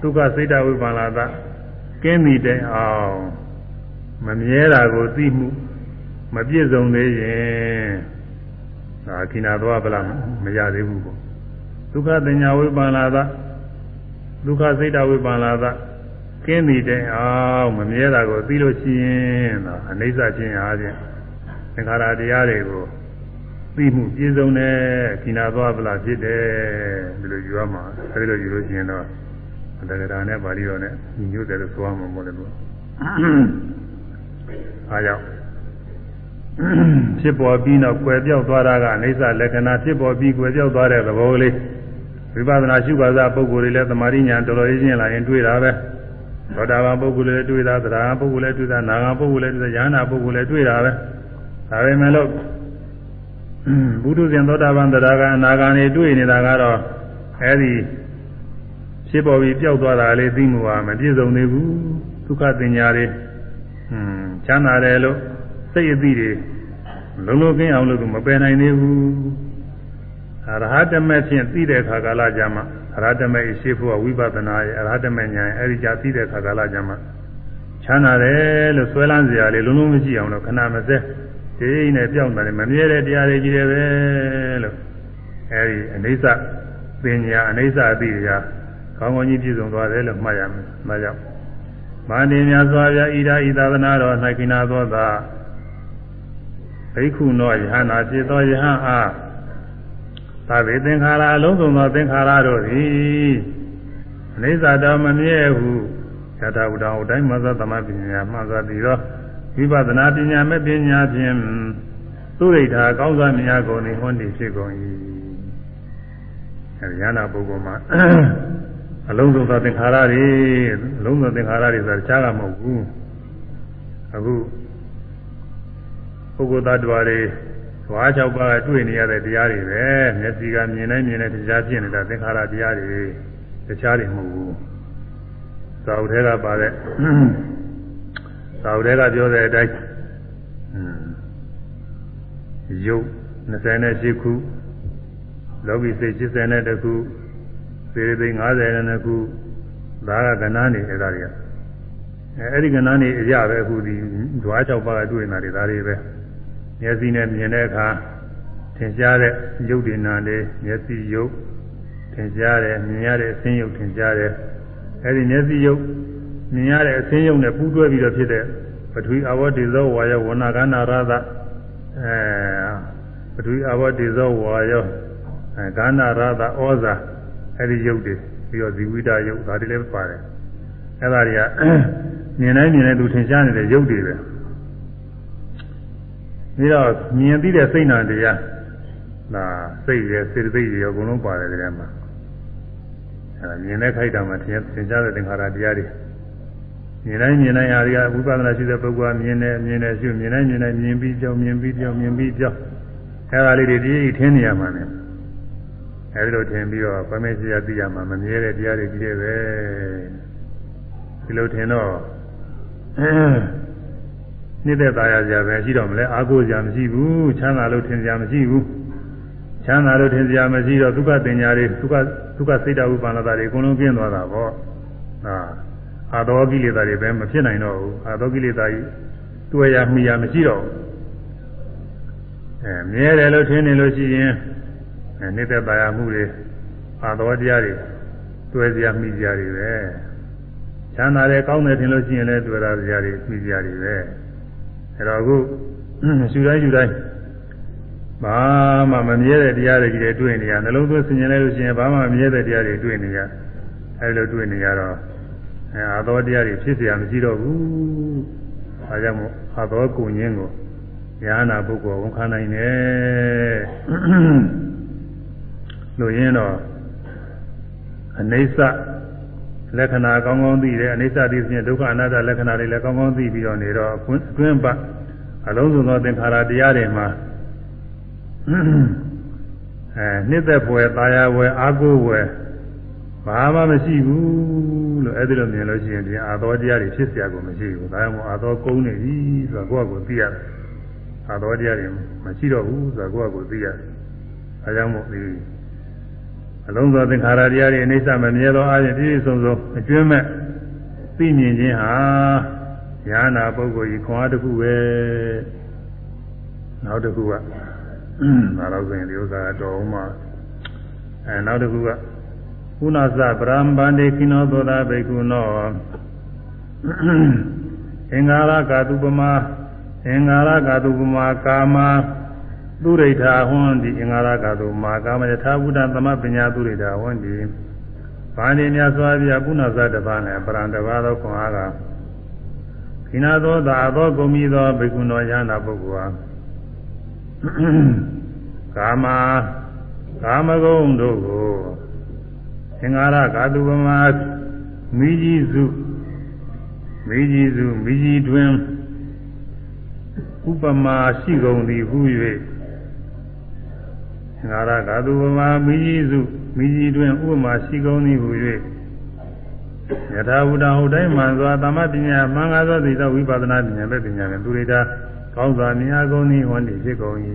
ဒုက္ခစိတ်တဝိပါဏလာသကင်းပြီတဲ့အောင်မမြဲတာကိုသိမှုမပြည့်စုံသေးရင်ဒါခိနာသွားဗလားမရသေးဘူးပေါ့ ဒုက္ခသညာဝိပန္နာသဒုက္ခစိတ်တဝိပန္နာသကင်းပြီတဲ့အောင်မမြဲတာကိုသိလို့ရှိရင်ဒါအနိစ္စချင်းအားဖြင့်သင်္ခါရတရားတွေကိုသိမှုပြည့်စုံတဲ့ခိနာသွားဗလားဖြစ်တယ်ဒီလိုယူရမှာအဲဒီလိုယူလို့ရှိရင်တော့တက္ကရာနဲ့ပါဠိတော်နဲ့ညီညွတ်တယ်လို့ဆိုရမှာမဟုတ်လေဘူးအားကြောင့်ဖြစ်ပေါ်ပြီးနောက်ကွယ်ပြောက်သွားတာကအနိစ္စလက္ခဏာဖြစ်ပေါ်ပြီးကွယ်ပြောက်သွားတဲ့သဘောလေး ဝိပဿနာရှုပါးစားပုဂ္ဂိုလ်တွေလည်းသမာဓိညာတော်တော်ရင်းလာရင်တွေ့တာပဲသောတာပန်ပုဂ္ဂိုလ်လည်းတွေ့တာသရဟံပုဂ္ဂိုလ်လည်းတွေ့တာနာဂံပုဂ္ဂိုလ်လည်းတွေ့တာယန္နာပုဂ္ဂိုလ်လည်းတွေ့တာပဲဒါပေမဲ့လို့ဘုဒ္ဓဇင်သောတာပန်သရဂံအနာဂံတွေတွေ့နေတာကတော့အဲဒီဖြစ်ပေါ်ပြီးပျောက်သွားတာလေးသိမှုဟာမပြည့်စုံသေးဘူးဒုက္ခသင်ညာတွေဟွန်းချမ်းသာတယ်လို့စိတ်အသည့်တွေလုံးလုံးကင်းအောင်လို့မပယ်နိုင်သေးဘူးအ ရဟတမေဖြင့်သိတဲ့ခါကာလကြမှာအရဟတမေရှိဖို့ဝိပဿနာရဲ့အရဟတမေဉာဏ်အဲဒီကြသိတဲ့ခါကာလကြမှာချမ်းသာတယ်လို့ဆွဲလန်းစရာလေးလုံးလုံးမရှိအောင်လို့ခဏမစဲဒီနဲ့ပြောင်းတယ်မမြဲတဲ့တရားတွေကြီးတယ်ပဲလို့အဲဒီအနိစ္စပညာအနိစ္စအသိတရားကောင်းကောင်းကြီးပြည့်စုံသွားတယ်လို့မှတ်ရမယ်။ဒါကြောင့်မာနေများစွာပြဣဒာဤသာသနာတော်၌ကိနာသောသာဘိက္ခုနောယဟနာဖြစ်သောယဟန်အား သာဝေသင်္ခါရအလုံးစုံသောသင်္ခါရတို့သည်အနိစ္စတော်မမြဲဟုယထာဝတ္တဝတိုင်းမသသမပညာမှသာပြီးတော့ဝိပဿနာပညာမဲ့ပညာဖြင့်သုရိဋ္ဌာကောင်းစွာမြတ်ကုန်၏ဟွန်းတည်ဖြစ်ကုန်၏အဲဒီယန္နာပုဂ္ဂိုလ်မှာအလုံးစုံသောသင်္ခါရတွေအလုံးစုံသင်္ခါရတွေဆိုတာတခြားကမဟုတ်ဘူးအခုပုဂ္ဂိုလ်သတ္တဝါတွေဓဝါ၆ပါးတွေ့နေရတဲ့တရားတွေပဲမျက်စိကမြင်နိုင်မြင်တဲ့တရားဖြစ်နေတာသင်္ခါရတရားတွေတခြားတွေမဟုတ်ဘူးသာဝထဲကပါတဲ့သာဝထဲကပြောတဲ့အတိုင်းယုတ်28ခုလောကီစိတ်82ခုစေရသိန်း50နဲ့ခုဒါကကဏ္ဍနေအဲ့ဒါတွေကအဲအဲ့ဒီကဏ္ဍနေအရပဲအခုဒီဓွား6ပါးတွေ့နေတာတွေဒါတွေပဲ မျက်စိနဲ့မြင်တဲ့အခါထင်ရှားတဲ့ရုပ်တွေနာလေးမျက်စိရုပ်ထင်ရှားတယ်မြင်ရတဲ့အဆင်းရုပ်ထင်ရှားတယ်အဲ့ဒီမျက်စိရုပ်မြင်ရတဲ့အဆင်းရုပ်နဲ့ပူးတွဲပြီးတော့ဖြစ်တဲ့ပထဝီအဝတ္တိဇောဝါယောဝဏကနာရသအဲပထဝီအဝတ္တိဇောဝါယောအဲကန္နာရသဩဇာအဲ့ဒီရုပ်တွေပြီးတော့ဇီဝိတရုပ်ဒါတွေလည်းပါတယ်အဲ့ဒါတွေကမြင်တိုင်းမြင်တိုင်းသူထင်ရှားနေတဲ့ရုပ်တွေပဲ ပြီးတော့မြင်ပြီးတဲ့စိတ်နာတရားဒါစိတ်ရဲ့စေတသိက်တွေအကုန်လုံးပါတယ်ကြမှာအဲမြင်တဲ့ခိုက်တာမှာထင်ထင်ရှားတဲ့သင်္ခါရတရားတွေမြင်တိုင်းမြင်တိုင်းအားတွေကဝိပဿနာရှိတဲ့ပုဂ္ဂိုလ်ကမြင်တယ်မြင်တယ်ရှုမြင်တိုင်းမြင်တိုင်းမြင်ပြီးကြောင်းမြင်ပြီးကြောင်းမြင်ပြီးကြောင်းအဲဒါလေးတွေဒီထင်းနေရမှာ ਨੇ အဲဒီလိုထင်ပြီးတော့ပမေရှိယသိရမှာမမြဲတဲ့တရားတွေကြီးတယ်ပဲဒီလိုထင်တော့ နှိမ့်သက်သာရစရာပဲရှိတော့မလဲအာကိုစရာမရှိဘူးချမ်းသာလို့ထင်စရာမရှိဘူးချမ်းသာလို့ထင်စရာမရှိတော့ဒုက္ခတင်ညာတွေဒုက္ခဒုက္ခစိတ်တဝိပန္နတာတွေအကုန်လုံးပြင်းသွားတာပေါ့ဟာအာသောကိလေသာတွေပဲမဖြစ်နိုင်တော့ဘူးအာသောကိလေသာကြီးတွေ့ရမိရမရှိတော့ဘူးအဲမြဲတယ်လို့ထင်နေလို့ရှိရင်အဲနှိမ့်သက်သာရမှုတွေအာသောတရားတွေတွေ့စရာမိစရာတွေပဲချမ်းသာတယ်ကောင်းတယ်ထင်လို့ရှိရင်လည်းတွေ့ရစရာတွေမိစရာတွေပဲ အဲတော့အခုရှူတိုင်းရှူတိုင်းဘာမှမမြဲတဲ့တရားတွေကြီးတွေတွေ့နေရနှလုံးသွင်းဆင်ခြင်လိုက်လို့ရှိရင်ဘာမှမမြဲတဲ့တရားတွေတွေ့နေရအဲလိုတွေ့နေရတော့အဲအာသောတရားတွေဖြစ်เสียမရှိတော့ဘူးအဲကြောင့်မို့အာသောကုညင်းကိုဉာဏပုဂ္ဂိုလ်ဝန်ခံနိုင်တယ်လို့ရင်းတော့အနိစ္စ လက္ခဏာကောင်းကောင်းသိတယ်အနိစ္စသိခြင်းဒုက္ခအနတ္တလက္ခဏာတွေလည်းကောင်းကောင်းသိပြီးတော့နေတော့အတွင်းပတ်အလုံးစုံသောသင်္ခါရတရားတွေမှာအဲနှစ်သက်ဖွယ်ตายဝယ်အာကိုဝယ်ဘာမှမရှိဘူးလို့အဲ့ဒီလိုမြင်လို့ရှိရင်ဒီအာသောတရားတွေဖြစ်เสียကုန်မရှိဘူးဒါကြောင့်အာသောကုန်းနေပြီဆိုတော့ကိုယ့်အကိုသိရတယ်အာသောတရားတွေမရှိတော့ဘူးဆိုတော့ကိုယ့်အကိုသိရတယ်အဲကြောင့်မို့ဒီ အလုံးစုံသင်္ခါရတရားတွေအိဋ္ဌမမြဲသောအားဖြင့်ပြည့်စုံစုံအကျွမ်းမဲ့သိမြင်ခြင်းဟာညာနာပုဂ္ဂိုလ်ကြီးခွန်အားတစ်ခုပဲနောက်တစ်ခုကဒါတော့ဆိုရင်ဒီဥစ္စာတော်အောင်မှာအဲနောက်တစ်ခုကကုဏသဗရမ္ပန္တိခိနောသောတာဘိက္ခုနောအင်္ဂါရကာတုပမအင်္ဂါရကာတုပမကာမ သူရိဋ္ဌာဟွန်ဒီအင်္ဂါရကာတုမာကာမယထာဘုဒ္ဓသမပညာသူရိဋ္ဌာဟွန်ဒီဘာနေမြတ်စွာဘုရားကုဏသတပါးနဲ့ပရံတပါးသောခွန်အားကခိနာသောသာသောဂုံမီသောဘိက္ခုနောယန္တာပုဂ္ဂိုလ်ဟာကာမကာမဂုဏ်တို့ကိုသင်္ဃာရကာတုပမမိကြီးစုမိကြီးစုမိကြီးတွင်ဥပမာရှိကုန်သည်ဟု၍သ င်္ဃာရကာတုပမမိကြီးစုမိကြီးတွင်ဥပမာရှိကုန်သည်ဟု၍ယထာဝုဒ္ဓဟုတ်တိုင်းမှန်စွာသမပညာမှန်ကားသောသိသောဝိပဿနာပညာပဲပညာနဲ့သူရိတာကောင်းစွာမြင်အားကုန်သည်ဝန္တိဖြစ်ကုန်၏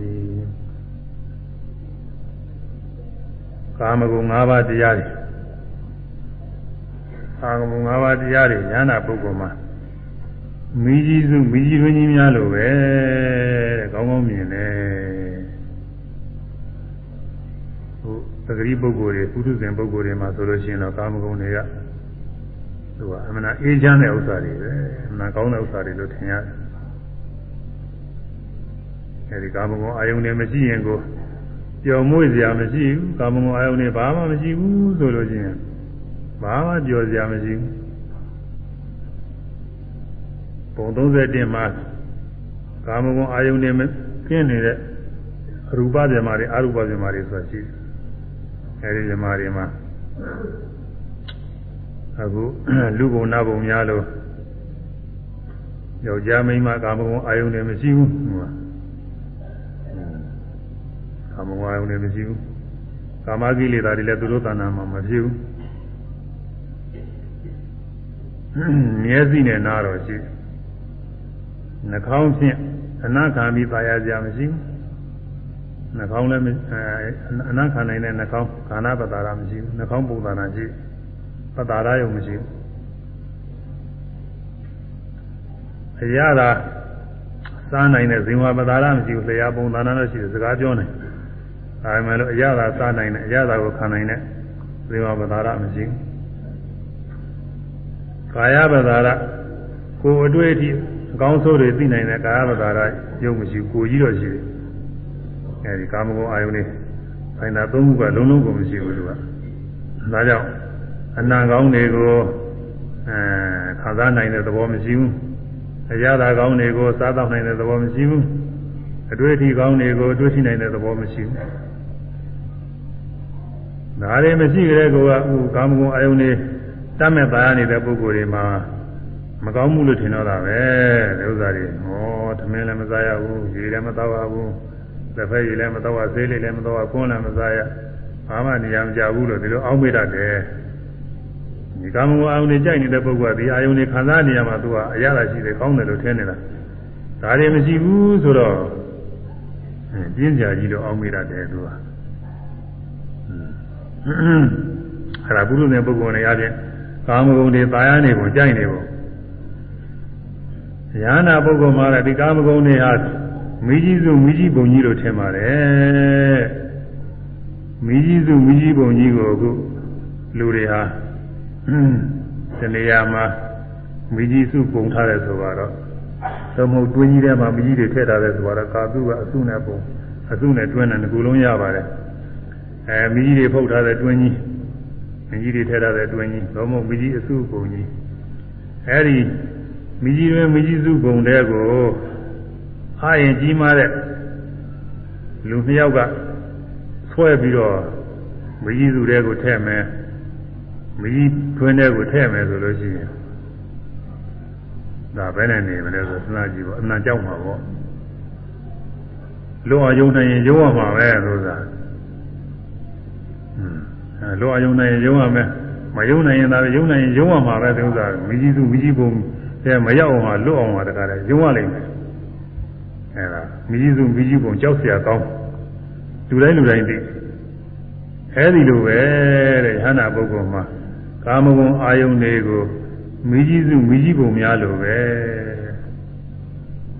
ကာမဂုဏ်၅ပါးတရားတွေကာမဂုဏ်၅ပါးတရားတွေဉာဏပုဂ္ဂိုလ်မှာမိကြီးစုမိကြီးတွင်ကြီးများလို့ပဲတဲ့ကောင်းကောင်းမြင်တယ် ဟိုသတိပုဂ္ဂိုလ်တွေပုထုဇဉ်ပုဂ္ဂိုလ်တွေမှာဆိုလို့ရှိရင်တော့ကာမဂုဏ်တွေကသူကအမှန်အေးချမ်းတဲ့ဥစ္စာတွေပဲအမှန်ကောင်းတဲ့ဥစ္စာတွေလို့ထင်ရတယ်အဲဒီကာမဂုဏ်အာယုန်တွေမရှိရင်ကိုပျော်မွေ့စရာမရှိဘူးကာမဂုဏ်အာယုန်တွေဘာမှမရှိဘူးဆိုလို့ရှိရင်ဘာမှပျော်စရာမရှိဘူးပုံ31မှာကာမဂုဏ်အာယုန်တွေကျင်းနေတဲ့အရူပဇေမာတွေအရူပဇေမာတွေဆိုတာရှိတယ် အဲဒီဇေမာတွေမှာအခုလူဘုံနာဘုံများလို့ယောက်ျားမိန်းမကာမဂုဏ်အာယုန်တွေမရှိဘူးကာမဂုဏ်အာယုန်တွေမရှိဘူးကာမကိလေသာတွေလည်းသူတို့တဏ္ဍာမှာမဖြစ်ဘူးမျက်စိနဲ့နားတော့ရှိနှာခေါင်းဖြင့်အနာခံပြီးပါရကြမရှိဘူး နှာခေါင်းလည်းအနာခံနိုင်တဲ့နှာခေါင်းခန္ဓာပတာရမရှိဘူးနှာခေါင်းပုံသဏ္ဍာန်ရှိပတာရယုံမရှိဘူးအရသာစားနိုင်တဲ့ဇင်ဝပတာရမရှိဘူးလျှာပုံသဏ္ဍာန်တော့ရှိတယ်စကားပြောနေဒါပေမဲ့လို့အရသာစားနိုင်တဲ့အရသာကိုခံနိုင်တဲ့ဇင်ဝပတာရမရှိဘူးကာယပဒါရကိုယ်အတွေ့အထိအကောင်းဆုံးတွေသိနိုင်တဲ့ကာယပဒါရယုံမရှိဘူးကိုကြီးတော့ရှိတယ် အဲဒီကာမဂုဏ်အာယုန်လေးဆိုင်တာသုံးခုကလုံးလုံးကိုမရှိဘူးသူကဒါကြောင့်အနံကောင်းတွေကိုအဲခံစားနိုင်တဲ့သဘောမရှိဘူးအရာသာကောင်းတွေကိုစားတော့နိုင်တဲ့သဘောမရှိဘူးအတွေ့အထိကောင်းတွေကိုအတွေ့ရှိနိုင်တဲ့သဘောမရှိဘူးဒါတွေမရှိကြတဲ့ကောကဥကာမဂုဏ်အာယုန်တွေတတ်မဲ့သားနေတဲ့ပုဂ္ဂိုလ်တွေမှာမကောင်းမှုလို့ထင်တော့တာပဲဒီဥစ္စာတွေဟောသမင်းလည်းမစားရဘူးရေလည်းမသောက်ရဘူး ။တစ်ဖက်ရည်လည်းမတော့ဆေးလေးလည်းမတော့ခွန်းလည်းမစားရ။ဘာမှနေရာမကြဘူးလို့ဒီလိုအောက်မေ့တတ်တယ်။ဒီကံမဝအောင်နေကြိုက်နေတဲ့ပုဂ္ဂိုလ်ကဒီအာယုန်နေခံစားနေရမှာသူကအရသာရှိတယ်ကောင်းတယ်လို့ထင်နေတာ။ဒါတွေမရှိဘူးဆိုတော့ပြင်းပြကြီးတော့အောက်မေ့တတ်တယ်သူက။အဲ့ဒါဘုရုနဲ့ပုဂ္ဂိုလ်နဲ့ရခြင်းကာမဂုဏ်တွေပါရနေပုံကြိုက်နေပုံရဟနာပုဂ္ဂိုလ်မှာလည်းဒီကာမဂုဏ်တွေဟာ မိကြီးစုမိကြီးပုံကြီးလို့ထင်ပါတယ်မိကြီးစုမိကြီးပုံကြီးကိုအခုလူတွေဟာဒီနေရာမှာမိကြီးစုပုံထားတယ်ဆိုတော့သမုတ်တွင်းကြီးထဲမှာမိကြီးတွေထည့်ထားတယ်ဆိုတော့ကာသူကအစုနဲ့ပုံအစုနဲ့တွင်းနဲ့ငကူလုံးရပါတယ်အဲမိကြီးတွေဖုတ်ထားတဲ့တွင်းကြီးမိကြီးတွေထည့်ထားတဲ့တွင်းကြီးသောမဟုတ်မိကြီးအစုပုံကြီးအဲဒီမိကြီးတွင်မိကြီးစုပုံတဲ့ကို အားရင်ကြီးမားတဲ့လူနှစ်ယောက်ကဆွဲပြီးတော့မိကြီးစုတဲ့ကိုထည့်မယ်မိကြီးတွင်းတဲ့ကိုထည့်မယ်ဆိုလို့ရှိရင်ဒါပဲနဲ့နေမလဲဆိုစဉ်းစားကြည့်ပေါ့အမှန်ကြောက်မှာပေါ့လောအောင်ယုံနိုင်ရင်ယုံရမှာပဲဆိုတာအဲလောအယုံနိုင်ရင်ယုံရမယ်မယုံနိုင်ရင်ဒါယုံနိုင်ရင်ယုံရမှာပဲဒီဥစ္စာမိကြီးစုမိကြီးပုံအဲမရောက်အောင်လွတ်အောင်ပါတကားလဲယုံရလိမ့်မယ် အဲဒါမိကြီးစုမိကြီးပုံကြောက်စရာကောင်းလူတိုင်းလူတိုင်းသိအဲဒီလိုပဲတဲ့ဟန္တာပုဂ္ဂိုလ်မှာကာမဂုဏ်အာယုန်တွေကိုမိကြီးစုမိကြီးပုံများလိုပဲ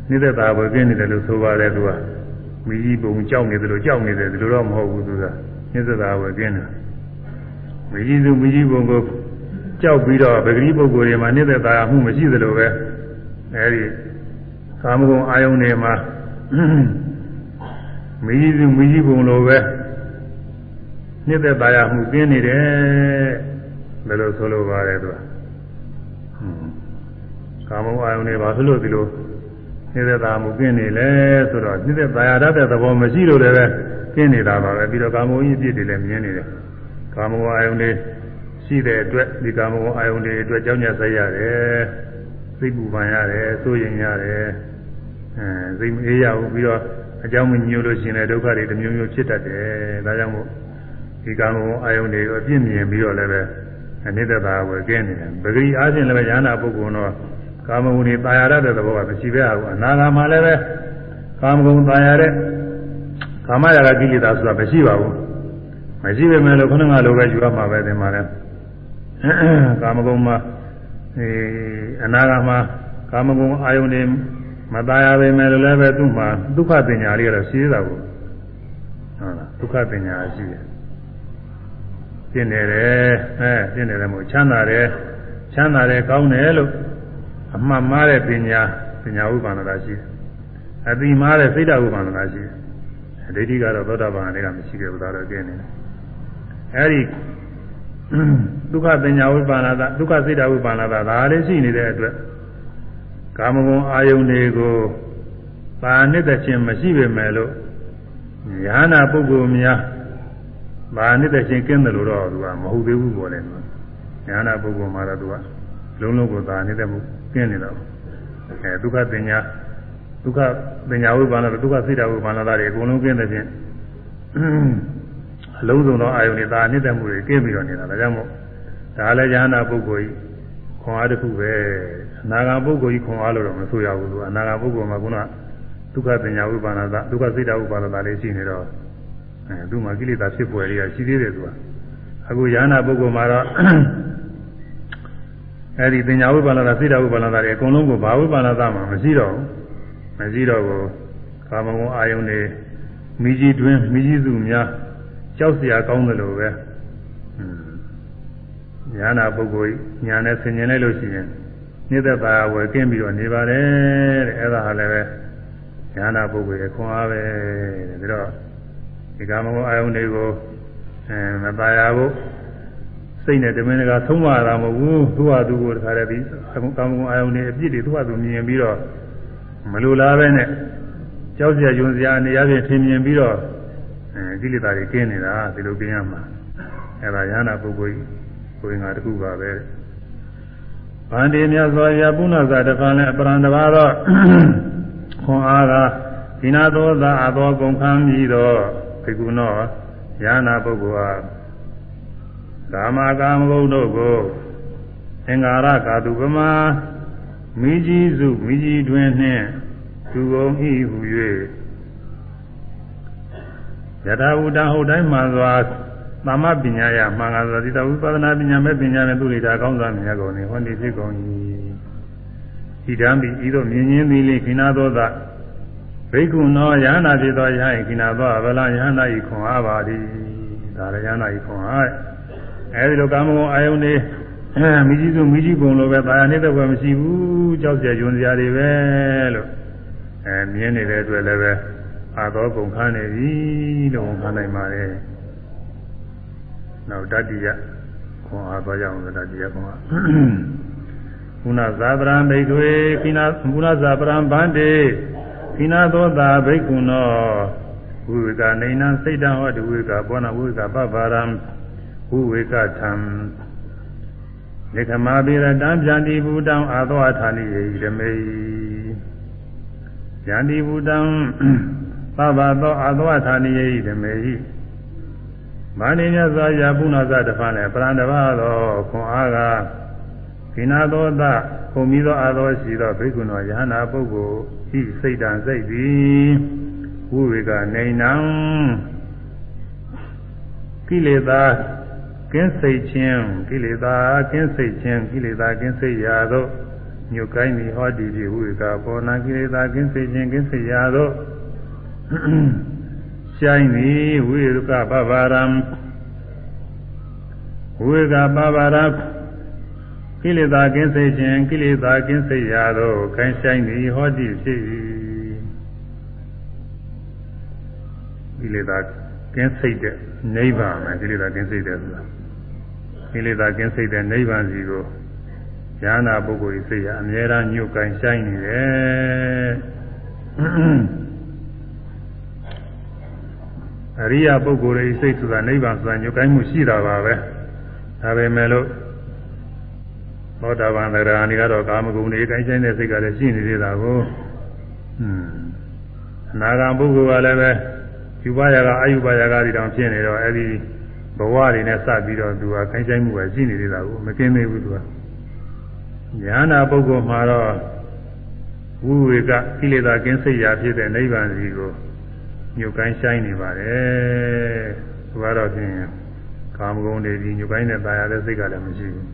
နိသက်တာဘယ်ကင်းနေတယ်လို့ဆိုပါတယ်သူကမိကြီးပုံကြောက်နေတယ်လို့ကြောက်နေတယ်ဒီလိုတော့မဟုတ်ဘူးသူကနိသက်တာဘယ်ကင်းတယ်မိကြီးစုမိကြီးပုံကိုကြောက်ပြီးတော့ပဂရိပုဂ္ဂိုလ်တွေမှာနိသက်တာမှုမရှိသလိုပဲအဲဒီ ကာမဂုဏ်အာယုန်တွေမှာမိကြီးစုမိကြီးပုံလိုပဲနိသက်သာရမှုကင်းနေတယ်ဘယ်လိုဆိုလိုပါလဲသူကကာမဂုဏ်အာယုန်တွေဘာဖြစ်လို့ဒီလိုနှိမ့်သက်သာမှုကင်းနေလဲဆိုတော့နှိမ့်သက်သာရတတ်တဲ့သဘောမရှိလို့လည်းပဲကင်းနေတာပါပဲပြီးတော့ကာမဂုဏ်ကြီးအပြစ်တွေလည်းမြင်နေတယ်ကာမဂုဏ်အာယုန်တွေရှိတဲ့အတွက်ဒီကာမဂုဏ်အာယုန်တွေအတွက်ကြောင်းကြဆက်ရတယ်စိတ်ပူပန်ရတယ်စိုးရင်ရတယ် အဲစိတ်မအေးရဘူးပြီးတော့အကြောင်းမညို့လို့ရှင်လည်းဒုက္ခတွေတစ်မျိုးမျိုးဖြစ်တတ်တယ်ဒါကြောင့်မို့ဒီကံကုန်အာယုန်တွေအပြည့်မြင်ပြီးတော့လည်းပဲအနိတ္တတာကိုကျင်းနေတယ်ပဂရိအားဖြင့်လည်းညာနာပုဂ္ဂိုလ်တော့ကာမဂုဏ်တွေပါရတဲ့သဘောကမရှိပဲဘူးအနာဂါမှာလည်းပဲကာမဂုဏ်ပါရတဲ့ကာမရာဂကိလေသာဆိုတာမရှိပါဘူးမရှိပဲမဲ့လို့ခဏငါလိုပဲယူရမှာပဲဒီမှာလဲကာမဂုဏ်မှာအဲအနာဂါမှာကာမဂုဏ်အာယုန်တွေ မตายရပေမဲ့လည်းပဲသူ့မှာဒုက္ခပညာလေးကတော့ရှိသေးတာကိုဟုတ်လားဒုက္ခပညာရှိတယ်ပြင်းနေတယ်အဲပြင်းနေတယ်မို့ချမ်းသာတယ်ချမ်းသာတယ်ကောင်းတယ်လို့အမှတ်မှားတဲ့ပညာပညာဥပ္ပန္နတာရှိတယ်အတိမှားတဲ့စိတ်တဥပ္ပန္နတာရှိတယ်ဒိဋ္ဌိကတော့သောတာပန်တွေကမရှိခဲ့ဘူးဒါတော့ကျင်းနေတယ်အဲဒီဒုက္ခပညာဝိပ္ပန္နတာဒုက္ခစိတ်တဥပ္ပန္နတာဒါလေးရှိနေတဲ့အတွက် ကာမဂုဏ်အာယုန်တွေကိုပါနှစ်သက်ခြင်းမရှိပေမဲ့လို့ဉာဏပုဂ္ဂိုလ်များပါနှစ်သက်ခြင်းကင်းတယ်လို့တော့သူကမဟုတ်သေးဘူးပေါ်တယ်ဉာဏပုဂ္ဂိုလ်မှာတော့သူကလုံးလုံးကိုသာနေတဲ့မှုကျင်းနေတော့အဲဒုက္ခပညာဒုက္ခပညာဝိပါဏဒုက္ခစိတ်တဝိပါဏသားတွေအကုန်လုံးကျင်းတဲ့ဖြင့်အလုံးစုံသောအာယုန်တွေသာနေတဲ့မှုတွေကျင်းပြီးတော့နေတာဒါကြောင့်မို့ဒါလည်းဉာဏပုဂ္ဂိုလ်ကြီးခွန်အားတစ်ခုပဲ အနာဂါပုဂ္ဂိုလ်ကြီးခွန်အားလို့တော့မဆိုရဘူးသူကအနာဂါပုဂ္ဂိုလ်မှာကဒုက္ခပညာဥပါဒနာဒုက္ခစိတ်တဥပါဒနာလေးရှိနေတော့အဲသူမှာကိလေသာဖြစ်ပွယ်လေးကရှိသေးတယ်သူကအခုယာနာပုဂ္ဂိုလ်မှာတော့အဲဒီပညာဥပါဒနာစိတ်တဥပါဒနာတွေအကုန်လုံးကိုဘာဝိပါဒနာမှမရှိတော့ဘူးမရှိတော့ဘူးကာမဂုဏ်အာယုန်တွေမိကြီးတွင်မိကြီးစုများကြောက်စရာကောင်းတယ်လို့ပဲညာနာပုဂ္ဂိုလ်ညာနဲ့ဆင်ញင်လိုက်လို့ရှိရင် နိသက်ပါဝယ်ကင်းပြီးတော့နေပါတယ်တဲ့အဲ့ဒါဟာလည်းပဲညာနာပုဂ္ဂိုလ်ရဲ့ခွန်အားပဲတဲ့ဒါတော့ဒီကာမဂုဏ်အာယုန်တွေကိုအဲမပါရဘူးစိတ်နဲ့တမင်တကာသုံးပါတာမဟုတ်ဘူးသူ့ဟာသူ့ကိုတခါတည်းဒီကာမဂုဏ်အာယုန်တွေအပြစ်တွေသူ့ဟာသူမြင်ပြီးတော့မလိုလားပဲနဲ့ကြောက်စရာယွန်စရာနေရာချင်းထင်မြင်ပြီးတော့အဲကိလေသာတွေကင်းနေတာဒီလိုကျင်းရမှာအဲဒါရဟနာပုဂ္ဂိုလ်ကိုယ်ငါတခုပါပဲ ဗန္တိမြတ်စွာဘုရားပုဏ္ဏဇာတဖန်နဲ့အပရံတပါတော့ခွန်အားကဒီနာသောသာအသောကုန်ခံပြီးတော့ခေကုနောရဟနာပုဂ္ဂိုလ်ဟာကာမကာမဂုဏ်တို့ကိုသင်္ဃာရကာတုပမာမိကြီးစုမိကြီးတွင်နှင့်သူကုန်ဤဟူ၍ယထာဝတ္တဟုတ်တိုင်းမှစွာ သမ္မပညာယမှန်ကားစွာသီတဝိပဿနာပညာမဲ့ပညာနဲ့သူရိတာကောင်းစွာမြတ်ကုန်နေဟောဒီဖြစ်ကုန်၏ဤတံပိဤသို့မြင်ချင်းသည်လေခိနာသောသာဘိက္ခုနောယဟနာဖြစ်သောယဟိခိနာသောဗလယဟနာဤခွန်အားပါသည်ဒါရယဟနာဤခွန်အားအဲဒီလိုကာမဂုဏ်အာယုန်တွေမိကြီးစုမိကြီးပုံလိုပဲတာယာနေတဲ့ဘယ်မရှိဘူးကြောက်စရာယွန်စရာတွေပဲလို့အဲမြင်နေတဲ့အတွက်လည်းပဲအာသောကုန်ခန်းနေပြီလို့ဝန်ခံနိုင်ပါတယ် နောက်တတိယခွန်အားသွားကြအောင်တတိယခွန်အားကုဏဇာပရံဘိကွေခိနာကုဏဇာပရံဗန္တေခိနာသောတာဘိက္ခုနောဝိဝေကနေနံစိတ်တံဟောတဝိကဘောနဝိဝေကပပဗာရံဥဝေကထံနိခမပိရတံဗျာတိဘူတံအာသောဌာနိယေဓမေဗျာတိဘူတံသဗ္ဗသောအာသောဌာနိယေဓမေ မာနိညသာယပုဏ္ဏဇတဖန်လည်းပရံတဘာသောခွန်အားကခိနာသောသခုံပြီးသောအာသောရှိသောဘိက္ခုနောယဟနာပုဂ္ဂိုလ်ဤစိတ်တံစိတ်သည်ဝိဝေကနေနံကိလေသာကင်းစိတ်ခြင်းကိလေသာကင်းစိတ်ခြင်းကိလေသာကင်းစိတ်ရာသို့ညုတ်ကိုင်းသည်ဟောဒီဒီဝိကပေါ်နာကိလေသာကင်းစေခြင်းကင်းစေရာသော ရှိုင်းသည်ဝိရုကပဗာရံဝိကပဗာရကိလေသာကင်းစေခြင်းကိလေသာကင်းစေရာသောခိုင်းဆိုင်သည်ဟောဒီဖြစ်၏ကိလေသာကင်းစိတ်တဲ့နိဗ္ဗာန်မှာကိလေသာကင်းစိတ်တဲ့ဆိုတာကိလေသာကင်းစိတ်တဲ့နိဗ္ဗာန်စီကိုဉာဏပုဂ္ဂိုလ်ဤစိတ်ဟာအမြဲတမ်းညှို့ကန်ဆိုင်နေတယ် အရိယပုဂ္ဂိုလ်ရဲ့စိတ်ဆိုတာနိဗ္ဗာန်ဆိုတာညှို့ကန်မှုရှိတာပါပဲဒါပေမဲ့လို့သောတာပန်သရဂာနိကတော့ကာမဂုဏ်တွေကိုင်းဆိုင်တဲ့စိတ်ကလည်းရှိနေသေးတာကိုอืมအနာဂံပုဂ္ဂိုလ်ကလည်းပဲယူပါယကအယူပါယကတွေတောင်ဖြစ်နေတော့အဲဒီဘဝတွေနဲ့စပြီးတော့သူကခိုင်းဆိုင်မှုပဲရှိနေသေးတာကိုမကင်းသေးဘူးသူကညာနာပုဂ္ဂိုလ်မှာတော့ဝိဝေကကိလေသာကင်းစိတ်ရာဖြစ်တဲ့နိဗ္ဗာန်စီကို ညှို့ကိုင်းဆိုင်နေပါတယ်သူကတော့ဖြင့်ကာမဂုဏ်တွေဒီညှို့ကိုင်းတဲ့ตายရတဲ့စိတ်ကလည်းမရှိဘူး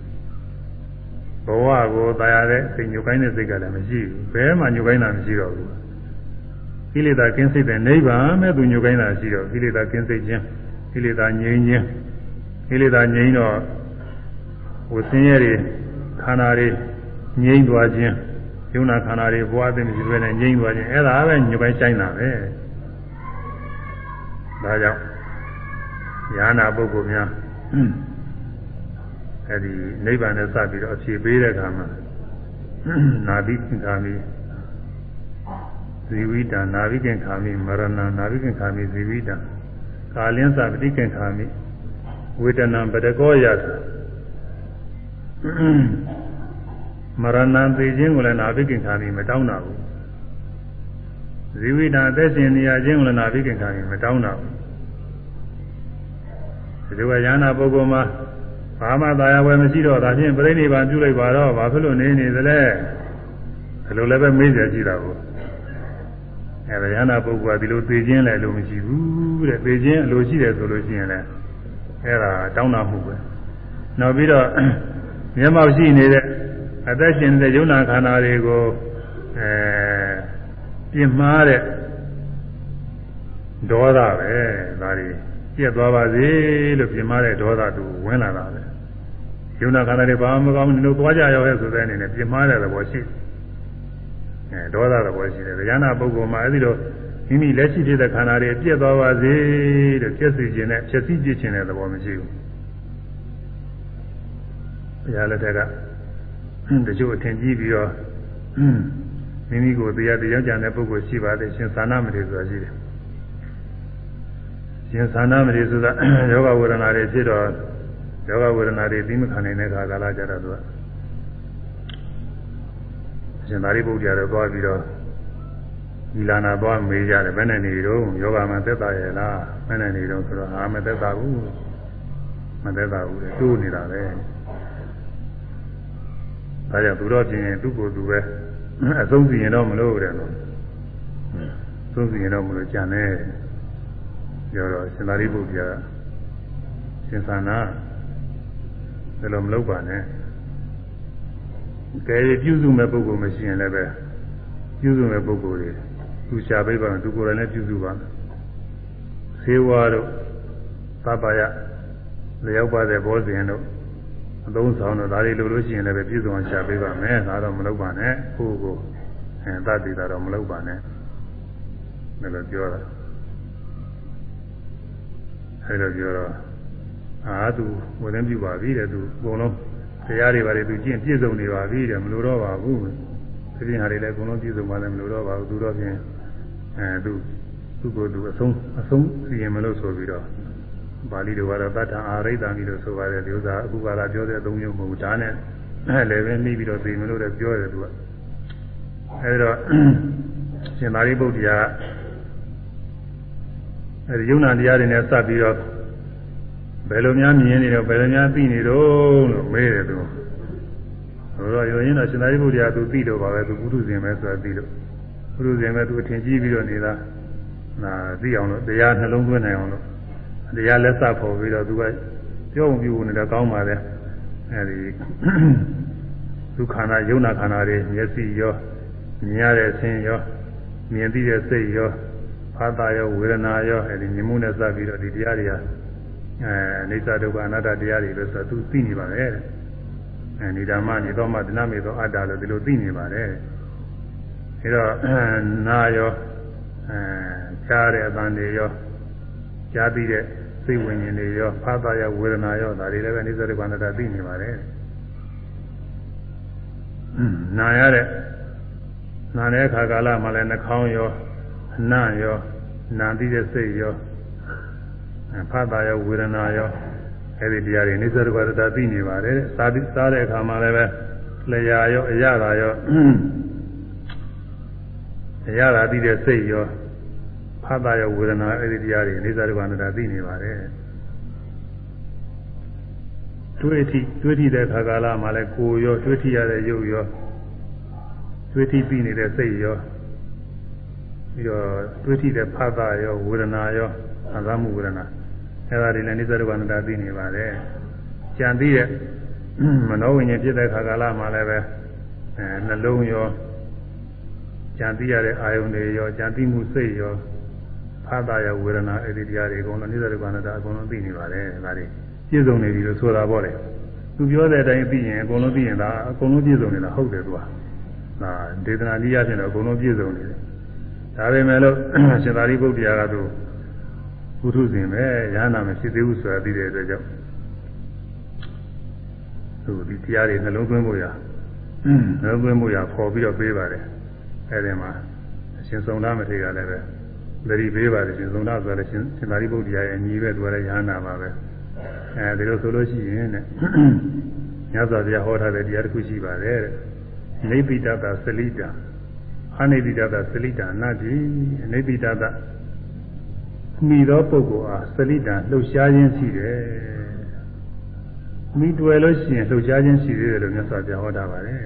ဘဝကိုตายရတဲ့စိတ်ညှို့ကိုင်းတဲ့စိတ်ကလည်းမရှိဘူးဘယ်မှညှို့ကိုင်းတာမရှိတော့ဘူးကိလေသာကင်းစိတ်တဲ့နိဗ္ဗာန်မဲ့သူညှို့ကိုင်းတာရှိတော့ကိလေသာကင်းစိတ်ခြင်းကိလေသာငြိမ်းခြင်းကိလေသာငြိမ်းတော့ဟိုဆင်းရဲတွေခန္ဓာတွေငြိမ်းသွားခြင်းယုံနာခန္ဓာတွေဘဝသိမရှိဘဲနဲ့ငြိမ်းသွားခြင်းအဲ့ဒါပဲညှို့ကိုင်းဆိုင်တာပဲ ဒါကြောင့်ညာနာပုဂ္ဂိုလ်များအဲဒီနိဗ္ဗာန်နဲ့စပြီးတော့အဖြေပေးတဲ့အခါမှာနာဘိခာမိဇီဝိတံနာဘိကင်ခာမိမရဏနာဘိကင်ခာမိဇီဝိတံကာလင်းစာပဋိကင်ခာမိဝေဒနာပတကောယသမရဏံသိခြင်းကိုလည်းနာဘိကင်ခာမိမတောင်းတာဘူး ဇီဝိတံအသက်ရှင်နေရခြင်းကိုလည်းနာဘိကင်ခာမိမတောင်းတာဘူးဒီလိုကယန္နာပုဂ္ဂိုလ်မှာဘာမှသာယာဝယ်မရှိတော့ဒါဖြင့်ပြိဋိဘံပြုလိုက်ပါတော့ဘာဖြစ်လို့နေနေသလဲဒီလိုလည်းပဲမေးကြကြည့်တာကိုအဲဒါယန္နာပုဂ္ဂိုလ်ကဒီလိုသိခြင်းလည်းလို့မရှိဘူးတဲ့သိခြင်းအလိုရှိတယ်ဆိုလို့ရှိရင်လည်းအဲဒါတောင်းတမှုပဲနောက်ပြီးတော့မျက်မှောက်ရှိနေတဲ့အသက်ရှင်တဲ့ယုံနာခန္ဓာတွေကိုအဲ ပြင်မာတဲ့ဒေါသပဲဒါတွေပြက်သွားပါစေလို့ပြင်မာတဲ့ဒေါသသူဝင်လာတာပဲယုံနာခန္ဓာတွေဘာမှမကောင်းဘူးလို့သွားကြရောရဲ့ဆိုတဲ့အနေနဲ့ပြင်မာတဲ့သဘောရှိအဲဒေါသသဘောရှိတယ်ဉာဏပုဂ္ဂိုလ်မှာအဲဒီတော့မိမိလက်ရှိဖြစ်တဲ့ခန္ဓာတွေပြက်သွားပါစေလို့ပြက်စီခြင်းနဲ့ဖြစ်စီပြခြင်းတဲ့သဘောမရှိဘူးဘုရားလက်ထက်ကတချို့အထင်ကြီးပြီးတော့ မိမိကိုတရားတရားကြံတဲ့ပုဂ္ဂိုလ်ရှိပါတယ်ရှင်သာနာမတိဆိုတာရှိတယ်ရှင်သာနာမတိဆိုတာယောဂဝေဒနာတွေဖြစ်တော့ယောဂဝေဒနာတွေသိမခံနိုင်တဲ့ခါကာလကြတော့သူကရှင်သာရိပုတ္တရာတော့သွားပြီးတော့ဒီလာနာသွားမေးကြတယ်ဘယ်နဲ့နေတော့ယောဂမှာသက်သာရဲ့လားဘယ်နဲ့နေတော့ဆိုတော့အာမသက်သာဘူးမသက်သာဘူးလေတိုးနေတာပဲဒါကြောင့်သူတော့ပြင်သူ့ကိုယ်သူပဲ အဆုံးစီရင်တော့မလို့တဲ့လို့သုံးစီရင်တော့မလို့ကြံနေပြောတော့ရှင်သာရိပုတ္တရာရှင်သာနာဘယ်လိုမလုပ်ပါနဲ့ကဲပြုစုမဲ့ပုဂ္ဂိုလ်မရှိရင်လည်းပဲပြုစုမဲ့ပုဂ္ဂိုလ်တွေသူရှားပိပါသူကိုယ်တိုင်လည်းပြုစုပါသေဝါတို့သဗ္ဗယလျောက်ပါတဲ့ဘောဇင်တို့ အသုံးဆောင်တော့ဒါတွေလိုလို့ရှိရင်လည်းပဲပြည့်စုံအောင်ရှားပေးပါမယ်ဒါတော့မလုပ်ပါနဲ့ကိုယ့်ကိုအဲသတိတာတော့မလုပ်ပါနဲ့လည်းပြောတာအဲလိုပြောတော့အာသူဝင်သိပြပါပြီတဲ့သူအကုန်လုံးတရားတွေပါတယ်သူကျင့်ပြည့်စုံနေပါပြီတဲ့မလိုတော့ပါဘူးဒီပြင်ဟာတွေလည်းအကုန်လုံးပြည့်စုံပါလည်းမလိုတော့ပါဘူးသူတော့ဖြင့်အဲသူသူ့ကိုယ်သူအဆုံးအဆုံးစီရင်မလို့ဆိုပြီးတော့ ပါဠိတော်ကတော့တတ္ထအာရိတ္တမိလို့ဆိုပါတယ်ဒီဥစ္စာအခုကလာပြောတဲ့အသုံးမျိုးမဟုတ်ဘူးဒါနဲ့လည်းပဲနှီးပြီးတော့သိမလို့လည်းပြောတယ်သူကအဲဒီတော့ရှင်သာရိပုတ္တရာအဲဒီယုံနာတရားတွေနဲ့စပ်ပြီးတော့ဘယ်လိုများမြင်နေတော့ဘယ်လိုများသိနေတော့လို့မေးတယ်သူဟိုတော့ရောရင်းတော့ရှင်သာရိပုတ္တရာသူသိတော့ပါပဲသူပုထုဇဉ်ပဲဆိုတာသိလို့ပုထုဇဉ်ပဲသူအထင်ကြီးပြီးတော့နေတာနာသိအောင်လို့တရားနှလုံးသွင်းနိုင်အောင်လို့ တရားလက်စဖို့ပြီးတော့သူကပြောုံပြူနေတော့ကောင်းပါလေအဲဒီဒုက္ခနာယုံနာခန္ဓာတွေမျက်စိရောမြင်ရတဲ့အခြင်းရောမြင်သိတဲ့စိတ်ရောဖာသာရောဝေဒနာရောအဲဒီမြင်မှုနဲ့စပ်ပြီးတော့ဒီတရားတွေကအဲအိဋ္ဌဒုက္ခအနတ္တတရားတွေလို့ဆိုသူသိနေပါလေတဲ့အဲဒီဓမ္မနေတော့မှဒနာမေသောအတ္တလို့ဒီလိုသိနေပါတယ်အဲတော့နာရောအဲကြားတဲ့အတန်တွေရောကြားပြီးတဲ့ စိတ်ဝိညာဉ်တွေရောဖာသာရောဝေဒနာရောဒါတွေလည်းပဲအိဋ္ဌဒုက္ခအနတ္တသိနေပါတယ်နာရတဲ့နာတဲ့အခါကာလမှာလည်းနှာခေါင်းရောအနံ့ရောနာပြီးတဲ့စိတ်ရောဖတ်တာရောဝေဒနာရောအဲ့ဒီတရားတွေနိစ္စဒုက္ခတာသိနေပါတယ်သာပြီးစားတဲ့အခါမှာလည်းပဲလျာရောအရသာရောအရသာပြီးတဲ့စိတ်ရော ဖတ်တာရောဝေဒနာအဲ့ဒီတရားတွေနိစ္စဒုက္ခတာသိနေပါတယ်တွေ့ထိတွေ့ထိတဲ့ခါကာလမှာလည်းကိုယ်ရောတွေ့ထိရတဲ့ရုပ်ရောတွေ့ထိပြီးနေတဲ့စိတ်ရောပြီးတော့တွေ့ထိတဲ့ဖတ်တာရောဝေဒနာရောအာသမှုဝေဒနာအဲဒါတွေလည်းနိစ္စဒုက္ခနာသိနေပါတယ်ကြံပြီးတဲ့မနောဝိညာဉ်ဖြစ်တဲ့ခါကာလမှာလည်းပဲအဲနှလုံးရောကြံပြီးရတဲ့အာယုန်တွေရောကြံပြီးမှုစိတ်ရော ဖတ်တာရောဝေဒနာအဲ့ဒီတရားတွေအကုန်လုံးနိစ္စဒုက္ခနာအကုန်လုံးသိနေပါတယ်ဒါတွေပြည့်စုံနေပြီလို့ဆိုတာပေါ့လေသူပြောတဲ့အတိုင်းသိရင်အကုန်လုံးသိရင်ဒါအကုန်လုံးပြည့်စုံနေတာဟုတ်တယ်သူကဒါဒေသနာနည်းရဖြင့်တော့အကုန်လုံးပြည့်စုံနေတယ်ဒါပေမဲ့လို့ရှင်သာရိပုတ္တရာကသူဘုထုဇင်ပဲရဟနာမရှိသေးဘူးဆိုတာသိတဲ့အတွက်ကြောင့်သူဒီတရားတွေနှလုံးသွင်းဖို့ရနှလုံးသွင်းဖို့ရခေါ်ပြီးတော့ပေးပါတယ်အဲဒီမှာအရှင်စုံသားမထေရလည်းပဲ သတိပေးပါတယ်ရှင်စုံသားဆိုလည်းရှင်ရှင်သာရိပုတ္တရာရဲ့အညီပဲသူလည်းရဟနာပါပဲအဲဒီလိုဆိုလို့ရှိရင်တဲ့ညဇောတရားဟောထားတဲ့တရားတစ်ခုရှိပါတယ်တဲ့နေပိတတာသလိတာအနိပိတတာသလိတာအနတ္တိအနိပိတတာမိသောပုဂ္ဂိုလ်အားသလိတာလှုပ်ရှားခြင်းရှိတယ်မိတွေ့လို့ရှိရင်လှုပ်ရှားခြင်းရှိသေးတယ်လို့မြတ်စွာဘုရားဟောတာပါတယ်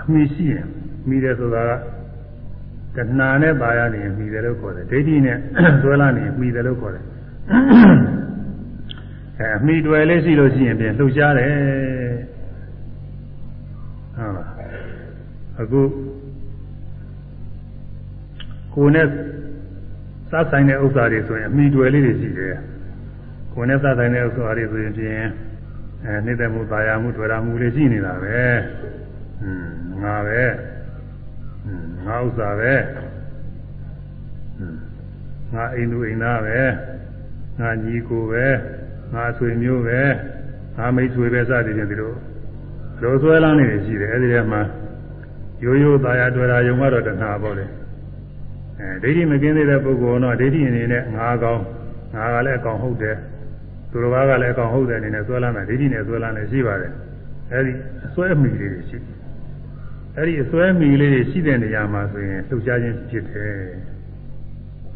အမိရှိရင်မိတယ်ဆိုတာက တဏှာနဲ့ပါရနေမိတယ်လို့ခေါ်တယ်ဒိဋ္ဌိနဲ့တွဲလာနေမိတယ်လို့ခေါ်တယ်အဲအမိတွယ်လေးရှိလို့ရှိရင်ပြင်လှုပ်ရှားတယ်ဟုတ်လားအခုကိုယ်နဲ့စားဆိုင်တဲ့ဥစ္စာတွေဆိုရင်အမိတွယ်လေးတွေရှိတယ်ကိုယ်နဲ့စားဆိုင်တဲ့ဥစ္စာတွေဆိုရင်ပြင်အဲနေတ္တမှုပါရမှုတွေ့ရမှုတွေရှိနေတာပဲอืมငါပဲ ငါဥစ္စာပဲอืมငါအိမ်သူအိမ်သားပဲငါညီကိုပဲငါဆွေမျိုးပဲငါမိတ်ဆွေပဲစသည်ဖြင့်ဒီလိုလိုဆွဲလန်းနေရှိတယ်အဲဒီထဲမှာရိုးရိုးသားရတွေ့တာယုံကတော့တဏှာပေါ့လေအဲဒိဋ္ဌိမကင်းသေးတဲ့ပုဂ္ဂိုလ်တော့ဒိဋ္ဌိအနေနဲ့ငါကောင်းငါကလည်းအကောင်ဟုတ်တယ်သူတော်ဘာကလည်းအကောင်ဟုတ်တယ်အနေနဲ့ဆွဲလန်းတာဒိဋ္ဌိနဲ့ဆွဲလန်းနေရှိပါတယ်အဲဒီအစွဲမိလေးတွေရှိ အဲဒီအစွဲမိလေးတွေရှိတဲ့နေရာမှာဆိုရင်လှုပ်ရှားခြင်းဖြစ်တယ်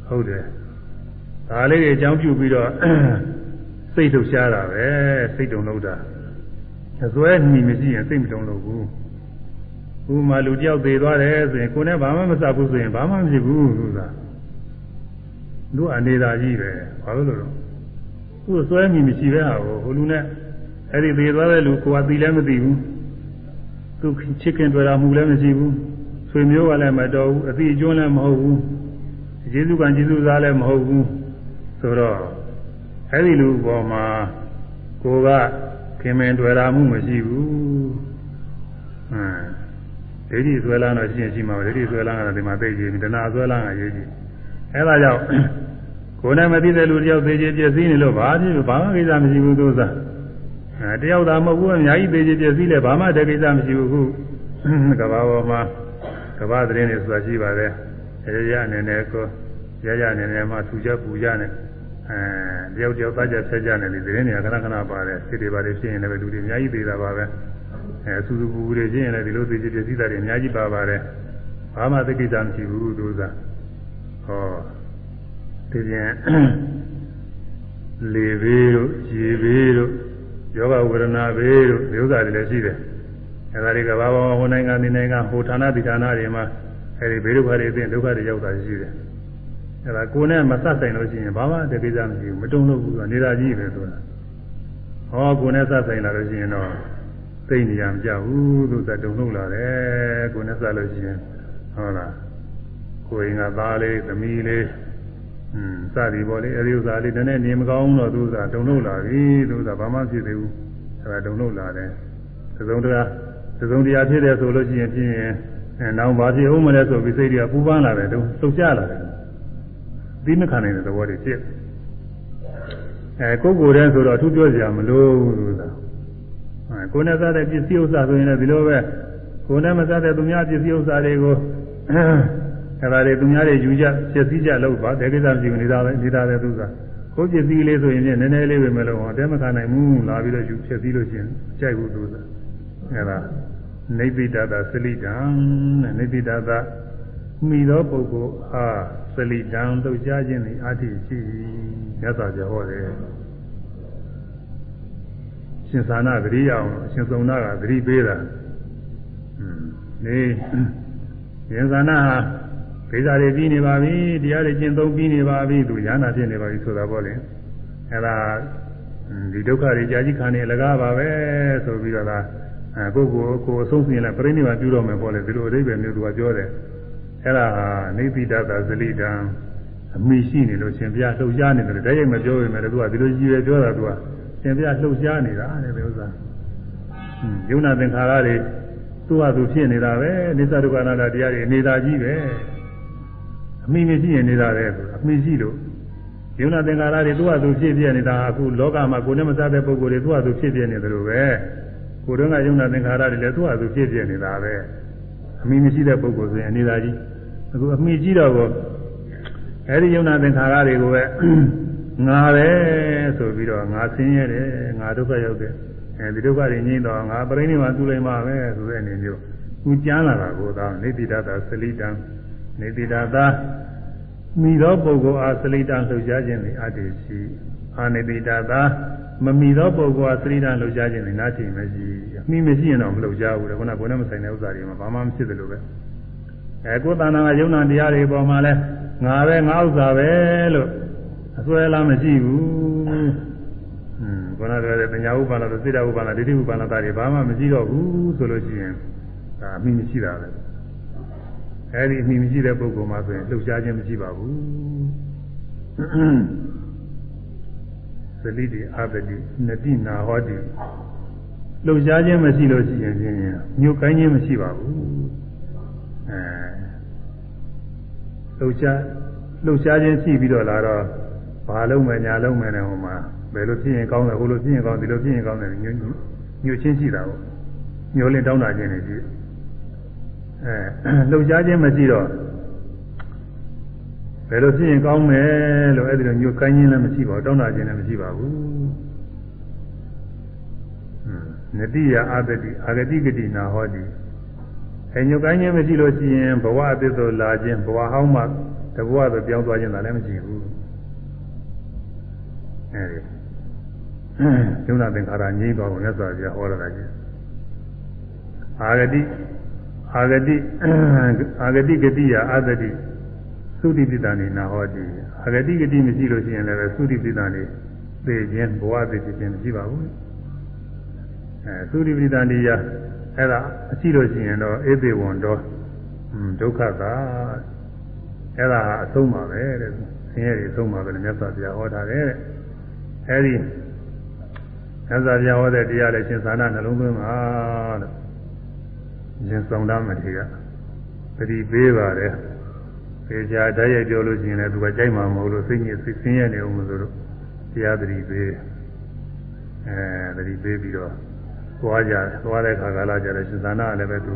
ဟုတ်တယ်ဒါလေးတွေအကြောင်းပြုပြီးတော့စိတ်လှုပ်ရှားတာပဲစိတ်တုံလို့တာအစွဲမိမရှိရင်စိတ်မတုံလို့ဘူးဥမာလူတယောက်သေးသွားတယ်ဆိုရင်ကိုယ်နဲ့ဘာမှမစပ်ဘူးဆိုရင်ဘာမှမဖြစ်ဘူးသူကလူအနေသာကြီးပဲဘာလို့လဲတော့သူ့ဆွဲမိမရှိပဲဟာကိုဟိုလူနဲ့အဲ့ဒီသေးသွားတဲ့လူကိုယ်ကသိလည်းမသိဘူး သူချစ်ခင်တွေ့တာမှုလည်းမရှိဘူးဆွေမျိုးကလည်းမတော်ဘူးအတိအကျွန်းလည်းမဟုတ်ဘူးကျေးဇူးကံကျေးဇူးစားလည်းမဟုတ်ဘူးဆိုတော့အဲ့ဒီလူပေါ်မှာကိုကခင်မင်တွေ့တာမှုမရှိဘူးဟမ်ဒိဋ္ဌိဆွဲလန်းတော့ရှင်းရှိမှာဒိဋ္ဌိဆွဲလန်းကဒီမှာသိကြည့်ဒနာဆွဲလန်းကရေးကြည့်အဲဒါကြောင့်ကိုယ်နဲ့မသိတဲ့လူတယောက်သိကြပြည့်စည်နေလို့ဘာဖြစ်ဘာမှကိစ္စမရှိဘူးသူစား အဲတယောက်သာမဟုတ်ဘူးအများကြီးသိကြပြည့်စည်လဲဘာမှတကိစ္စမရှိဘူးခုကဘာပေါ်မှာကဘာသတင်းတွေဆိုတာရှိပါတယ်ရရအနေနဲ့ကိုရရအနေနဲ့မှသူကြပူကြနဲ့အဲတယောက်တယောက်သားကြဆက်ကြနေဒီသတင်းတွေကခဏခဏပါတယ်စိတ်တွေပါတယ်ဖြစ်ရင်လည်းလူတွေအများကြီးသိတာပါပဲအဲစူးစူးပူပူတွေချင်းရင်လည်းဒီလိုသိကြပြစည်းတာတွေအများကြီးပါပါတယ်ဘာမှသိကိစ္စမရှိဘူးသူစားဟောဒီပြန်လေဘေးတို့ရေဘေးတို့ ယောဂဝေဒနာဘေးတို့ဒီဥစ္စာတွေလည်းရှိတယ်အဲဒါတွေကဘာဘာဟိုနိုင်ငံဒီနိုင်ငံဟိုဌာနဒီဌာနတွေမှာအဲဒီဘေးဒုက္ခတွေအပြင်ဒုက္ခတွေရောက်တာရှိတယ်အဲဒါကိုယ်နဲ့မဆက်ဆိုင်လို့ရှိရင်ဘာမှတကိစ္စမရှိဘူးမတုံ့လို့ဘူးနေတာကြီးပဲဆိုတာဟောကိုယ်နဲ့ဆက်ဆိုင်လာလို့ရှိရင်တော့သိနေရမကြဘူးသူကတုံလို့လာတယ်ကိုနဲ့ဆက်လို့ရှိရင်ဟုတ်လားကိုရင်ကသားလေးသမီးလေး อืมစသည်ပေါ့လေအဲဒီဥစ္စာလေးတနေ့နေမကောင်းတော့သူကတုံလို့လာပြီသူကဘာမှဖြစ်သေးဘူးအဲဒါတုံလို့လာတယ်သုံးတရားသုံးတရားဖြစ်တယ်ဆိုလို့ရှိရင်ဖြစ်ရင်အဲနောက်ဘာဖြစ်ဦးမလဲဆိုပြီးစိတ်တွေကပူပန်းလာတယ်တုံလှုပ်ရှားလာတယ်သိမခံနိုင်တဲ့သဘောတွေဖြစ်အဲကိုယ်ကိုယ်တည်းဆိုတော့အထူးပြောစရာမလိုဘူးဆိုတာအဲကိုယ်နဲ့စားတဲ့ပစ္စည်းဥစ္စာဆိုရင်လည်းဒီလိုပဲကိုယ်နဲ့မစားတဲ့သူများပစ္စည်းဥစ္စာတွေကို အဲဒါတွေသူများတွေယူကြဖြစ်စည်းကြလို့ပါတဲ့ကိစ္စမရှိဘူးနေတာပဲနေတာပဲသူကကိုယ်ပစ္စည်းလေးဆိုရင်လည်းနည်းနည်းလေးပဲမလို့ဟောတဲမခံနိုင်ဘူးလာပြီးတော့ယူဖြစ်စည်းလို့ရှိရင်ကြိုက်ဘူးသူကအဲဒါနေပိတတာစလိတံတဲ့နေပိတတာမိသောပုဂ္ဂိုလ်အားစလိတံတုတ်ကြခြင်းသည်အတ္တိရှိမြတ်စွာဘုရားဟောတယ်ရှင်သာနာဂရိယအောင်ရှင်သုံနာကဂရိပေးတာနေရှင်သာနာဟာ ကိစ္စတွေပြီးနေပါပြီတရားတွေကျင့်သုံးပြီးနေပါပြီသူညာနာဖြစ်နေပါပြီဆိုတာပေါ့လေအဲဒါဒီဒုက္ခတွေကြာကြီးခံနေလကားပါပဲဆိုပြီးတော့ဒါကိုကိုကိုအဆုံးစင်လဲပြိဋိနိဗ္ဗာန်ပြုတော့မယ်ပေါ့လေဒီလိုအဓိပ္ပာယ်မျိုးသူကပြောတယ်အဲ့ဒါဟာနေတိတတာဇလိတံအမိရှိနေလို့ရှင်ဘုရားလှုပ်ရှားနေတယ်တည်းရိုက်မပြောပေမဲ့သူကဒီလိုကြီးပဲပြောတာသူကရှင်ဘုရားလှုပ်ရှားနေတာတဲ့ဒီဥစ္စာယုံနာသင်္ခါရတွေသူ့ဟာသူဖြစ်နေတာပဲနိစ္စဒုက္ခနာတရားတွေနေတာကြီးပဲ အမိမရှိရင်နေတာပဲဆိုအမိရှိလို့ယုံနာသင်္ခါရတွေသူ့ဟာသူဖြစ်ပြနေတာအခုလောကမှာကိုယ်နဲ့မစားတဲ့ပုဂ္ဂိုလ်တွေသူ့ဟာသူဖြစ်ပြနေတယ်လို့ပဲကိုယ်တော့ကယုံနာသင်္ခါရတွေလည်းသူ့ဟာသူဖြစ်ပြနေတာပဲအမိမရှိတဲ့ပုဂ္ဂိုလ်ဆိုရင်နေတာကြီးအခုအမိကြီးတော့ကိုအဲဒီယုံနာသင်္ခါရတွေကိုပဲငါပဲဆိုပြီးတော့ငါဆင်းရဲတယ်ငါဒုက္ခရောက်တယ်အဲဒီဒုက္ခတွေငြိမ်းတော့ငါပြိဋိမာသူလိုက်မှာပဲဆိုတဲ့အနေမျိုးသူကြမ်းလာတာကိုသာနေတိတတာစလိတံ နေတိတတာမိသောပုဂ္ဂိုလ်အားစလိတံလှုပ်ရှားခြင်းသည်အတ္တိရှိအာနေတိတတာမမီသောပုဂ္ဂိုလ်အားစလိတံလှုပ်ရှားခြင်းသည်နာတိမရှိအမိမရှိရင်တော့မလှုပ်ရှားဘူးလေခုနကဘယ်နဲ့မဆိုင်တဲ့ဥစ္စာတွေမှာဘာမှမဖြစ်တယ်လို့ပဲအဲကိုယ်တဏ္ဍာကယုံနာတရားတွေပေါ်မှာလဲငါပဲငါဥစ္စာပဲလို့အစွဲလားမရှိဘူးဟွန်းခေါင်းတော်တဲ့ပညာဥပါဒလို့စိတ္တဥပါဒဒိဋ္ဌိဥပါဒတာတွေဘာမှမရှိတော့ဘူးဆိုလို့ရှိရင်ဒါအမိမရှိတာပဲ အဲဒီအမိမရှိတဲ့ပုဂ္ဂိုလ်မှာဆိုရင်လှုပ်ရှားခြင်းမရှိပါဘူးသတိတိအာပတိနတိနာဟောတိလှုပ်ရှားခြင်းမရှိလို့ရှိရင်ဖြင့်ညှို့ကိုင်းခြင်းမရှိပါဘူးအဲလှုပ်ရှားလှုပ်ရှားခြင်းရှိပြီးတော့လာတော့ဘာလုံးမယ်ညာလုံးမယ်နဲ့ဟိုမှာဘယ်လိုဖြစ်ရင်ကောင်းတယ်ဟိုလိုဖြစ်ရင်ကောင်းဒီလိုဖြစ်ရင်ကောင်းတယ်ညှို့ညှို့ချင်းရှိတာပေါ့ညှို့လင်းတောင်းတာခြင်းတွေရှိ အဲလှုပ်ရှားခြင်းမရှိတော့ဘယ်လိုဖြစ်ရင်ကောင်းမယ်လို့အဲ့ဒီလိုညှို့ကိုင်းခြင်းလည်းမရှိပါဘူးတောင်းတာခြင်းလည်းမရှိပါဘူးနတိယအာတတိအာဂတိဂတိနာဟောတိအဲညှို့ကိုင်းခြင်းမရှိလို့ရှိရင်ဘဝအသစ်သို့လာခြင်းဘဝဟောင်းမှတဘဝသို့ပြောင်းသွားခြင်းလည်းမရှိဘူးအဲဒီယုံနာသင်္ခါရငြိမ့်သွားကိုမြတ်စွာဘုရားဟောရတာကြီးအာဂတိ အာဂတိအာဂတိဂတိယအာတတိသုတိပိတ္တနေနာဟောတိအာဂတိဂတိမရှိလို့ရှိရင်လည်းသုတိပိတ္တနေသိခြင်းဘဝသိခြင်းမရှိပါဘူးအဲသုတိပိတ္တနေရအဲ့ဒါအရှိလို့ရှိရင်တော့ဧသေဝံတော့ဒုက္ခသာအဲ့ဒါအဆုံးပါပဲတဲ့ဆင်းရဲတွေအဆုံးပါပဲမြတ်စွာဘုရားဟောထားတယ်တဲ့အဲဒီမြတ်စွာဘုရားဟောတဲ့တရားလည်းရှင်သာနာနှလုံးသွင်းပါလို့ ရှင်ဆောင်သားမထေရပရိပေးပါတယ်ပေချာဓာတ်ရိုက်ပြောလို့ရှိရင်လည်းသူကကြိုက်မှာမဟုတ်လို့စိတ်ညစ်စိတ်ဆင်းရဲနေအောင်လို့လို့တရားပရိပေးအဲပရိပေးပြီးတော့သွားကြသွားတဲ့ခါကာလကြတယ်ရှင်သာနာလည်းပဲသူ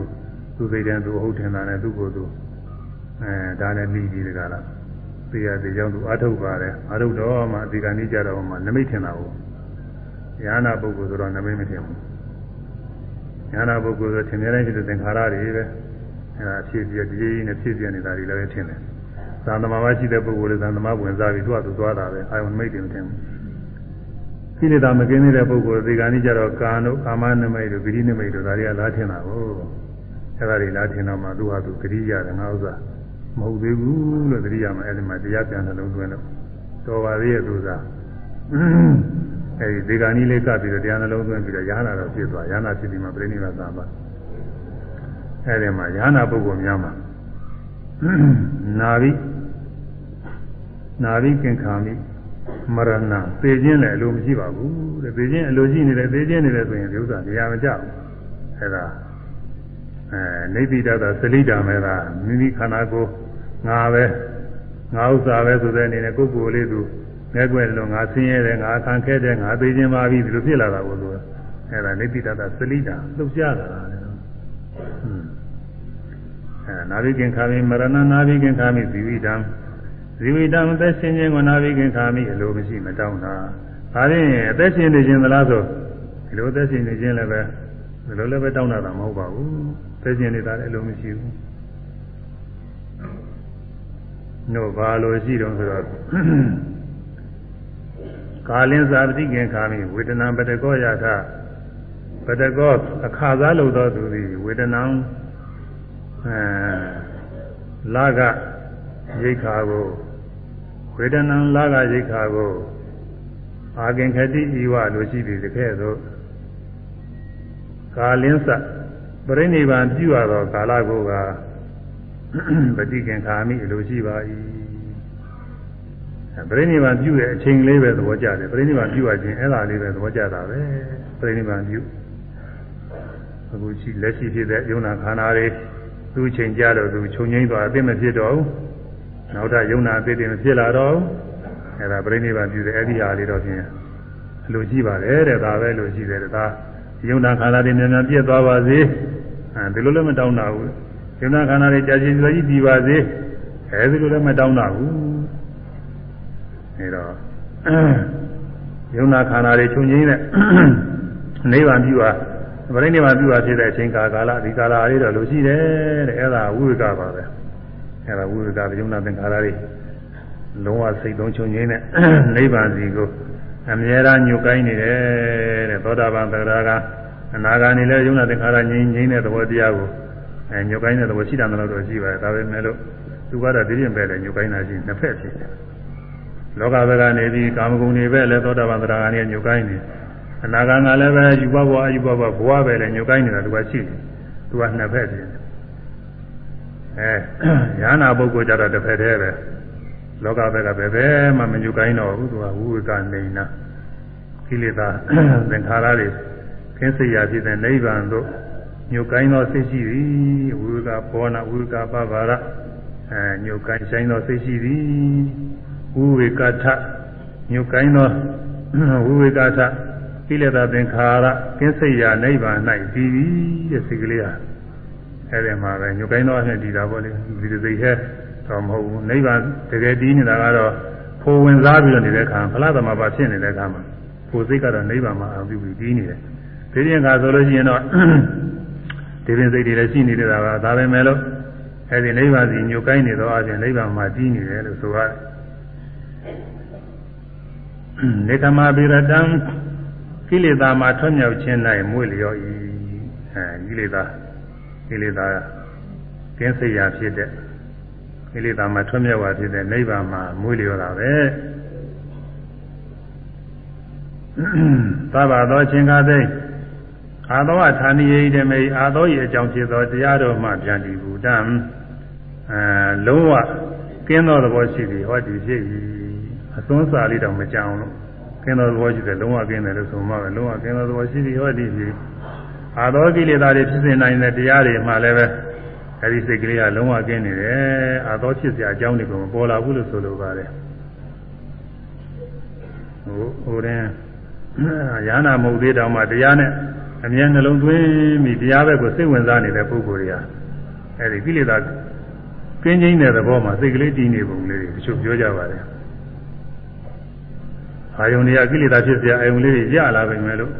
သူစိတ်တန်းသူဟုတ်ထင်တာနဲ့သူ့ကိုယ်သူအဲဒါနဲ့ပြီးပြီးတကလားသိရသေးကြောင်းသူအထုတ်ပါတယ်အထုတ်တော့မှဒီကနေ့ကြတော့မှနမိတ်ထင်တာကိုညာနာပုဂ္ဂိုလ်ဆိုတော့နမိတ်မထင်ဘူး ညာနာပုဂ္ဂိုလ်ဆိုထင်နေတဲ့ဖြစ်တဲ့သင်္ခါရတွေပဲအဲဒါဖြစ်ပြဒီကြီးနဲ့ဖြစ်ပြနေတာတွေလည်းထင်တယ်သံသမာမရှိတဲ့ပုဂ္ဂိုလ်လည်းသံသမာဝင်စားပြီးသူ့အတူသွားတာပဲအာယုံနမိတ်တင်မထင်ဘူးကိလေသာမကင်းတဲ့ပုဂ္ဂိုလ်ဒီကနေ့ကြတော့ကာနုကာမနမိတ်တို့ဂရိနမိတ်တို့ဒါတွေကလားထင်တာကိုအဲဒါတွေလားထင်တော့မှသူ့ဟာသူဂရိရတယ်ငါဥစ္စာမဟုတ်သေးဘူးလို့သတိရမှာအဲ့ဒီမှာတရားပြန်နှလုံးသွင်းလို့တော်ပါသေးရဲ့သူစား အဲဒီဒီကနီးလေးကပ်ပြီးတော့တရားနှလုံးသွင်းပြီးတော့ရဟနာတော့ဖြစ်သွားရဟနာဖြစ်ပြီးမှပြိဋိဘသာပါအဲဒီမှာရဟနာပုဂ္ဂိုလ်များမှာနာဘိနာဘိကင်ခာမိမရဏသေခြင်းလည်းအလိုမရှိပါဘူးတဲ့သေခြင်းအလိုရှိနေတယ်သေခြင်းနေတယ်ဆိုရင်ဒီဥစ္စာတရားမကြောက်အဲဒါအဲနေတိတတာသလိတာမဲကမိမိခန္ဓာကိုယ်ငါပဲငါဥစ္စာပဲဆိုတဲ့အနေနဲ့ကိုယ်ကိုယ်လေးသူ ငဲကွယ်လို့ငါဆင်းရဲတယ်ငါခံခဲ့တယ်ငါသိခြင်းပါပြီဒီလိုဖြစ်လာတာကိုသူအဲဒါနေတိတတာသလိတာလှုပ်ရှားလာတာလေဟွန်းအဲနာဘိကင်ခာမိမရဏနာဘိကင်ခာမိဇီဝိတံဇီဝိတံအသက်ရှင်ခြင်းကိုနာဘိကင်ခာမိအလိုမရှိမတောင်းတာဒါရင်အသက်ရှင်နေခြင်းသလားဆိုဒီလိုအသက်ရှင်နေခြင်းလည်းပဲဒီလိုလည်းပဲတောင်းတာမဟုတ်ပါဘူးအသက်ရှင်နေတာလည်းအလိုမရှိဘူးတို့ဘာလို့ရှိတော့ဆိုတော့ ကာလင်းစာပတိကင်ခာမိဝေဒနာပတကောယထပတကောအခါစားလို့သောသူသည်ဝေဒနာအဲလာကရိခါကိုဝေဒနာလာကရိခါကိုအာကင်ခတိဤဝလိုရှိသည်တကဲ့သို့ကာလင်းစပရိနိဗ္ဗာန်ပြုရသောကာလကိုကပฏิကင်ခာမိလိုရှိပါ၏ ပရိနိဗ္ဗာန်ပြုတဲ့အချိန်လေးပဲသဘောကျတယ်ပရိနိဗ္ဗာန်ပြုရခြင်းအဲ့ဒါလေးပဲသဘောကျတာပဲပရိနိဗ္ဗာန်ပြုအခုရှိလက်ရှိဖြစ်တဲ့ယုံနာခန္ဓာတွေသူ့ချိန်ကြတော့သူခြုံငိမ့်သွားအသိမဖြစ်တော့ဘူးနောက်ထပ်ယုံနာအသိတွေမဖြစ်လာတော့ဘူးအဲ့ဒါပြိဋိဘံပြုတဲ့အဲ့ဒီဟာလေးတော့ဖြင့်လူကြည့်ပါတယ်တဲ့ဒါပဲလူကြည့်တယ်ဒါယုံနာခန္ဓာတွေမြန်မြန်ပြည့်သွားပါစေအဲဒီလိုလည်းမတောင်းတာဘူးယုံနာခန္ဓာတွေကြာချင်းစွာကြီးပြီးပါစေအဲဒီလိုလည်းမတောင်းတာဘူး အဲတော့ယုံနာခန္ဓာတွေခြုံငိမ့်တဲ့နိဗ္ဗာန်ပြုပါပရိနိဗ္ဗာန်ပြုပါဖြစ်တဲ့အချိန်ကာလဒီကာလလေးတော့လိုရှိတယ်တဲ့အဲ့ဒါဝိဝေကပါပဲအဲ့ဒါဝိဝေကယုံနာသင်္ခါရတွေလုံးဝစိတ်သုံးချုပ်ငင်းတဲ့နိဗ္ဗာန်စီကိုအမြဲတမ်းညှို့ကိုင်းနေတယ်တဲ့သောတာပန်သရဂါအနာဂါနေလဲယုံနာသင်္ခါရငြိမ်းငြိမ်းတဲ့သဘောတရားကိုအဲညှို့ကိုင်းတဲ့သဘောရှိတယ်မလို့တော့ရှိပါတယ်ဒါပေမဲ့လို့သူကတော့ဒီပြင်ပဲလေညှို့ကိုင်းတာရှိနှစ်ဖက်ဖြစ်တယ် လောကဘက်ကနေပြီးကာမဂုဏ်တွေပဲလဲသောတာပန်သရဂါနေညှို့ကိုင်းနေအနာဂါကလည်းပဲယူဘဘဝအယူဘဘဘဝပဲလေညှို့ကိုင်းနေတာသူကရှိတယ်သူကနှစ်ဖက်ဖြစ်တယ်အဲညာနာပုဂ္ဂိုလ်ကြတော့တစ်ဖက်တည်းပဲလောကဘက်ကပဲပဲမှမညှို့ကိုင်းတော့ဘူးသူကဝိဝေကနေနာကိလေသာသင်္ခါရတွေခင်းစိတ်ရာဖြစ်တဲ့နိဗ္ဗာန်တို့ညှို့ကိုင်းသောစိတ်ရှိသည်ဝိဝေကဘောနာဝိဝေကပပါရအဲညှို့ကိုင်းဆိုင်သောစိတ်ရှိသည် ဝိဝေကထညှို့ကိုင်းသောဝိဝေကထကိလေသာသင်္ခါရကင်းစိတ်ရာနိဗ္ဗာန်၌တည်သည်တဲ့စိတ်ကလေးဟာအဲ့ဒီမှာပဲညှို့ကိုင်းသောအဖြစ်တည်တာပေါ့လေဒီစိတ်ဟဲတော့မဟုတ်ဘူးနိဗ္ဗာန်တကယ်တည်နေတာကတော့ဖိုဝင်စားပြီးတော့နေတဲ့အခါဖလားသမဘာဖြစ်နေတဲ့အခါမှာကိုယ်စိတ်ကတော့နိဗ္ဗာန်မှာအပြုပြီးတည်နေတယ်ဒီပြင်ကဆိုလို့ရှိရင်တော့ဒီပြင်စိတ်တွေလည်းရှိနေတာပါဒါပဲမဲ့လို့အဲဒီနိဗ္ဗာန်စီညှို့ကိုင်းနေတော့အပြင်နိဗ္ဗာန်မှာတည်နေတယ်လို့ဆိုရတယ် နေကမပိရတံကိလေသာမှာထွံ့မြောက်ခြင်း၌မွေ့လျော်၏အဲကိလေသာကိလေသာကင်းစိတ်ရာဖြစ်တဲ့ကိလေသာမှာထွံ့မြောက်ပါဖြစ်တဲ့နိဗ္ဗာန်မှာမွေးလျော်တာပဲသဗ္ဗသောချင်းကားသိအာသောဌာနိယိတမေအာသောဤအကြောင်းဖြစ်သောတရားတော်မှပြန်တည်ဘူးတံအဲလုံးဝကင်းသောသဘောရှိသည်ဟောဒီဖြစ်၏ အစွန်းစာလေးတော့မကြောင်လို့ကင်းသောသဘောရှိတယ်လုံးဝကင်းတယ်လို့ဆိုမှပဲလုံးဝကင်းသောသဘောရှိသည်ဟောဒီဖြစ်အာသောကိလေသာတွေဖြစ်စေနိုင်တဲ့တရားတွေမှလည်းပဲအဲဒီစိတ်ကလေးကလုံးဝကင်းနေတယ်အာသောဖြစ်စရာအကြောင်းတွေကမပေါ်လာဘူးလို့ဆိုလိုပါတယ်ဟိုဟိုရင်ယာနာမဟုတ်သေးတောင်မှတရားနဲ့အမြဲနှလုံးသွင်းပြီးတရားဘက်ကိုစိတ်ဝင်စားနေတဲ့ပုဂ္ဂိုလ်တွေကအဲဒီကိလေသာကင်းချင်းတဲ့သဘောမှာစိတ်ကလေးတည်နေပုံလေးတွေတချို့ပြောကြပါတယ် အာယုန်တွေကကိလေသာဖြစ်စရာအာယုန်လေးတွေရလာပြီမဲ့လို့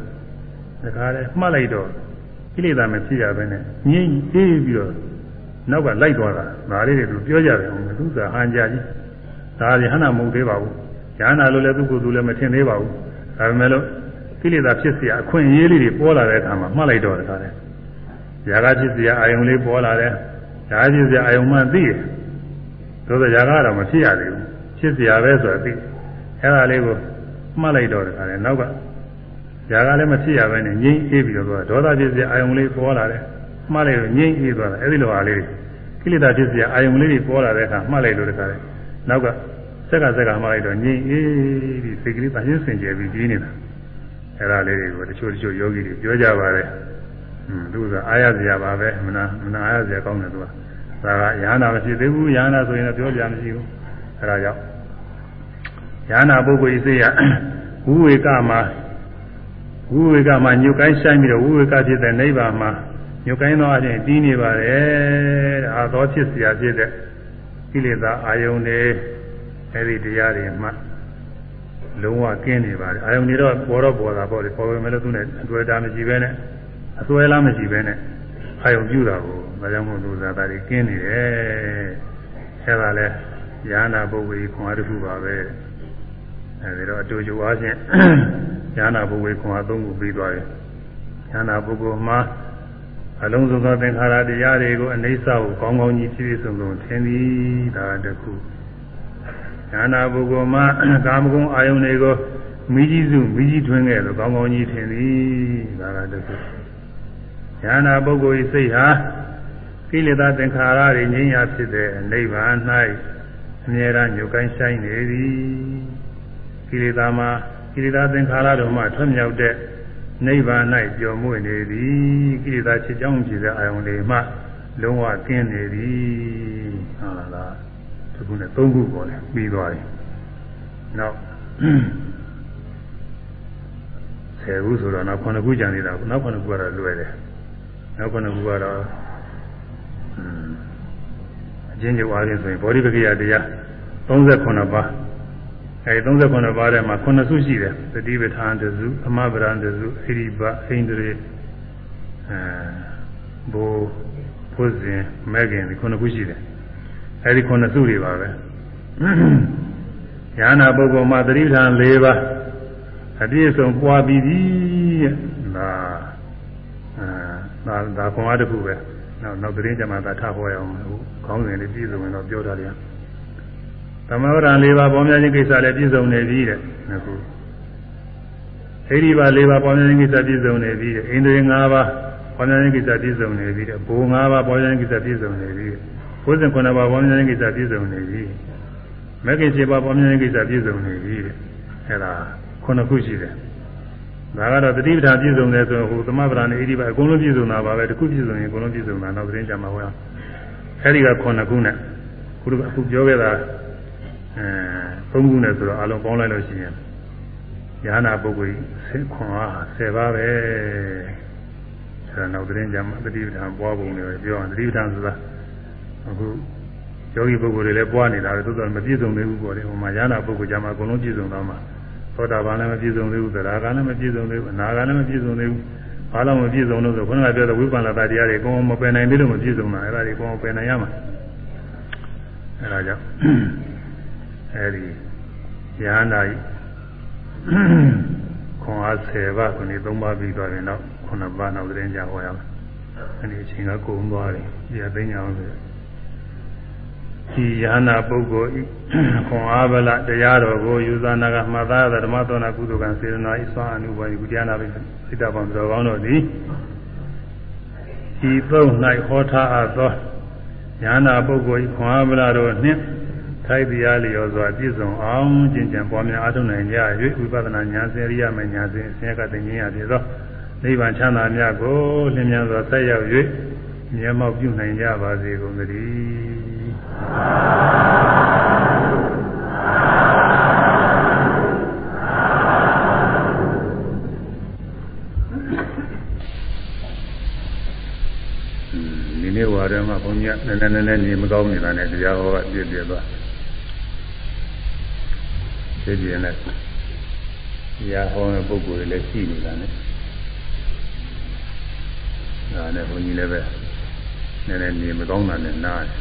ဒါကြတဲ့မှတ်လိုက်တော့ကိလေသာမဖြစ်ရဘဲနဲ့ငြိမ့်အေးပြီးတော့နောက်ကလိုက်သွားတာဒါလေးတွေသူပြောကြတယ်အောင်သူကဟန်ကြကြီးဒါရဟနာမဟုတ်သေးပါဘူးဉာဏ်နာလို့လည်းသူ့ကိုယ်သူလည်းမထင်သေးပါဘူးဒါပေမဲ့လို့ကိလေသာဖြစ်เสียအခွင့်အရေးလေးတွေပေါ်လာတဲ့အခါမှာမှတ်လိုက်တော့တခါတည်းຢာကဖြစ်เสียအာယုံလေးပေါ်လာတယ်ဒါဖြစ်เสียအာယုံမှသိတယ်သို့သောຢာကတော့မဖြစ်ရသေးဘူးဖြစ်เสียပဲဆိုတာသိအဲ့ဒါလေးကို မှတ်လိုက်တော့တယ်ခါတယ်နောက်ကຢာကလည်းမဖြစ်ရဘဲနဲ့ငြိမ့်အေးပြီးတော့ဒေါသဖြစ်စရာအာယုံလေးပေါ်လာတယ်မှတ်လိုက်တော့ငြိမ့်အေးသွားတယ်အဲဒီလိုအားလေးကိလေသာဖြစ်စရာအာယုံလေးတွေပေါ်လာတဲ့အခါမှတ်လိုက်လို့တခါတယ်နောက်ကစက်ကစက်ကမှတ်လိုက်တော့ငြိမ့်အေးပြီးစိတ်ကလေးသာရှင်းစင်ကြယ်ပြီးကြီးနေတာအဲဒါလေးတွေကိုတချို့တချို့ယောဂီတွေပြောကြပါတယ်ဟွန်းသူကအာရစရာပါပဲမနာမနာအာရစရာကောင်းတယ်သူကဒါကယ ahanan မရှိသေးဘူးယ ahanan ဆိုရင်တော့ပြောပြမရှိဘူးအဲဒါကြောင့် ယ ahanan ပုဂ္ဂိုလ်ဤစိတ်ရဝိဝေကမှာဝိဝေကမှာညုတ်ကိုင်းဆိုင်ပြီးတော့ဝိဝေကဖြစ်တဲ့နိဗ္ဗာန်မှာညုတ်ကိုင်းသောအချင်းတီးနေပါတယ်တဲ့အာသောဖြစ်เสียဖြစ်တဲ့ကိလေသာအာယုန်တွေအဲဒီတရားတွေမှလုံးဝကင်းနေပါတယ်အာယုန်တွေတော့ပေါ်တော့ပေါ်တာပေါ့လေပေါ်ပေမဲ့လို့သူနဲ့အတွေ့အတာမရှိပဲနဲ့အစွဲလားမရှိပဲနဲ့အာယုန်ပြုတာကိုဒါကြောင့်မို့လို့သာတာတွေကင်းနေတယ်အဲဒါလဲယ ahanan ပုဂ္ဂိုလ်ကြီးခွန်အားတစ်ခုပါပဲ အဲဒီတော့အတူတူအားဖြင့်ဉာဏပုဂ္ဂိုလ်ခွန်အားသုံးခုပြီးသွားတယ်ဉာဏပုဂ္ဂိုလ်မှာအလုံးစုံသောသင်္ခါရတရားတွေကိုအနိစ္စကိုကောင်းကောင်းကြီးဖြည့်စုံစုံသင်သည်ဒါတခုဉာဏပုဂ္ဂိုလ်မှာကာမဂုဏ်အာယုန်တွေကိုမိကြီးစုမိကြီးထွင်းခဲ့လို့ကောင်းကောင်းကြီးထင်သည်ဒါကတခုဉာဏပုဂ္ဂိုလ်၏စိတ်ဟာကိလေသာသင်္ခါရတွေငြိမ်းရာဖြစ်တဲ့နိဗ္ဗာန်၌အမြဲတမ်းညုတ်ကိုင်းဆိုင်နေသည် ကိလေသာမှာကိလေသာသင်္ခါရတို့မှထွတ်မြောက်တဲ့နိဗ္ဗာန်၌ပျော်မွေ့နေသည်ကိလေသာဖြစ်ကြောင်းဖြစ်တဲ့အာယုန်တွေမှလုံးဝကင်းနေသည်ဟာလားဒီခုနဲ့သုံးခုပေါ်တယ်ပြီးသွားပြီနောက်ဆယ်ခုဆိုတော့နောက်ခုနှစ်ခုကြံနေတာနောက်ခုနှစ်ခုကတော့လွယ်တယ်နောက်ခုနှစ်ခုကတော့အချင်းချင်းအားဖြင့်ဆိုရင်ဘောဓိပက္ခိယတရား38ပါး အဲဒီ39ပါးထဲမှာ9စုရှိတယ်သတိပဋ္ဌာန်တစုအမဗရန်တစုဣရိပအိန္ဒြေအဲဘိုးဘုဇင်မဲခင်ဒီ9ခုရှိတယ်အဲဒီ9စုတွေပါပဲညာနာပုဂ္ဂိုလ်မှာသတိပဋ္ဌာန်၄ပါးအပြည့်စုံပွားပြီးပြီတဲ့ဒါအဲဒါဒါခွန်အားတစ်ခုပဲနောက်နောက်သတင်းကြမှာသာထဟောရအောင်အခုခေါင်းစဉ်လေးပြည့်စုံရင်တော့ပြောတာလေသ မဝရ၄ပါးပေါ်များခြင်းကိစ္စလည်းပြည့်စုံနေပြီတဲ့အခုဣရိပါ၄ပါးပေါ်များခြင်းကိစ္စပြည့်စုံနေပြီတဲ့ဣန္ဒြေ၅ပါးပေါ်များခြင်းကိစ္စပြည့်စုံနေပြီတဲ့ဘိုလ်၅ပါးပေါ်များခြင်းကိစ္စပြည့်စုံနေပြီဘုဇင်9ပါးပေါ်များခြင်းကိစ္စပြည့်စုံနေပြီမဂ္ဂင်7ပါးပေါ်များခြင်းကိစ္စပြည့်စုံနေပြီတဲ့အဲဒါ9ခုရှိတယ်ဒါကတော့တတိပဌာပြည့်စုံတယ်ဆိုဟိုသမဗရာနဲ့ဣတိပါအကုန်လုံးပြည့်စုံတာပါပဲတစ်ခုပြည့်စုံရင်အကုန်လုံးပြည့်စုံတာနောက်သတင်းကြမှာဟောအဲဒီက9ခုနဲ့ခုအခုပြောခဲ့တာ အဲသုံးခုနဲ့ဆိုတော့အလုံးပေါင်းလိုက်လို့ရှိရင်ယ ahanan ပုဂ္ဂိုလ်ကြီးခွန်အား10ပါးပဲအဲဒါနောက်သတင်းကြမှာတတိပဌာပွားပုံတွေပြောအောင်တတိပဌာဆိုတာအခုယောဂီပုဂ္ဂိုလ်တွေလည်းပွားနေတာပဲသို့တော်မပြည့်စုံသေးဘူးပေါ့လေဟိုမှာယ ahanan ပုဂ္ဂိုလ်ကြမှာအကုန်လုံးပြည့်စုံသွားမှာသောတာပန်လည်းမပြည့်စုံသေးဘူးသရဂါလည်းမပြည့်စုံသေးဘူးအနာဂါလည်းမပြည့်စုံသေးဘူးဘာလို့မပြည့်စုံလို့ဆိုခုနကပြောတဲ့ဝိပန္နတာတရားတွေအကုန်မပယ်နိုင်သေးလို့မပြည့်စုံတာအဲ့ဒါတွေအကုန်ပယ်နိုင်ရမှာအဲ့ဒါကြောင့် အဲဒီဉာဏ်နာဤခွန်အား10ပါးခုနှစ်3ပါးပြီးသွားရင်တော့9ပါးနောက်သတင်းကြဟောရမယ်အဲဒီအချိန်ကကုန်သွားတယ်ဒီအသိဉာဏ်အောင်ဆိုဒီယဟနာပုဂ္ဂိုလ်ဤခွန်အားဗလတရားတော်ကိုယူဇာနာကမှတ်သားရဓမ္မသောနာကုသကံစေရနာဤသွားအနုဘောယကုတရားနာပိစိတ္တပံတော်ကောင်းတို့သည်ဤသုံး၌ဟောထားအပ်သောယဟနာပုဂ္ဂိုလ်ဤခွန်အားဗလတို့နှင့် ထိုက်တရားလျော်စွာပြည့်စုံအောင်ကျင့်ကြံပွားများအားထုတ်နိုင်ကြ၍ဝိပဿနာဉာဏ်စေရိယမဉာဏ်စဉ်အစဉ်ကတည်းကရဖြစ်သောနိဗ္ဗာန်ချမ်းသာမြတ်ကိုလင်းမြန်စွာဆက်ရောက်၍မြတ်မောက်ပြုနိုင်ကြပါစေကုန်သတည်းဒီနေ့ဝါရမှာဘုန်းကြီးကနည်းနည်းနည်းနည်းနေမကောင်းနေတာနဲ့တရားဟောကပြည့်ပြည့်သွား ဖြစ်ပြင်းနဲ့ရာဟောတဲ့ပုဂ္ဂိုလ်တွေလည်းရှိနေတာနဲ့ဒါနဲ့ဘုန်းကြီးလည်းပဲနည်းနည်းနေမကောင်းတာနဲ့နားတယ်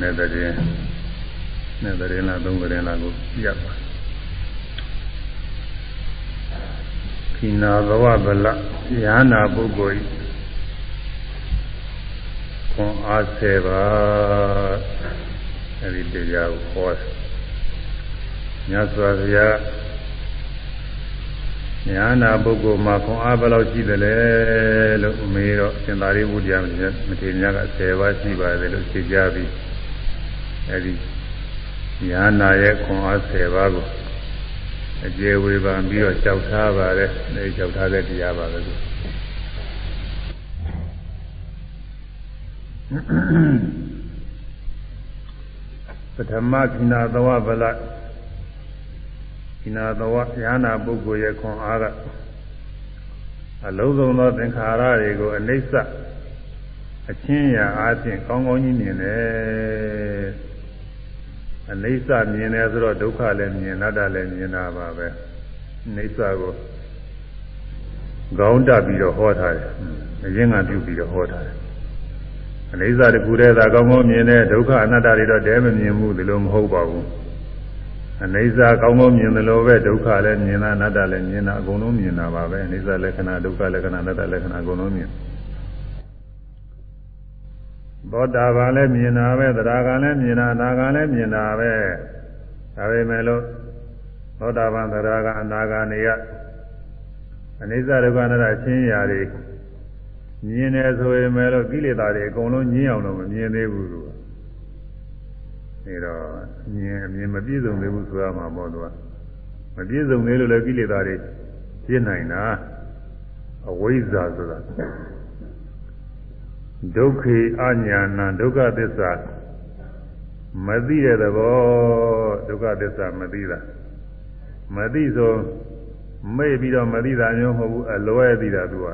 နဲ့တည်းနဲ့တည်းလားသုံးတည်းလားကိုရပ်ပါခိနာဘဝဗလယာနာပုဂ္ဂိုလ်ခွန်အားဆယ်ပါ အဲဒီတရားတရားကိုဟောတယ်မြတ်စွာဘုရားညာနာပုဂ္ဂိုလ်မှာခွန်အားဘယ်လောက်ရှိသလဲလို့မေးတော့ရှင်သာရိပုတ္တရာမထေရက10ပါးရှိပါတယ်လို့ဖြေကြပြီးအဲဒီညာနာရဲ့ခွန်အား10ပါးကိုအကျေဝေဖန်ပြီးတော့ကြောက်ထားပါတယ်အဲဒီကြောက်ထားတဲ့တရားပါပဲလို့ပ ထမကိနာသဝဗလကိနာသဝဉာဏပုဂ္ဂိုလ်ရဲ့ခွန်အားကအလုံးစုံသောသင်္ခါရတွေကိုအနိစ္စအချင်းရာအားဖြင့်ကောင်းကောင်းကြီးမြင်တယ်အနိစ္စမြင်တယ်ဆိုတော့ဒုက္ခလည်းမြင်အနတ္တလည်းမြင်တာပါပဲအနိစ္စကိုခေါင်းတက်ပြီးတော့ဟောထားတယ်အရင်ကပြုပြီးတော့ဟောထားတယ် အနိစ္စတကူတည်းသာကောင်းကောင်းမြင်တယ်ဒုက္ခအနတ္တတွေတော့တဲမမြင်ဘူးဒီလိုမဟုတ်ပါဘူးအနိစ္စကောင်းကောင်းမြင်တယ်လို့ပဲဒုက္ခလည်းမြင်တာအနတ္တလည်းမြင်တာအကုန်လုံးမြင်တာပါပဲအနိစ္စလက္ခဏာဒုက္ခလက္ခဏာအနတ္တလက္ခဏာအကုန်လုံးမြင်သောတာပန်လည်းမြင်တာပဲသရဂံလည်းမြင်တာအနာဂံလည်းမြင်တာပဲဒါပေမဲ့လို့သောတာပန်သရဂံအနာဂံတွေကအနိစ္စဒုက္ခအနတ္တချင်းရာတွေ မြင်တယ်ဆိုရင်လည်းကိလေသာတွေအကုန်လုံးညင်းအောင်တော့မမြင်သေးဘူးသူအဲတော့မြင်အမြင်မပြည့်စုံသေးဘူးဆိုရမှာပေါ့သူကမပြည့်စုံသေးလို့လည်းကိလေသာတွေပြည့်နိုင်တာအဝိဇ္ဇာဆိုတာဒုက္ခေအညာဏဒုက္ခသစ္စာမသိတဲ့သဘောဒုက္ခသစ္စာမသိတာမသိဆိုမေ့ပြီးတော့မသိတာမျိုးမဟုတ်ဘူးအလွဲသိတာသူက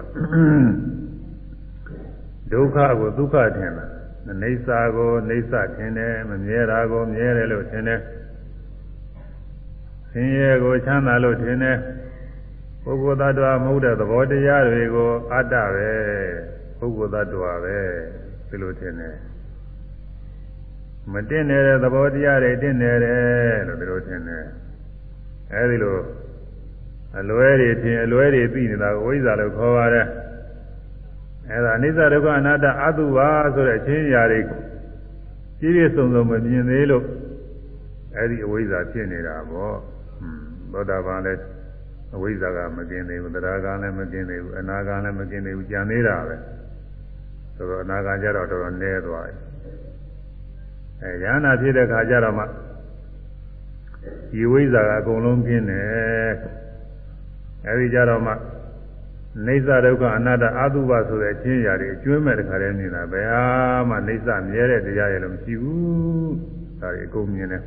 ဒုက္ခကိုဒုက္ခထင်တာနေစာကိုနေစာထင်တယ်မမြဲတာကိုမြဲတယ်လို့ထင်တယ်ဆင်းရဲကိုချမ်းသာလို့ထင်တယ်ပုဂ္ဂိုလ်သတ္တဝါမဟုတ်တဲ့သဘောတရားတွေကိုအတ္တပဲပုဂ္ဂိုလ်သတ္တဝါပဲဒီလိုထင်တယ်မတင်နေတဲ့သဘောတရားတွေတင်နေတယ်လို့ဒီလိုထင်တယ်အဲဒီလိုအလွဲတွေထင်အလွဲတွေသိနေတာကိုဝိဇ္ဇာလို့ခေါ်ပါတယ် အဲဒါအနိစ္စဒုက္ခအနတ္တအတုပါဆိုတဲ့အချင်းရာတွေပြည့်ပြည့်စုံစုံမမြင်သေးလို့အဲဒီအဝိဇ္ဇာဖြစ်နေတာပေါ့ဟွန်းသောတာပန်လည်းအဝိဇ္ဇာကမกินသေးဘူးတရားကလည်းမกินသေးဘူးအနာကလည်းမกินသေးဘူးကြံသေးတာပဲဆိုတော့အနာကကြတော့တော်တော်နည်းသွားပြီအဲဉာဏဖြစ်တဲ့ခါကျတော့မှဒီဝိဇ္ဇာကအကုန်လုံးกินတယ်အဲဒီကြတော့မှ နေသဒုက္ခအနတ္တအတုပဆိုတဲ့ချင်းရာတွေအကျွမ်းမဲ့တခါတည်းနေတာဘယ်ဟာမှနေသမြဲတဲ့တရားရလို့မရှိဘူးဒါတွေအကုန်မြင်တယ်